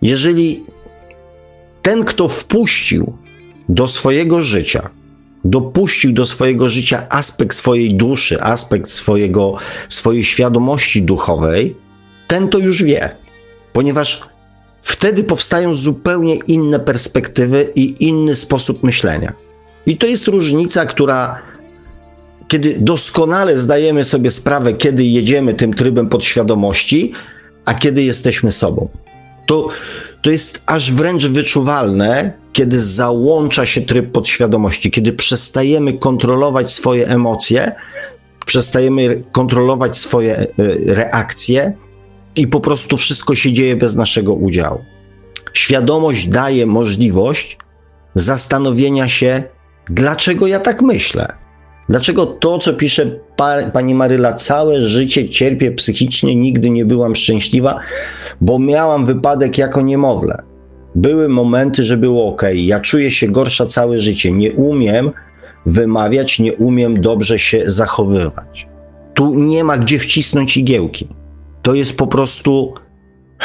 Speaker 2: Jeżeli ten, kto wpuścił do swojego życia, dopuścił do swojego życia aspekt swojej duszy, aspekt swojego, swojej świadomości duchowej, ten to już wie, ponieważ wtedy powstają zupełnie inne perspektywy i inny sposób myślenia. I to jest różnica, która kiedy doskonale zdajemy sobie sprawę, kiedy jedziemy tym trybem podświadomości, a kiedy jesteśmy sobą. To, to jest aż wręcz wyczuwalne, kiedy załącza się tryb podświadomości, kiedy przestajemy kontrolować swoje emocje, przestajemy kontrolować swoje e, reakcje i po prostu wszystko się dzieje bez naszego udziału. Świadomość daje możliwość zastanowienia się, dlaczego ja tak myślę. Dlaczego to, co pisze pa, pani Maryla, całe życie cierpię psychicznie, nigdy nie byłam szczęśliwa, bo miałam wypadek jako niemowlę. Były momenty, że było ok. Ja czuję się gorsza całe życie. Nie umiem wymawiać, nie umiem dobrze się zachowywać. Tu nie ma gdzie wcisnąć igiełki. To jest po prostu.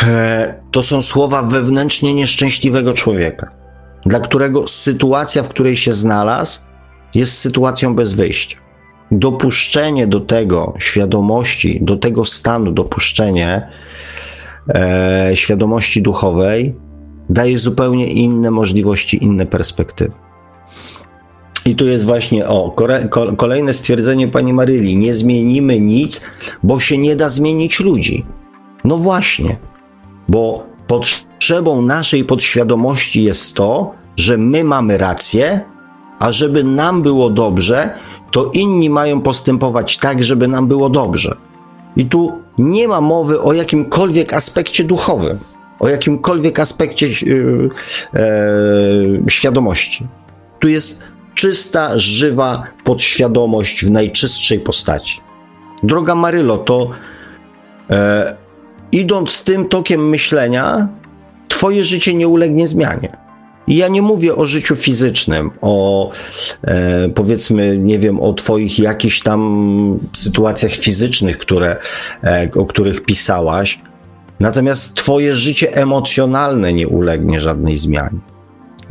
Speaker 2: E, to są słowa wewnętrznie nieszczęśliwego człowieka, dla którego sytuacja, w której się znalazł, jest sytuacją bez wyjścia. Dopuszczenie do tego świadomości, do tego stanu, dopuszczenie e, świadomości duchowej daje zupełnie inne możliwości, inne perspektywy. I tu jest właśnie o kolejne stwierdzenie pani Maryli. Nie zmienimy nic, bo się nie da zmienić ludzi. No właśnie, bo potrzebą naszej podświadomości jest to, że my mamy rację, a żeby nam było dobrze, to inni mają postępować tak, żeby nam było dobrze. I tu nie ma mowy o jakimkolwiek aspekcie duchowym, o jakimkolwiek aspekcie yy, yy, świadomości. Tu jest czysta, żywa podświadomość w najczystszej postaci. Droga Marylo, to e, idąc tym tokiem myślenia, Twoje życie nie ulegnie zmianie. I ja nie mówię o życiu fizycznym, o e, powiedzmy, nie wiem, o Twoich jakichś tam sytuacjach fizycznych, które, e, o których pisałaś. Natomiast Twoje życie emocjonalne nie ulegnie żadnej zmianie.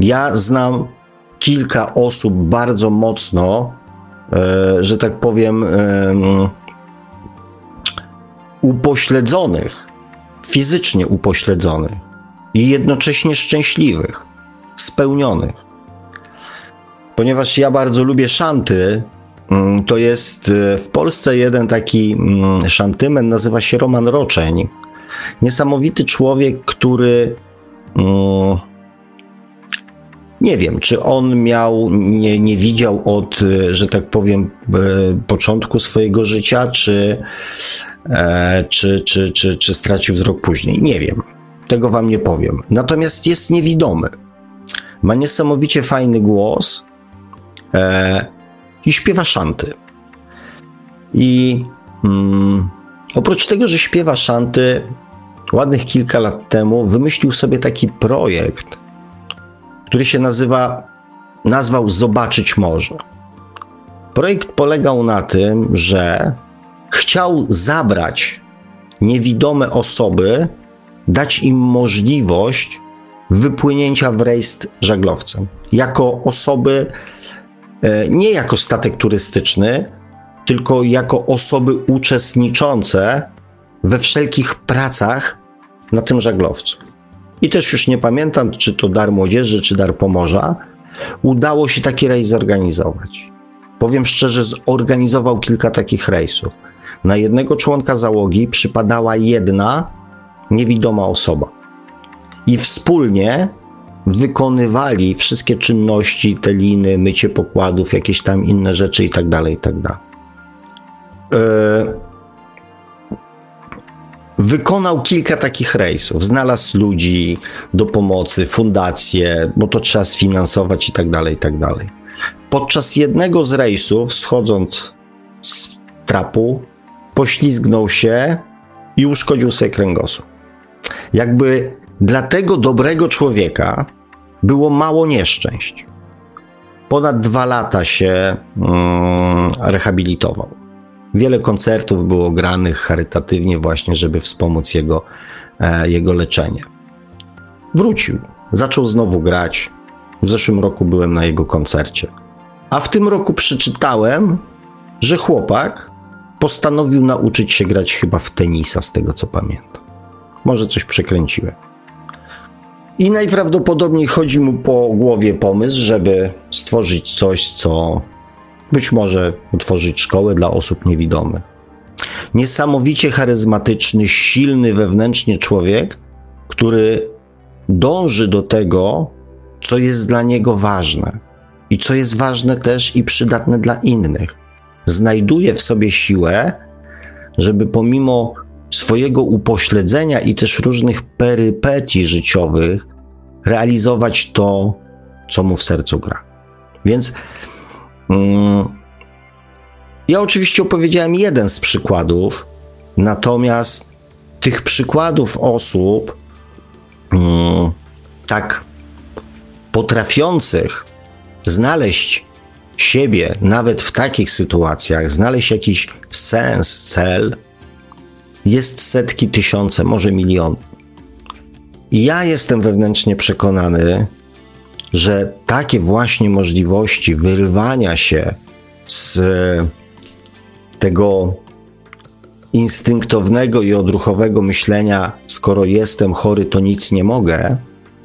Speaker 2: Ja znam kilka osób bardzo mocno, e, że tak powiem, upośledzonych, fizycznie upośledzonych i jednocześnie szczęśliwych, spełnionych. Ponieważ ja bardzo lubię szanty, mm, to jest e, w Polsce jeden taki mm, szantymen, nazywa się Roman Roczeń. Niesamowity człowiek, który mm, nie wiem, czy on miał, nie, nie widział od, e, że tak powiem, e, początku swojego życia, czy, czy, czy, czy, czy stracił wzrok później. Nie wiem. Tego wam nie powiem. Natomiast jest niewidomy. Ma niesamowicie fajny głos e, i śpiewa szanty. I mm, oprócz tego, że śpiewa szanty, ładnych kilka lat temu wymyślił sobie taki projekt, który się nazywa, nazwał Zobaczyć Morze. Projekt polegał na tym, że chciał zabrać niewidome osoby, dać im możliwość wypłynięcia w rejestr żaglowcem. Jako osoby, e, nie jako statek turystyczny, tylko jako osoby uczestniczące we wszelkich pracach na tym żaglowcu i też już nie pamiętam, czy to dar młodzieży, czy dar Pomorza, udało się taki rejs zorganizować. Powiem szczerze, zorganizował kilka takich rejsów. Na jednego członka załogi przypadała jedna niewidoma osoba. I wspólnie wykonywali wszystkie czynności, te liny, mycie pokładów, jakieś tam inne rzeczy i tak dalej, i tak dalej. E, wykonał kilka takich rejsów. Znalazł ludzi do pomocy, fundacje, bo to trzeba sfinansować i tak dalej, i tak dalej. Podczas jednego z rejsów, schodząc z trapu, poślizgnął się i uszkodził sobie kręgosłup. Jakby dla tego dobrego człowieka było mało nieszczęść. Ponad dwa lata się mm, rehabilitował. Wiele koncertów było granych charytatywnie, właśnie, żeby wspomóc jego, e, jego leczenie. Wrócił, zaczął znowu grać. W zeszłym roku byłem na jego koncercie. A w tym roku przeczytałem, że chłopak postanowił nauczyć się grać chyba w tenisa, z tego co pamiętam. Może coś przekręciłem. I najprawdopodobniej chodzi mu po głowie pomysł, żeby stworzyć coś, co być może utworzyć szkołę dla osób niewidomych. Niesamowicie charyzmatyczny, silny wewnętrznie człowiek, który dąży do tego, co jest dla niego ważne i co jest ważne też i przydatne dla innych. Znajduje w sobie siłę, żeby pomimo swojego upośledzenia i też różnych perypetii życiowych realizować to, co mu w sercu gra. Więc Mm. Ja oczywiście opowiedziałem jeden z przykładów, natomiast tych przykładów osób mm, tak potrafiących znaleźć siebie nawet w takich sytuacjach, znaleźć jakiś sens, cel, jest setki, tysiące, może miliony. Ja jestem wewnętrznie przekonany, że takie właśnie możliwości wyrwania się z tego instynktownego i odruchowego myślenia, skoro jestem chory, to nic nie mogę,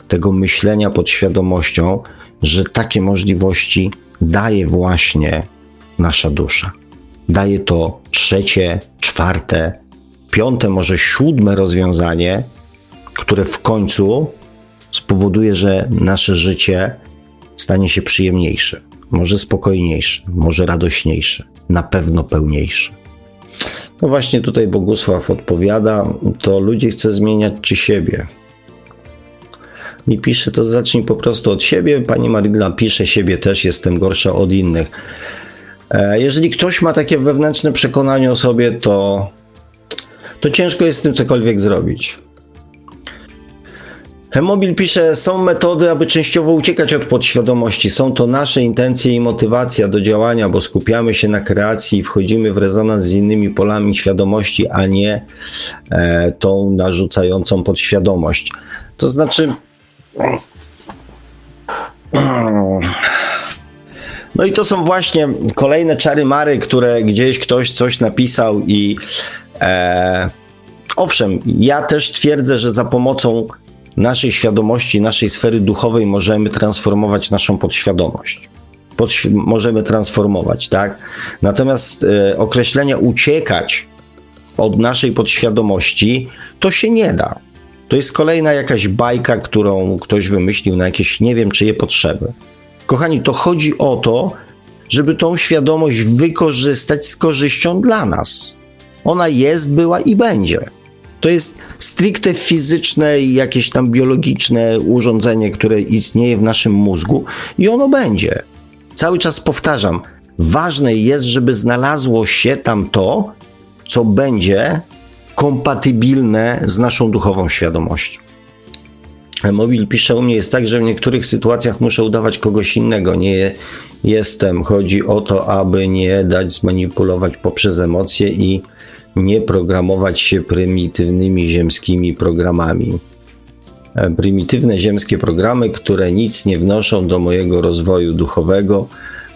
Speaker 2: tego myślenia pod świadomością, że takie możliwości daje właśnie nasza dusza. Daje to trzecie, czwarte, piąte, może siódme rozwiązanie, które w końcu spowoduje, że nasze życie stanie się przyjemniejsze, może spokojniejsze, może radośniejsze, na pewno pełniejsze. No właśnie tutaj Bogusław odpowiada, to ludzie chce zmieniać czy siebie. I pisze, to zacznij po prostu od siebie. Pani Marilla pisze, siebie też jestem gorsza od innych. E, jeżeli ktoś ma takie wewnętrzne przekonanie o sobie, to, to ciężko jest z tym cokolwiek zrobić. Mobil pisze, są metody, aby częściowo uciekać od podświadomości. Są to nasze intencje i motywacja do działania, bo skupiamy się na kreacji i wchodzimy w rezonans z innymi polami świadomości, a nie e, tą narzucającą podświadomość. To znaczy. No i to są właśnie kolejne czary mary, które gdzieś ktoś coś napisał i e, owszem, ja też twierdzę, że za pomocą naszej świadomości, naszej sfery duchowej możemy transformować naszą podświadomość. Podświ możemy transformować, tak? Natomiast e, określenie uciekać od naszej podświadomości to się nie da. To jest kolejna jakaś bajka, którą ktoś wymyślił na jakieś nie wiem czyje potrzeby. Kochani, to chodzi o to, żeby tą świadomość wykorzystać z korzyścią dla nas. Ona jest, była i będzie. To jest stricte fizyczne i jakieś tam biologiczne urządzenie, które istnieje w naszym mózgu i ono będzie. Cały czas powtarzam, ważne jest, żeby znalazło się tam to, co będzie kompatybilne z naszą duchową świadomością. Mobil pisze u mnie, jest tak, że w niektórych sytuacjach muszę udawać kogoś innego. Nie jestem. Chodzi o to, aby nie dać zmanipulować poprzez emocje i nie programować się prymitywnymi ziemskimi programami. E, prymitywne ziemskie programy, które nic nie wnoszą do mojego rozwoju duchowego,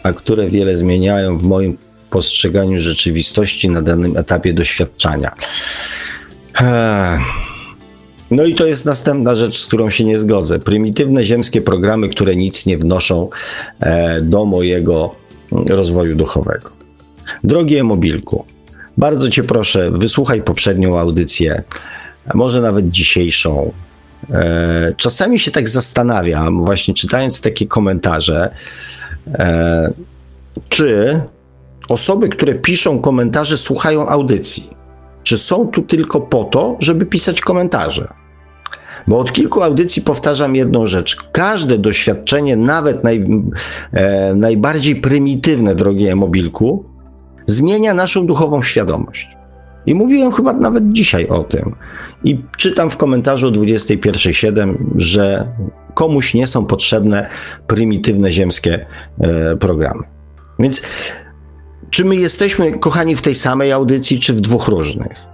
Speaker 2: a które wiele zmieniają w moim postrzeganiu rzeczywistości na danym etapie doświadczania. No i to jest następna rzecz, z którą się nie zgodzę. Prymitywne ziemskie programy, które nic nie wnoszą e, do mojego rozwoju duchowego. Drogi e-mobilku, bardzo Cię proszę, wysłuchaj poprzednią audycję, może nawet dzisiejszą. E, czasami się tak zastanawiam, właśnie czytając takie komentarze, e, czy osoby, które piszą komentarze, słuchają audycji. Czy są tu tylko po to, żeby pisać komentarze? Bo od kilku audycji powtarzam jedną rzecz. Każde doświadczenie, nawet naj, e, najbardziej prymitywne, drogie mobilku, zmienia naszą duchową świadomość. I mówiłem chyba nawet dzisiaj o tym. I czytam w komentarzu 21.7, że komuś nie są potrzebne prymitywne ziemskie e, programy. Więc czy my jesteśmy kochani w tej samej audycji, czy w dwóch różnych?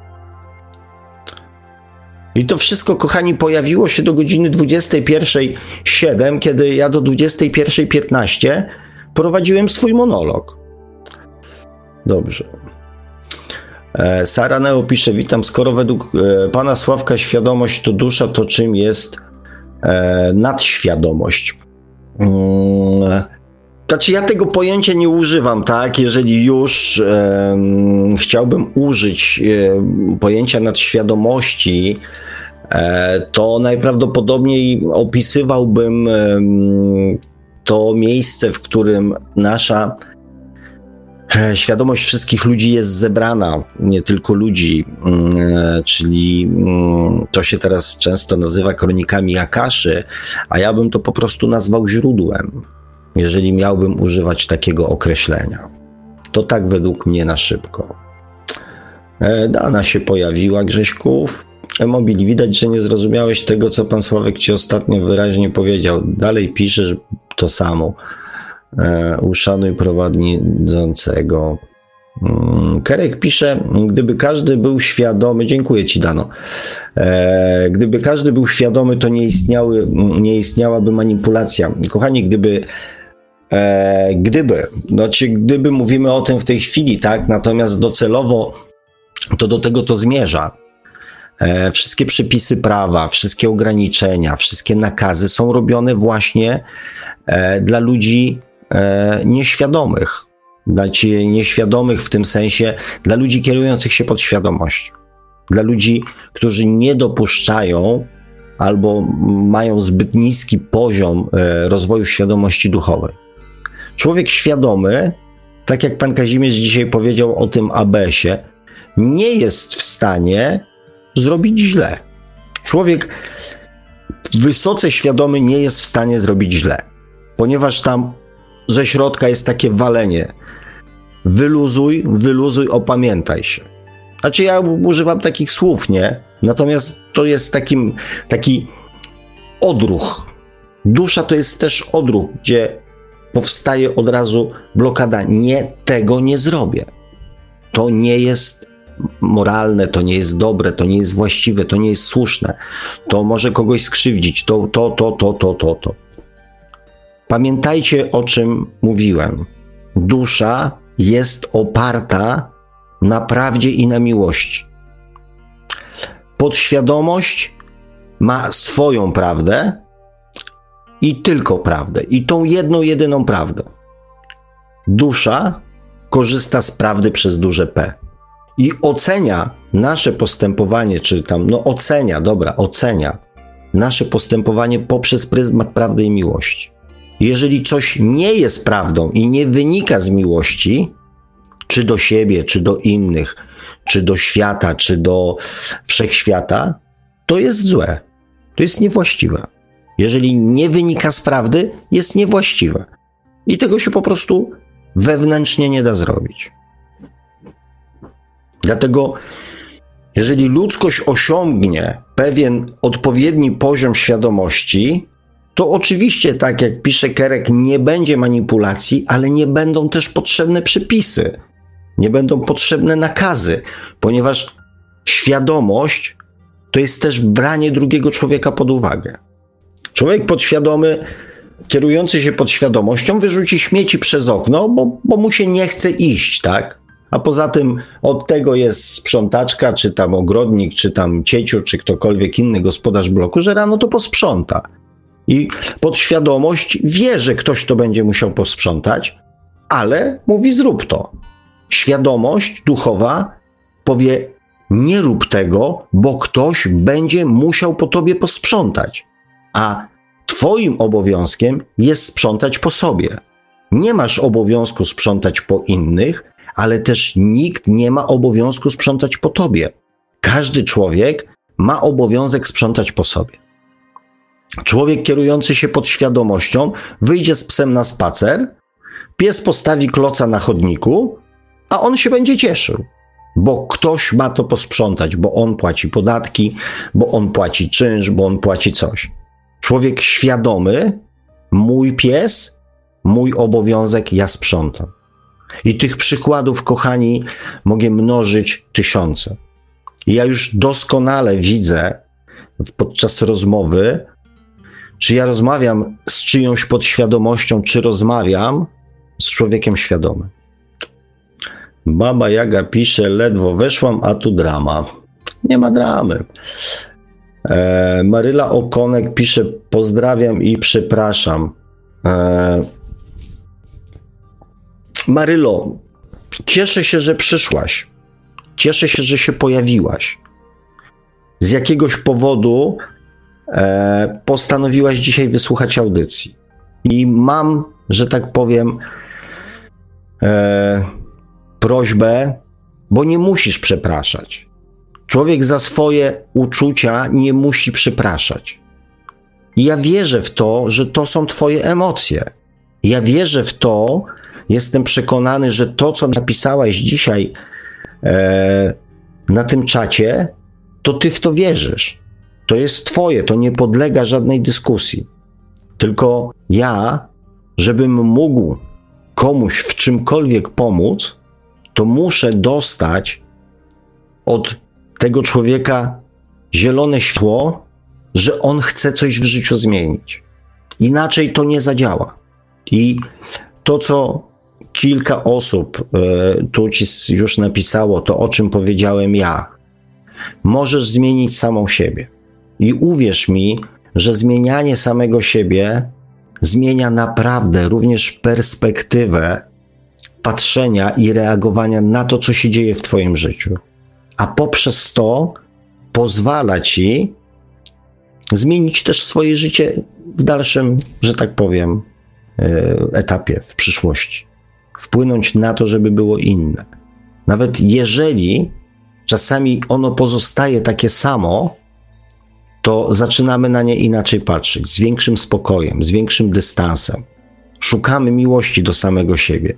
Speaker 2: I to wszystko, kochani, pojawiło się do godziny 21.07, kiedy ja do 21.15 prowadziłem swój monolog. Dobrze. E, Sara Neo pisze, witam, skoro według e, pana Sławka świadomość to dusza, to czym jest e, nadświadomość? Hmm. Znaczy, ja tego pojęcia nie używam, tak? Jeżeli już chciałbym użyć pojęcia nadświadomości, to najprawdopodobniej opisywałbym to miejsce, w którym nasza świadomość wszystkich ludzi jest zebrana, nie tylko ludzi, mm, e, czyli mm, to się teraz często nazywa kronikami Akaszy, a ja bym to po prostu nazwał źródłem, jeżeli miałbym używać takiego określenia. To tak według mnie na szybko. E, dana się pojawiła, Grześków. Mobil, widać, że nie zrozumiałeś tego, co pan Sławek ci ostatnio wyraźnie powiedział. Dalej piszesz to samo. E, uszanuj prowadzącego. Mm, Kerek pisze, gdyby każdy był świadomy, dziękuję Ci Dano, e, gdyby każdy był świadomy, to nie, istniały, nie istniałaby manipulacja. Kochani, gdyby e, gdyby, znaczy gdyby mówimy o tym w tej chwili, tak, natomiast docelowo to do tego to zmierza. Wszystkie przepisy prawa, wszystkie ograniczenia, wszystkie nakazy są robione właśnie dla ludzi nieświadomych. Dla ci nieświadomych w tym sensie, dla ludzi kierujących się podświadomością. Dla ludzi, którzy nie dopuszczają albo mają zbyt niski poziom e, rozwoju świadomości duchowej. Człowiek świadomy, tak jak pan Kazimierz dzisiaj powiedział o tym ABS-ie, nie jest w stanie zrobić źle. Człowiek wysoce świadomy nie jest w stanie zrobić źle, ponieważ tam ze środka jest takie walenie. Wyluzuj, wyluzuj, opamiętaj się. Znaczy, ja używam takich słów, nie? Natomiast to jest takim, taki odruch. Dusza to jest też odruch, gdzie powstaje od razu blokada. Nie, tego nie zrobię. To nie jest moralne, to nie jest dobre, to nie jest właściwe, to nie jest słuszne. To może kogoś skrzywdzić, to, to, to, to, to, to, to. Pamiętajcie, o czym mówiłem. Dusza jest oparta na prawdzie i na miłości. Podświadomość ma swoją prawdę i tylko prawdę, i tą jedną, jedyną prawdę. Dusza korzysta z prawdy przez duże P i ocenia nasze postępowanie, czy tam, no ocenia, dobra, ocenia nasze postępowanie poprzez pryzmat prawdy i miłości. Jeżeli coś nie jest prawdą i nie wynika z miłości, czy do siebie, czy do innych, czy do świata, czy do wszechświata, to jest złe. To jest niewłaściwe. Jeżeli nie wynika z prawdy, jest niewłaściwe. I tego się po prostu wewnętrznie nie da zrobić. Dlatego, jeżeli ludzkość osiągnie pewien odpowiedni poziom świadomości, to oczywiście, tak jak pisze Kerek, nie będzie manipulacji, ale nie będą też potrzebne przepisy, nie będą potrzebne nakazy, ponieważ świadomość to jest też branie drugiego człowieka pod uwagę. Człowiek podświadomy, kierujący się podświadomością, wyrzuci śmieci przez okno, bo, bo mu się nie chce iść, tak? A poza tym od tego jest sprzątaczka, czy tam ogrodnik, czy tam cieciur, czy ktokolwiek inny gospodarz bloku, że rano to posprząta. I podświadomość wie, że ktoś to będzie musiał posprzątać, ale mówi zrób to. Świadomość duchowa powie nie rób tego, bo ktoś będzie musiał po tobie posprzątać. A twoim obowiązkiem jest sprzątać po sobie. Nie masz obowiązku sprzątać po innych, ale też nikt nie ma obowiązku sprzątać po tobie. Każdy człowiek ma obowiązek sprzątać po sobie. Człowiek kierujący się podświadomością wyjdzie z psem na spacer, pies postawi kloca na chodniku, a on się będzie cieszył, bo ktoś ma to posprzątać, bo on płaci podatki, bo on płaci czynsz, bo on płaci coś. Człowiek świadomy, mój pies, mój obowiązek, ja sprzątam. I tych przykładów, kochani, mogę mnożyć tysiące. I ja już doskonale widzę podczas rozmowy, czy ja rozmawiam z czyjąś podświadomością, czy rozmawiam z człowiekiem świadomym. Baba Jaga pisze, ledwo weszłam, a tu drama. Nie ma dramy. E, Maryla Okonek pisze, pozdrawiam i przepraszam. E, Marylo, cieszę się, że przyszłaś. Cieszę się, że się pojawiłaś. Z jakiegoś powodu postanowiłaś dzisiaj wysłuchać audycji. I mam, że tak powiem, e, prośbę, bo nie musisz przepraszać. Człowiek za swoje uczucia nie musi przepraszać. I ja wierzę w to, że to są Twoje emocje. Ja wierzę w to, jestem przekonany, że to, co napisałaś dzisiaj e, na tym czacie, to Ty w to wierzysz. To jest Twoje, to nie podlega żadnej dyskusji. Tylko ja, żebym mógł komuś w czymkolwiek pomóc, to muszę dostać od tego człowieka zielone światło, że on chce coś w życiu zmienić. Inaczej to nie zadziała. I to, co kilka osób e, tu ci już napisało, to o czym powiedziałem ja, możesz zmienić samą siebie. I uwierz mi, że zmienianie samego siebie zmienia naprawdę również perspektywę patrzenia i reagowania na to, co się dzieje w Twoim życiu. A poprzez to pozwala Ci zmienić też swoje życie w dalszym, że tak powiem, e, etapie, w przyszłości. Wpłynąć na to, żeby było inne. Nawet jeżeli czasami ono pozostaje takie samo, to zaczynamy na nie inaczej patrzeć, z większym spokojem, z większym dystansem. Szukamy miłości do samego siebie.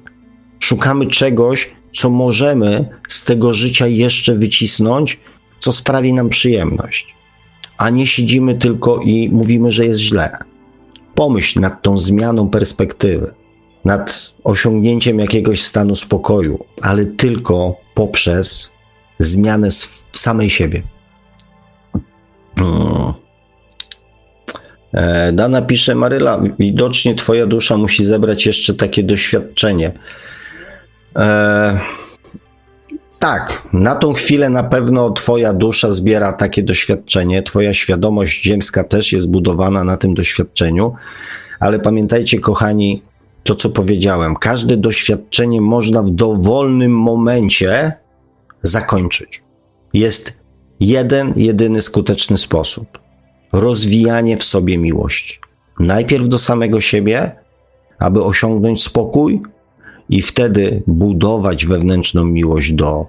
Speaker 2: Szukamy czegoś, co możemy z tego życia jeszcze wycisnąć, co sprawi nam przyjemność. A nie siedzimy tylko i mówimy, że jest źle. Pomyśl nad tą zmianą perspektywy, nad osiągnięciem jakiegoś stanu spokoju, ale tylko poprzez zmianę samej siebie. E, Dana pisze, Maryla, widocznie twoja dusza musi zebrać jeszcze takie doświadczenie. E, tak, na tą chwilę na pewno Twoja dusza zbiera takie doświadczenie, Twoja świadomość ziemska też jest budowana na tym doświadczeniu, ale pamiętajcie, kochani, to co powiedziałem, każde doświadczenie można w dowolnym momencie zakończyć. Jest jeden, jedyny skuteczny sposób: rozwijanie w sobie miłości. Najpierw do samego siebie, aby osiągnąć spokój, i wtedy budować wewnętrzną miłość do,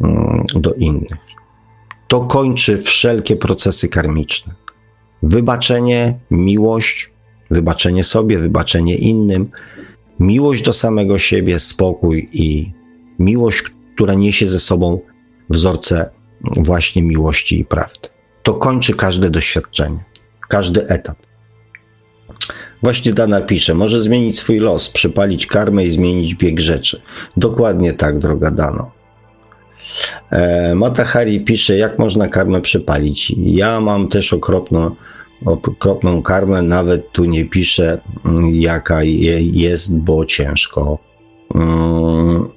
Speaker 2: mm, do innych. To kończy wszelkie procesy karmiczne. Wybaczenie, miłość, wybaczenie sobie, wybaczenie innym, miłość do samego siebie, spokój i miłość, która niesie ze sobą wzorce właśnie miłości i prawdy. To kończy każde doświadczenie, każdy etap. Właśnie Dana pisze, może zmienić swój los, przypalić karmę i zmienić bieg rzeczy. Dokładnie tak, droga Dano. E, pisze, jak można karmę przypalić. Ja mam też okropną, okropną karmę, nawet tu nie piszę, mm, jaka jest, bo ciężko. Mm,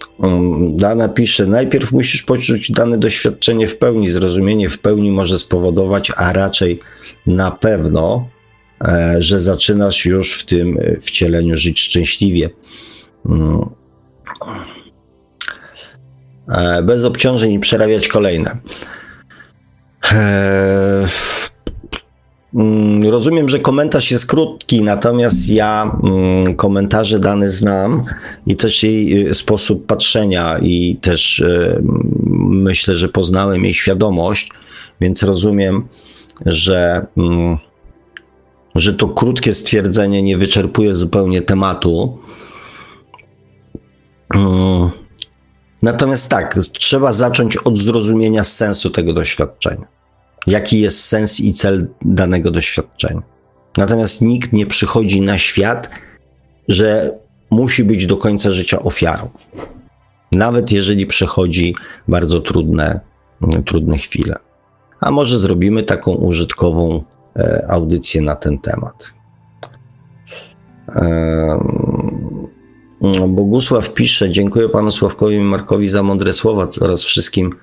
Speaker 2: Dana pisze, najpierw musisz poczuć dane doświadczenie w pełni, zrozumienie w pełni może spowodować, a raczej na pewno E, że zaczynasz już w tym e, wcieleniu żyć szczęśliwie. Mm. E, bez obciążeń i przerabiać kolejne. Mm, rozumiem, że komentarz jest krótki, natomiast ja mm, komentarze dane znam i też jej sposób patrzenia i też myślę, że poznałem jej świadomość, więc rozumiem, że że to krótkie stwierdzenie nie wyczerpuje zupełnie tematu. Mm. Natomiast tak, trzeba zacząć od zrozumienia sensu tego doświadczenia. Jaki jest sens i cel danego doświadczenia. Natomiast nikt nie przychodzi na świat, że musi być do końca życia ofiarą. Nawet jeżeli przechodzi bardzo trudne, trudne chwile. A może zrobimy taką użytkową E, audycję na ten temat. Bogusław pisze, dziękuję panu Sławkowi Markowi za mądre słowa oraz wszystkim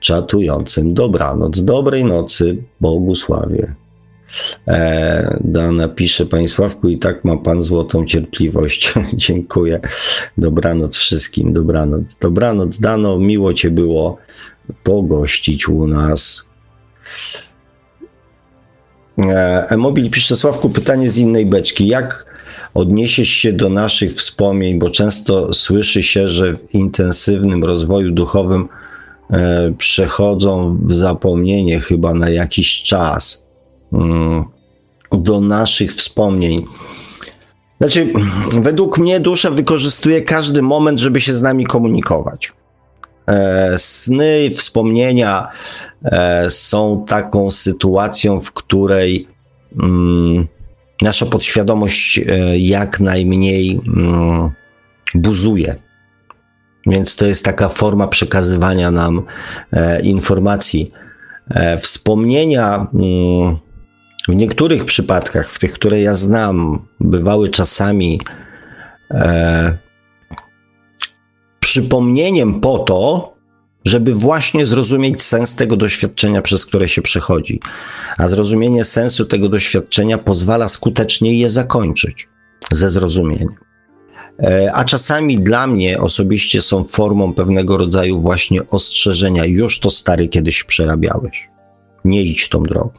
Speaker 2: czatującym. Dobranoc, dobrej nocy, Bogusławie. E, Dana pisze, panie Sławku, i tak ma pan złotą cierpliwość. dziękuję. Dobranoc wszystkim, dobranoc. Dobranoc, Dano, miło cię było pogościć u nas. E-mobil pisze Sławku pytanie z innej beczki. Jak odniesiesz się do naszych wspomnień, bo często słyszy się, że w intensywnym rozwoju duchowym e, przechodzą w zapomnienie chyba na jakiś czas mm, do naszych wspomnień. Znaczy, według mnie dusza wykorzystuje każdy moment, żeby się z nami komunikować. E, sny, wspomnienia e, są taką sytuacją, w której mm, nasza podświadomość e, jak najmniej mm, buzuje. Więc to jest taka forma przekazywania nam informacji. Wspomnienia mm, w niektórych przypadkach, w tych, które ja znam, bywały czasami przypomnieniem po to, żeby właśnie zrozumieć sens tego doświadczenia, przez które się przechodzi. A zrozumienie sensu tego doświadczenia pozwala skutecznie je zakończyć ze zrozumieniem. E, a czasami dla mnie osobiście są formą pewnego rodzaju właśnie ostrzeżenia. Już to stary kiedyś przerabiałeś. Nie idź tą drogą.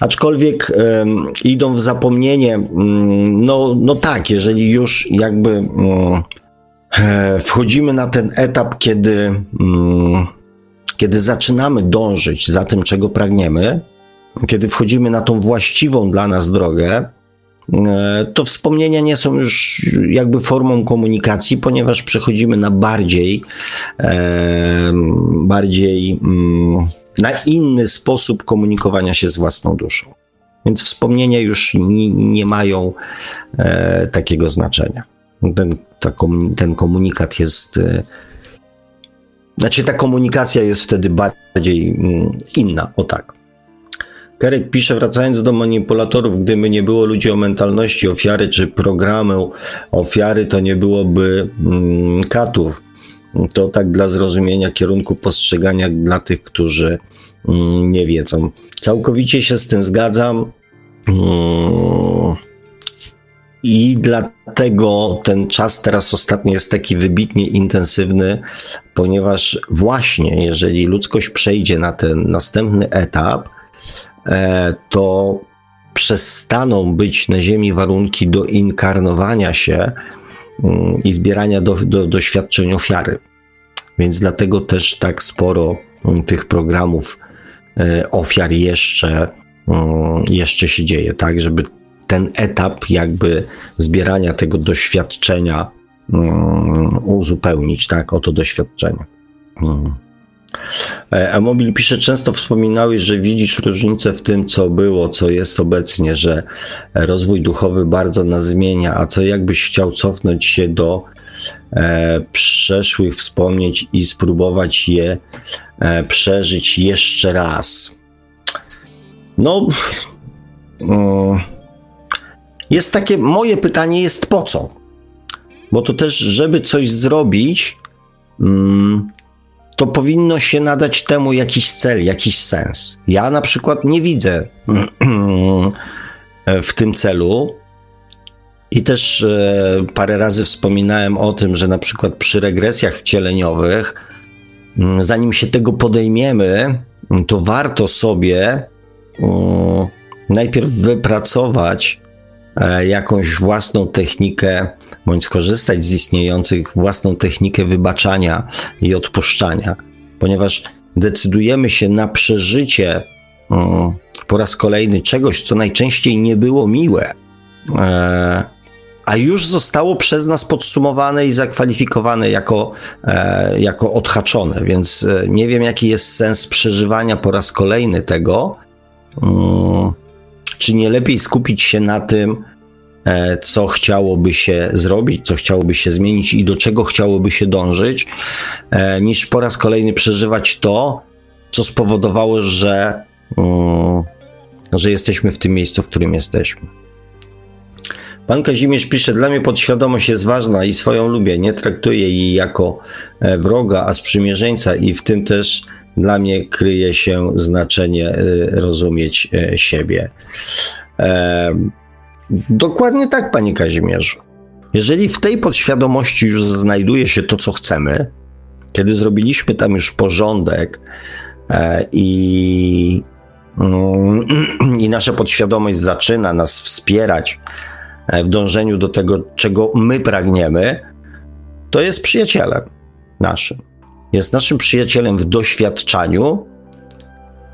Speaker 2: Aczkolwiek um, idą w zapomnienie, um, no, no tak, jeżeli już jakby um, wchodzimy na ten etap, kiedy, kiedy zaczynamy dążyć za tym, czego pragniemy, kiedy wchodzimy na tą właściwą dla nas drogę, to wspomnienia nie są już jakby formą komunikacji, ponieważ przechodzimy na bardziej, e, bardziej mm, na inny sposób komunikowania się z własną duszą. Więc wspomnienia już nie, nie mają e, takiego znaczenia. Ten, ta, ten komunikat jest. Znaczy, ta komunikacja jest wtedy bardziej mm, inna, o tak. Kerek pisze, wracając do manipulatorów, gdyby nie było ludzi o mentalności ofiary czy programu ofiary, to nie byłoby mm, katów. To tak dla zrozumienia kierunku postrzegania dla tych, którzy mm, nie wiedzą. Całkowicie się z tym zgadzam. Mm. I dlatego ten czas teraz ostatni jest taki wybitnie intensywny, ponieważ właśnie jeżeli ludzkość przejdzie na ten następny etap, to przestaną być na Ziemi warunki do inkarnowania się mm, i zbierania do, do, doświadczeń ofiary. Więc dlatego też tak sporo mm, tych programów e, ofiar jeszcze, mm, jeszcze się dzieje, tak, żeby ten etap jakby zbierania tego doświadczenia uzupełnić, tak, o to doświadczenie. Um. Mobil pisze, często wspominałeś, że widzisz różnicę w tym, co było, co jest obecnie, że rozwój duchowy bardzo nas zmienia, a co jakbyś chciał cofnąć się do e, przeszłych wspomnieć i spróbować je e, przeżyć jeszcze raz. No, mm, jest takie, moje pytanie jest po co? Bo to też, żeby coś zrobić, mm, to powinno się nadać temu jakiś cel, jakiś sens. Ja na przykład nie widzę w tym celu. I też e, parę razy wspominałem o tym, że na przykład przy regresjach wcieleniowych, mm, zanim się tego podejmiemy, to warto sobie mm, najpierw wypracować E, jakąś własną technikę, bądź skorzystać z istniejących własną technikę wybaczania i odpuszczania, ponieważ decydujemy się na przeżycie mm, po raz kolejny czegoś, co najczęściej nie było miłe, e, a już zostało przez nas podsumowane i zakwalifikowane jako, e, jako odhaczone, więc nie wiem, jaki jest sens przeżywania po raz kolejny tego. Mm, czy nie lepiej skupić się na tym, e, co chciałoby się zrobić, co chciałoby się zmienić i do czego chciałoby się dążyć, e, niż po raz kolejny przeżywać to, co spowodowało, że, mm, że jesteśmy w tym miejscu, w którym jesteśmy. Pan Kazimierz pisze, dla mnie podświadomość jest ważna i swoją lubię. Nie traktuję jej jako e, wroga, a sprzymierzeńca i w tym też dla mnie kryje się znaczenie y, rozumieć siebie. E, dokładnie tak, panie Kazimierzu. Jeżeli w tej podświadomości już znajduje się to, co chcemy, kiedy zrobiliśmy tam już porządek e, i, mm, i nasza podświadomość zaczyna nas wspierać e, w dążeniu do tego, czego my pragniemy, to jest przyjacielem naszym jest naszym przyjacielem w doświadczaniu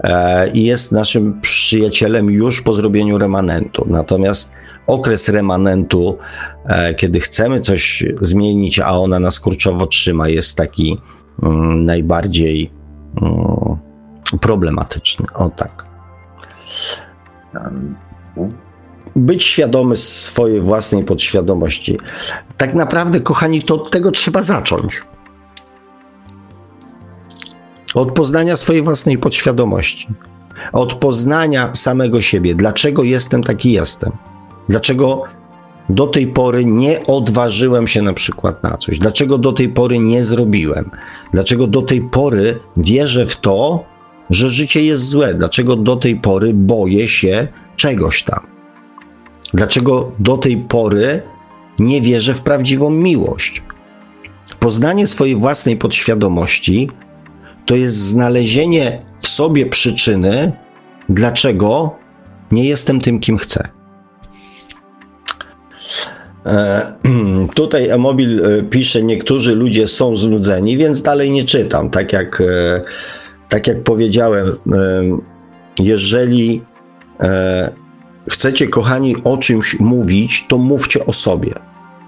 Speaker 2: e, i jest naszym przyjacielem już po zrobieniu remanentu. Natomiast okres remanentu, e, kiedy chcemy coś zmienić, a ona nas kurczowo trzyma, jest taki mm, najbardziej mm, problematyczny. O tak. Być świadomy swojej własnej podświadomości. Tak naprawdę, kochani, to od tego trzeba zacząć od poznania swojej własnej podświadomości, od poznania samego siebie, dlaczego jestem taki jestem, dlaczego do tej pory nie odważyłem się na przykład na coś? Dlaczego do tej pory nie zrobiłem? Dlaczego do tej pory wierzę w to, że życie jest złe? Dlaczego do tej pory boję się czegoś tam? Dlaczego do tej pory nie wierzę w prawdziwą miłość? Poznanie swojej własnej podświadomości to jest znalezienie w sobie przyczyny, dlaczego nie jestem tym, kim chcę. E, tutaj Emobil e, pisze, niektórzy ludzie są znudzeni, więc dalej nie czytam. Tak jak, e, tak jak powiedziałem, jeżeli chcecie, kochani, o czymś mówić, to mówcie o sobie.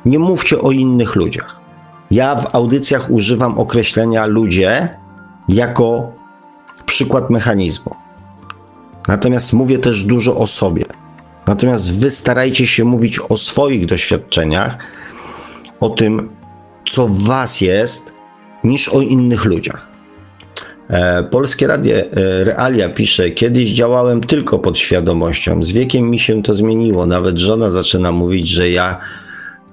Speaker 2: Nie mówcie o innych ludziach. Ja w audycjach używam określenia ludzie jako przykład mechanizmu. Natomiast mówię też dużo o sobie. Natomiast wy starajcie się mówić o swoich doświadczeniach, o tym, co w was jest, niż o innych ludziach. E, Polskie Radio e, Realia pisze, kiedyś działałem tylko pod świadomością, z wiekiem mi się to zmieniło, nawet żona zaczyna mówić, że ja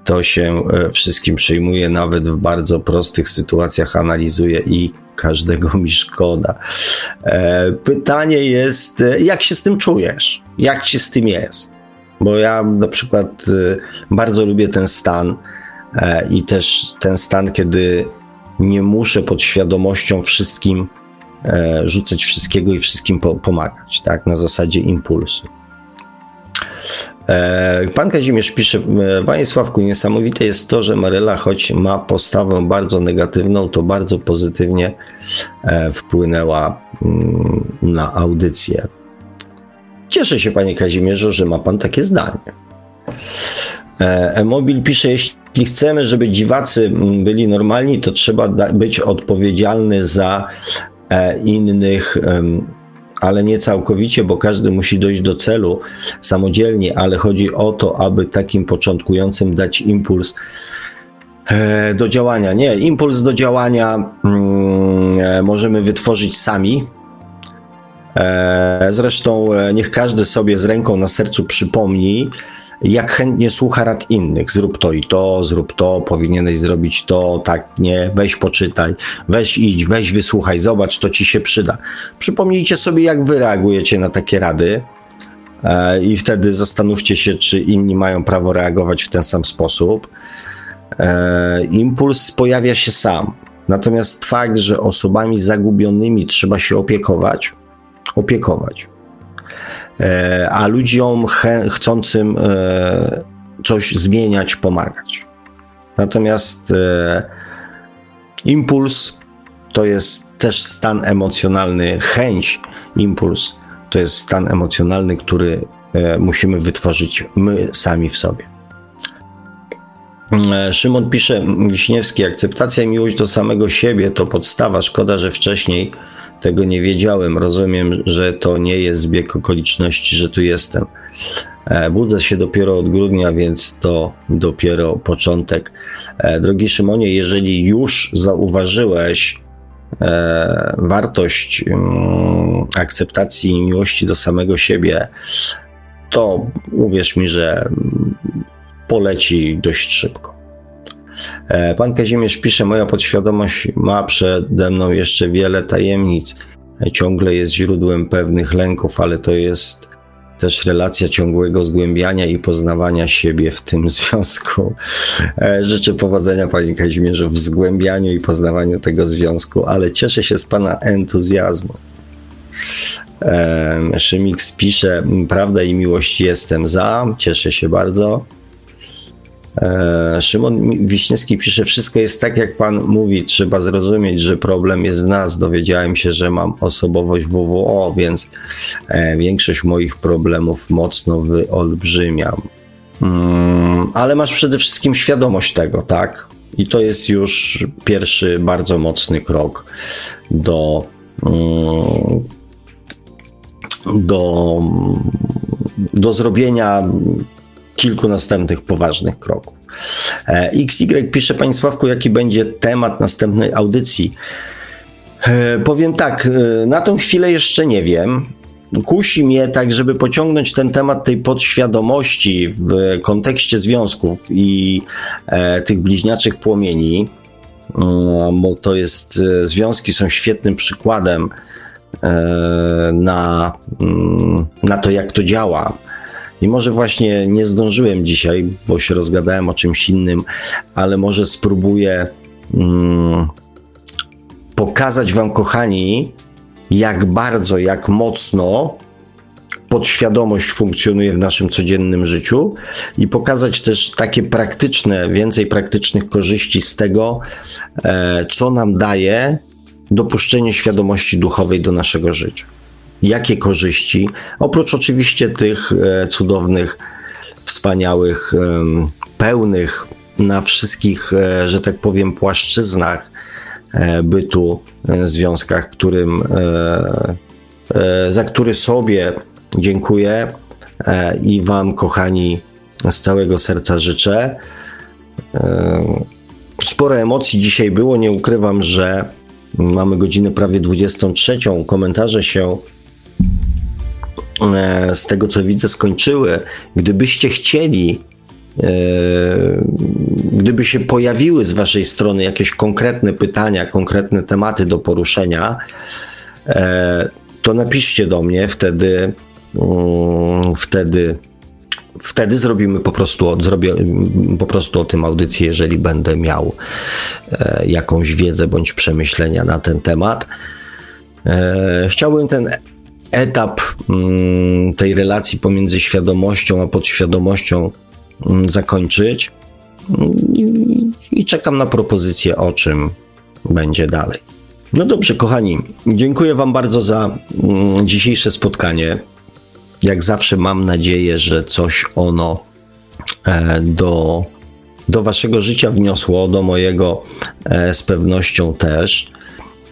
Speaker 2: to się e, wszystkim przejmuję, nawet w bardzo prostych sytuacjach analizuję i każdego mi szkoda. Pytanie jest, jak się z tym czujesz? Jak ci z tym jest? Bo ja na przykład bardzo lubię ten stan i też ten stan, kiedy nie muszę pod świadomością wszystkim E, rzucać wszystkiego i wszystkim po, pomagać, tak, na zasadzie impulsu. E, pan Kazimierz pisze, e, Panie Sławku, niesamowite jest to, że Maryla, choć ma postawę bardzo negatywną, to bardzo pozytywnie wpłynęła mm, na audycję. Cieszę się, Panie Kazimierzu, że ma Pan takie zdanie. Emobil pisze, jeśli chcemy, żeby dziwacy byli normalni, to trzeba być odpowiedzialny za E, innych, ale nie całkowicie, bo każdy musi dojść do celu samodzielnie, ale chodzi o to, aby takim początkującym dać impuls e, do działania. Nie, impuls do działania mm, e, możemy wytworzyć sami. Zresztą niech każdy sobie z ręką na sercu przypomni, jak chętnie słucha rad innych. Zrób to i to, zrób to, powinieneś zrobić to, tak, nie, weź poczytaj, weź idź, weź wysłuchaj, zobacz, to ci się przyda. Przypomnijcie sobie, jak wy reagujecie na takie rady e, i wtedy zastanówcie się, czy inni mają prawo reagować w ten sam sposób. E, impuls pojawia się sam. Natomiast fakt, że osobami zagubionymi trzeba się opiekować, opiekować a ludziom chcącym e, coś zmieniać, pomagać. Natomiast e, impuls to jest też stan emocjonalny, chęć, impuls to jest stan emocjonalny, który musimy wytworzyć my sami w sobie. Szymon pisze, Wiśniewski, akceptacja i miłość do samego siebie to podstawa. Szkoda, że wcześniej tego nie wiedziałem. Rozumiem, że to nie jest zbieg okoliczności, że tu jestem. E, budzę się dopiero od grudnia, więc to dopiero początek. E, drogi Szymonie, jeżeli już zauważyłeś e, wartość mm, akceptacji i miłości do samego siebie, to uwierz mi, że poleci dość szybko. E, pan Kazimierz pisze, moja podświadomość ma przede mną jeszcze wiele tajemnic. E, ciągle jest źródłem pewnych lęków, ale to jest też relacja ciągłego zgłębiania i poznawania siebie w tym związku. E, życzę powodzenia Panie Kazimierzu w zgłębianiu i poznawaniu tego związku, ale cieszę się z Pana entuzjazmu. Szymix pisze, prawda i miłość jestem za, cieszę się bardzo. E, Szymon Wiśniewski pisze, wszystko jest tak, jak pan mówi, trzeba zrozumieć, że problem jest w nas. Dowiedziałem się, że mam osobowość WWO, więc e, większość moich problemów mocno wyolbrzymiam. Mm, ale masz przede wszystkim świadomość tego, tak? I to jest już pierwszy bardzo mocny krok do, mm, do, do zrobienia kilku następnych poważnych kroków. E, XY pisze, Panie Sławku, jaki będzie temat następnej audycji? E, powiem tak, e, na tą chwilę jeszcze nie wiem. kusi mnie tak, żeby pociągnąć ten temat tej podświadomości w kontekście związków i tych bliźniaczych płomieni, mm, bo to jest, związki są świetnym przykładem na, mm, na to, jak to działa. I może właśnie nie zdążyłem dzisiaj, bo się rozgadałem o czymś innym, ale może spróbuję mm, pokazać Wam, kochani, jak bardzo, jak mocno podświadomość funkcjonuje w naszym codziennym życiu i pokazać też takie praktyczne, więcej praktycznych korzyści z tego, e, co nam daje dopuszczenie świadomości duchowej do naszego życia. Jakie korzyści, oprócz oczywiście tych e, cudownych, wspaniałych, pełnych na wszystkich, e, że tak powiem, płaszczyznach bytu, związkach, którym, za który sobie dziękuję e, i Wam, kochani, z całego serca życzę. E, sporo emocji dzisiaj było. Nie ukrywam, że mamy godzinę prawie 23. Komentarze się e, z tego co widzę skończyły. Gdybyście chcieli, gdyby się pojawiły z Waszej strony jakieś konkretne pytania, konkretne tematy do poruszenia, to napiszcie do mnie, wtedy Mm, wtedy wtedy zrobimy po prostu, zrobię po prostu o tym audycję, jeżeli będę miał e, jakąś wiedzę bądź przemyślenia na ten temat. E, chciałbym ten etap mm, tej relacji pomiędzy świadomością a podświadomością mm, zakończyć i czekam na propozycję, o czym będzie dalej. No dobrze, kochani, dziękuję Wam bardzo za dzisiejsze spotkanie. Jak zawsze mam nadzieję, że coś ono e, do, do waszego życia wniosło, do mojego e, z pewnością też.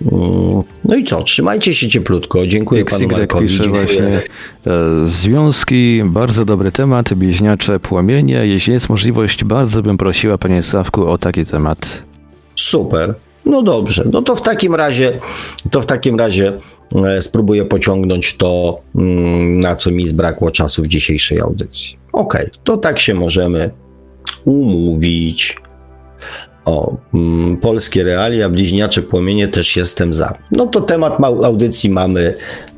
Speaker 2: Mm, no i co? Trzymajcie się cieplutko. Dziękuję XY panu Markowi. Pisze
Speaker 1: Dziękuję. właśnie e, związki, bardzo dobry temat, bliźniacze płomienie. Jeśli jest możliwość, bardzo bym prosiła panie Sławku o taki temat.
Speaker 2: Super. No dobrze. No to w takim razie to w takim razie E, spróbuję pociągnąć to, mm, na co mi zbrakło czasu w dzisiejszej audycji. Ok, to tak się możemy umówić. O, mm, polskie realia, bliźniacze płomienie też jestem za. No to temat audycji mamy,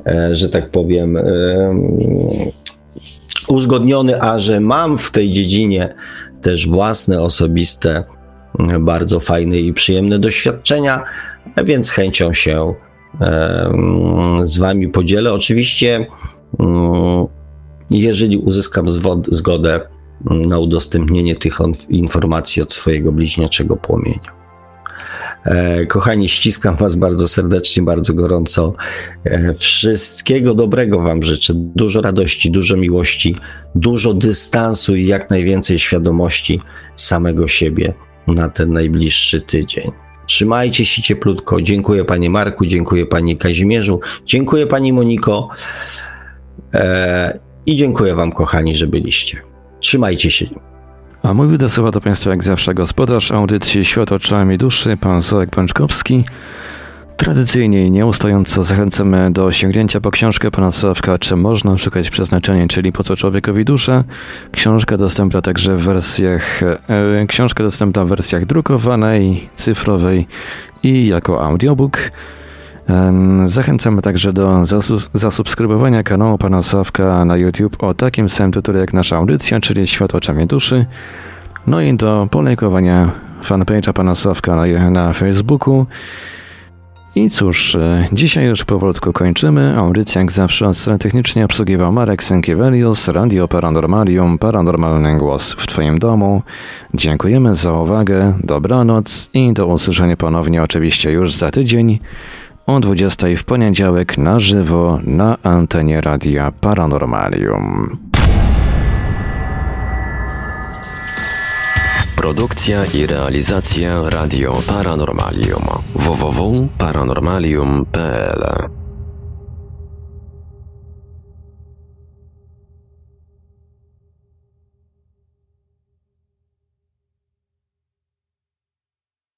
Speaker 2: e, że tak powiem, e, uzgodniony, a że mam w tej dziedzinie też własne, osobiste, bardzo fajne i przyjemne doświadczenia, więc chęcią się z Wami podzielę. Oczywiście, jeżeli uzyskam zgodę na udostępnienie tych informacji od swojego bliźniaczego płomienia. E, kochani, ściskam Was bardzo serdecznie, bardzo gorąco. E, wszystkiego dobrego Wam życzę. Dużo radości, dużo miłości, dużo dystansu i jak najwięcej świadomości samego siebie na ten najbliższy tydzień. Trzymajcie się cieplutko. Dziękuję Panie Marku, dziękuję Panie Kazimierzu, dziękuję Pani Moniko e, i dziękuję Wam, kochani, że byliście. Trzymajcie się.
Speaker 1: A mój do do Państwa jak zawsze gospodarz audycji Świat oczami duszy, pan Sławek Pączkowski. Tradycyjnie i nieustająco zachęcamy do sięgnięcia po książkę pana Sławka Czy można szukać przeznaczenia, czyli po to człowiekowi dusza. Książka dostępna także w wersjach, e, książka dostępna w wersjach drukowanej, cyfrowej i jako audiobook. Zachęcamy także do zasubskrybowania kanału pana Sławka na YouTube o takim samym tytule jak nasza audycja, czyli Świat oczami duszy. No i do polejkowania fanpage'a pana Sławka na, na Facebooku. I cóż, e, dzisiaj już powolutku kończymy. Audycję jak zawsze od strony technicznie obsługiwał Marek Sękiewelius, Radio Paranormalium, Paranormalny Głos w Twoim domu. Dziękujemy za uwagę, dobranoc i do usłyszenia ponownie oczywiście już za tydzień o 20 w poniedziałek na żywo na antenie Radia Paranormalium.
Speaker 6: Produkcja i realizacja Radio Paranormalium www.paranormalium.pl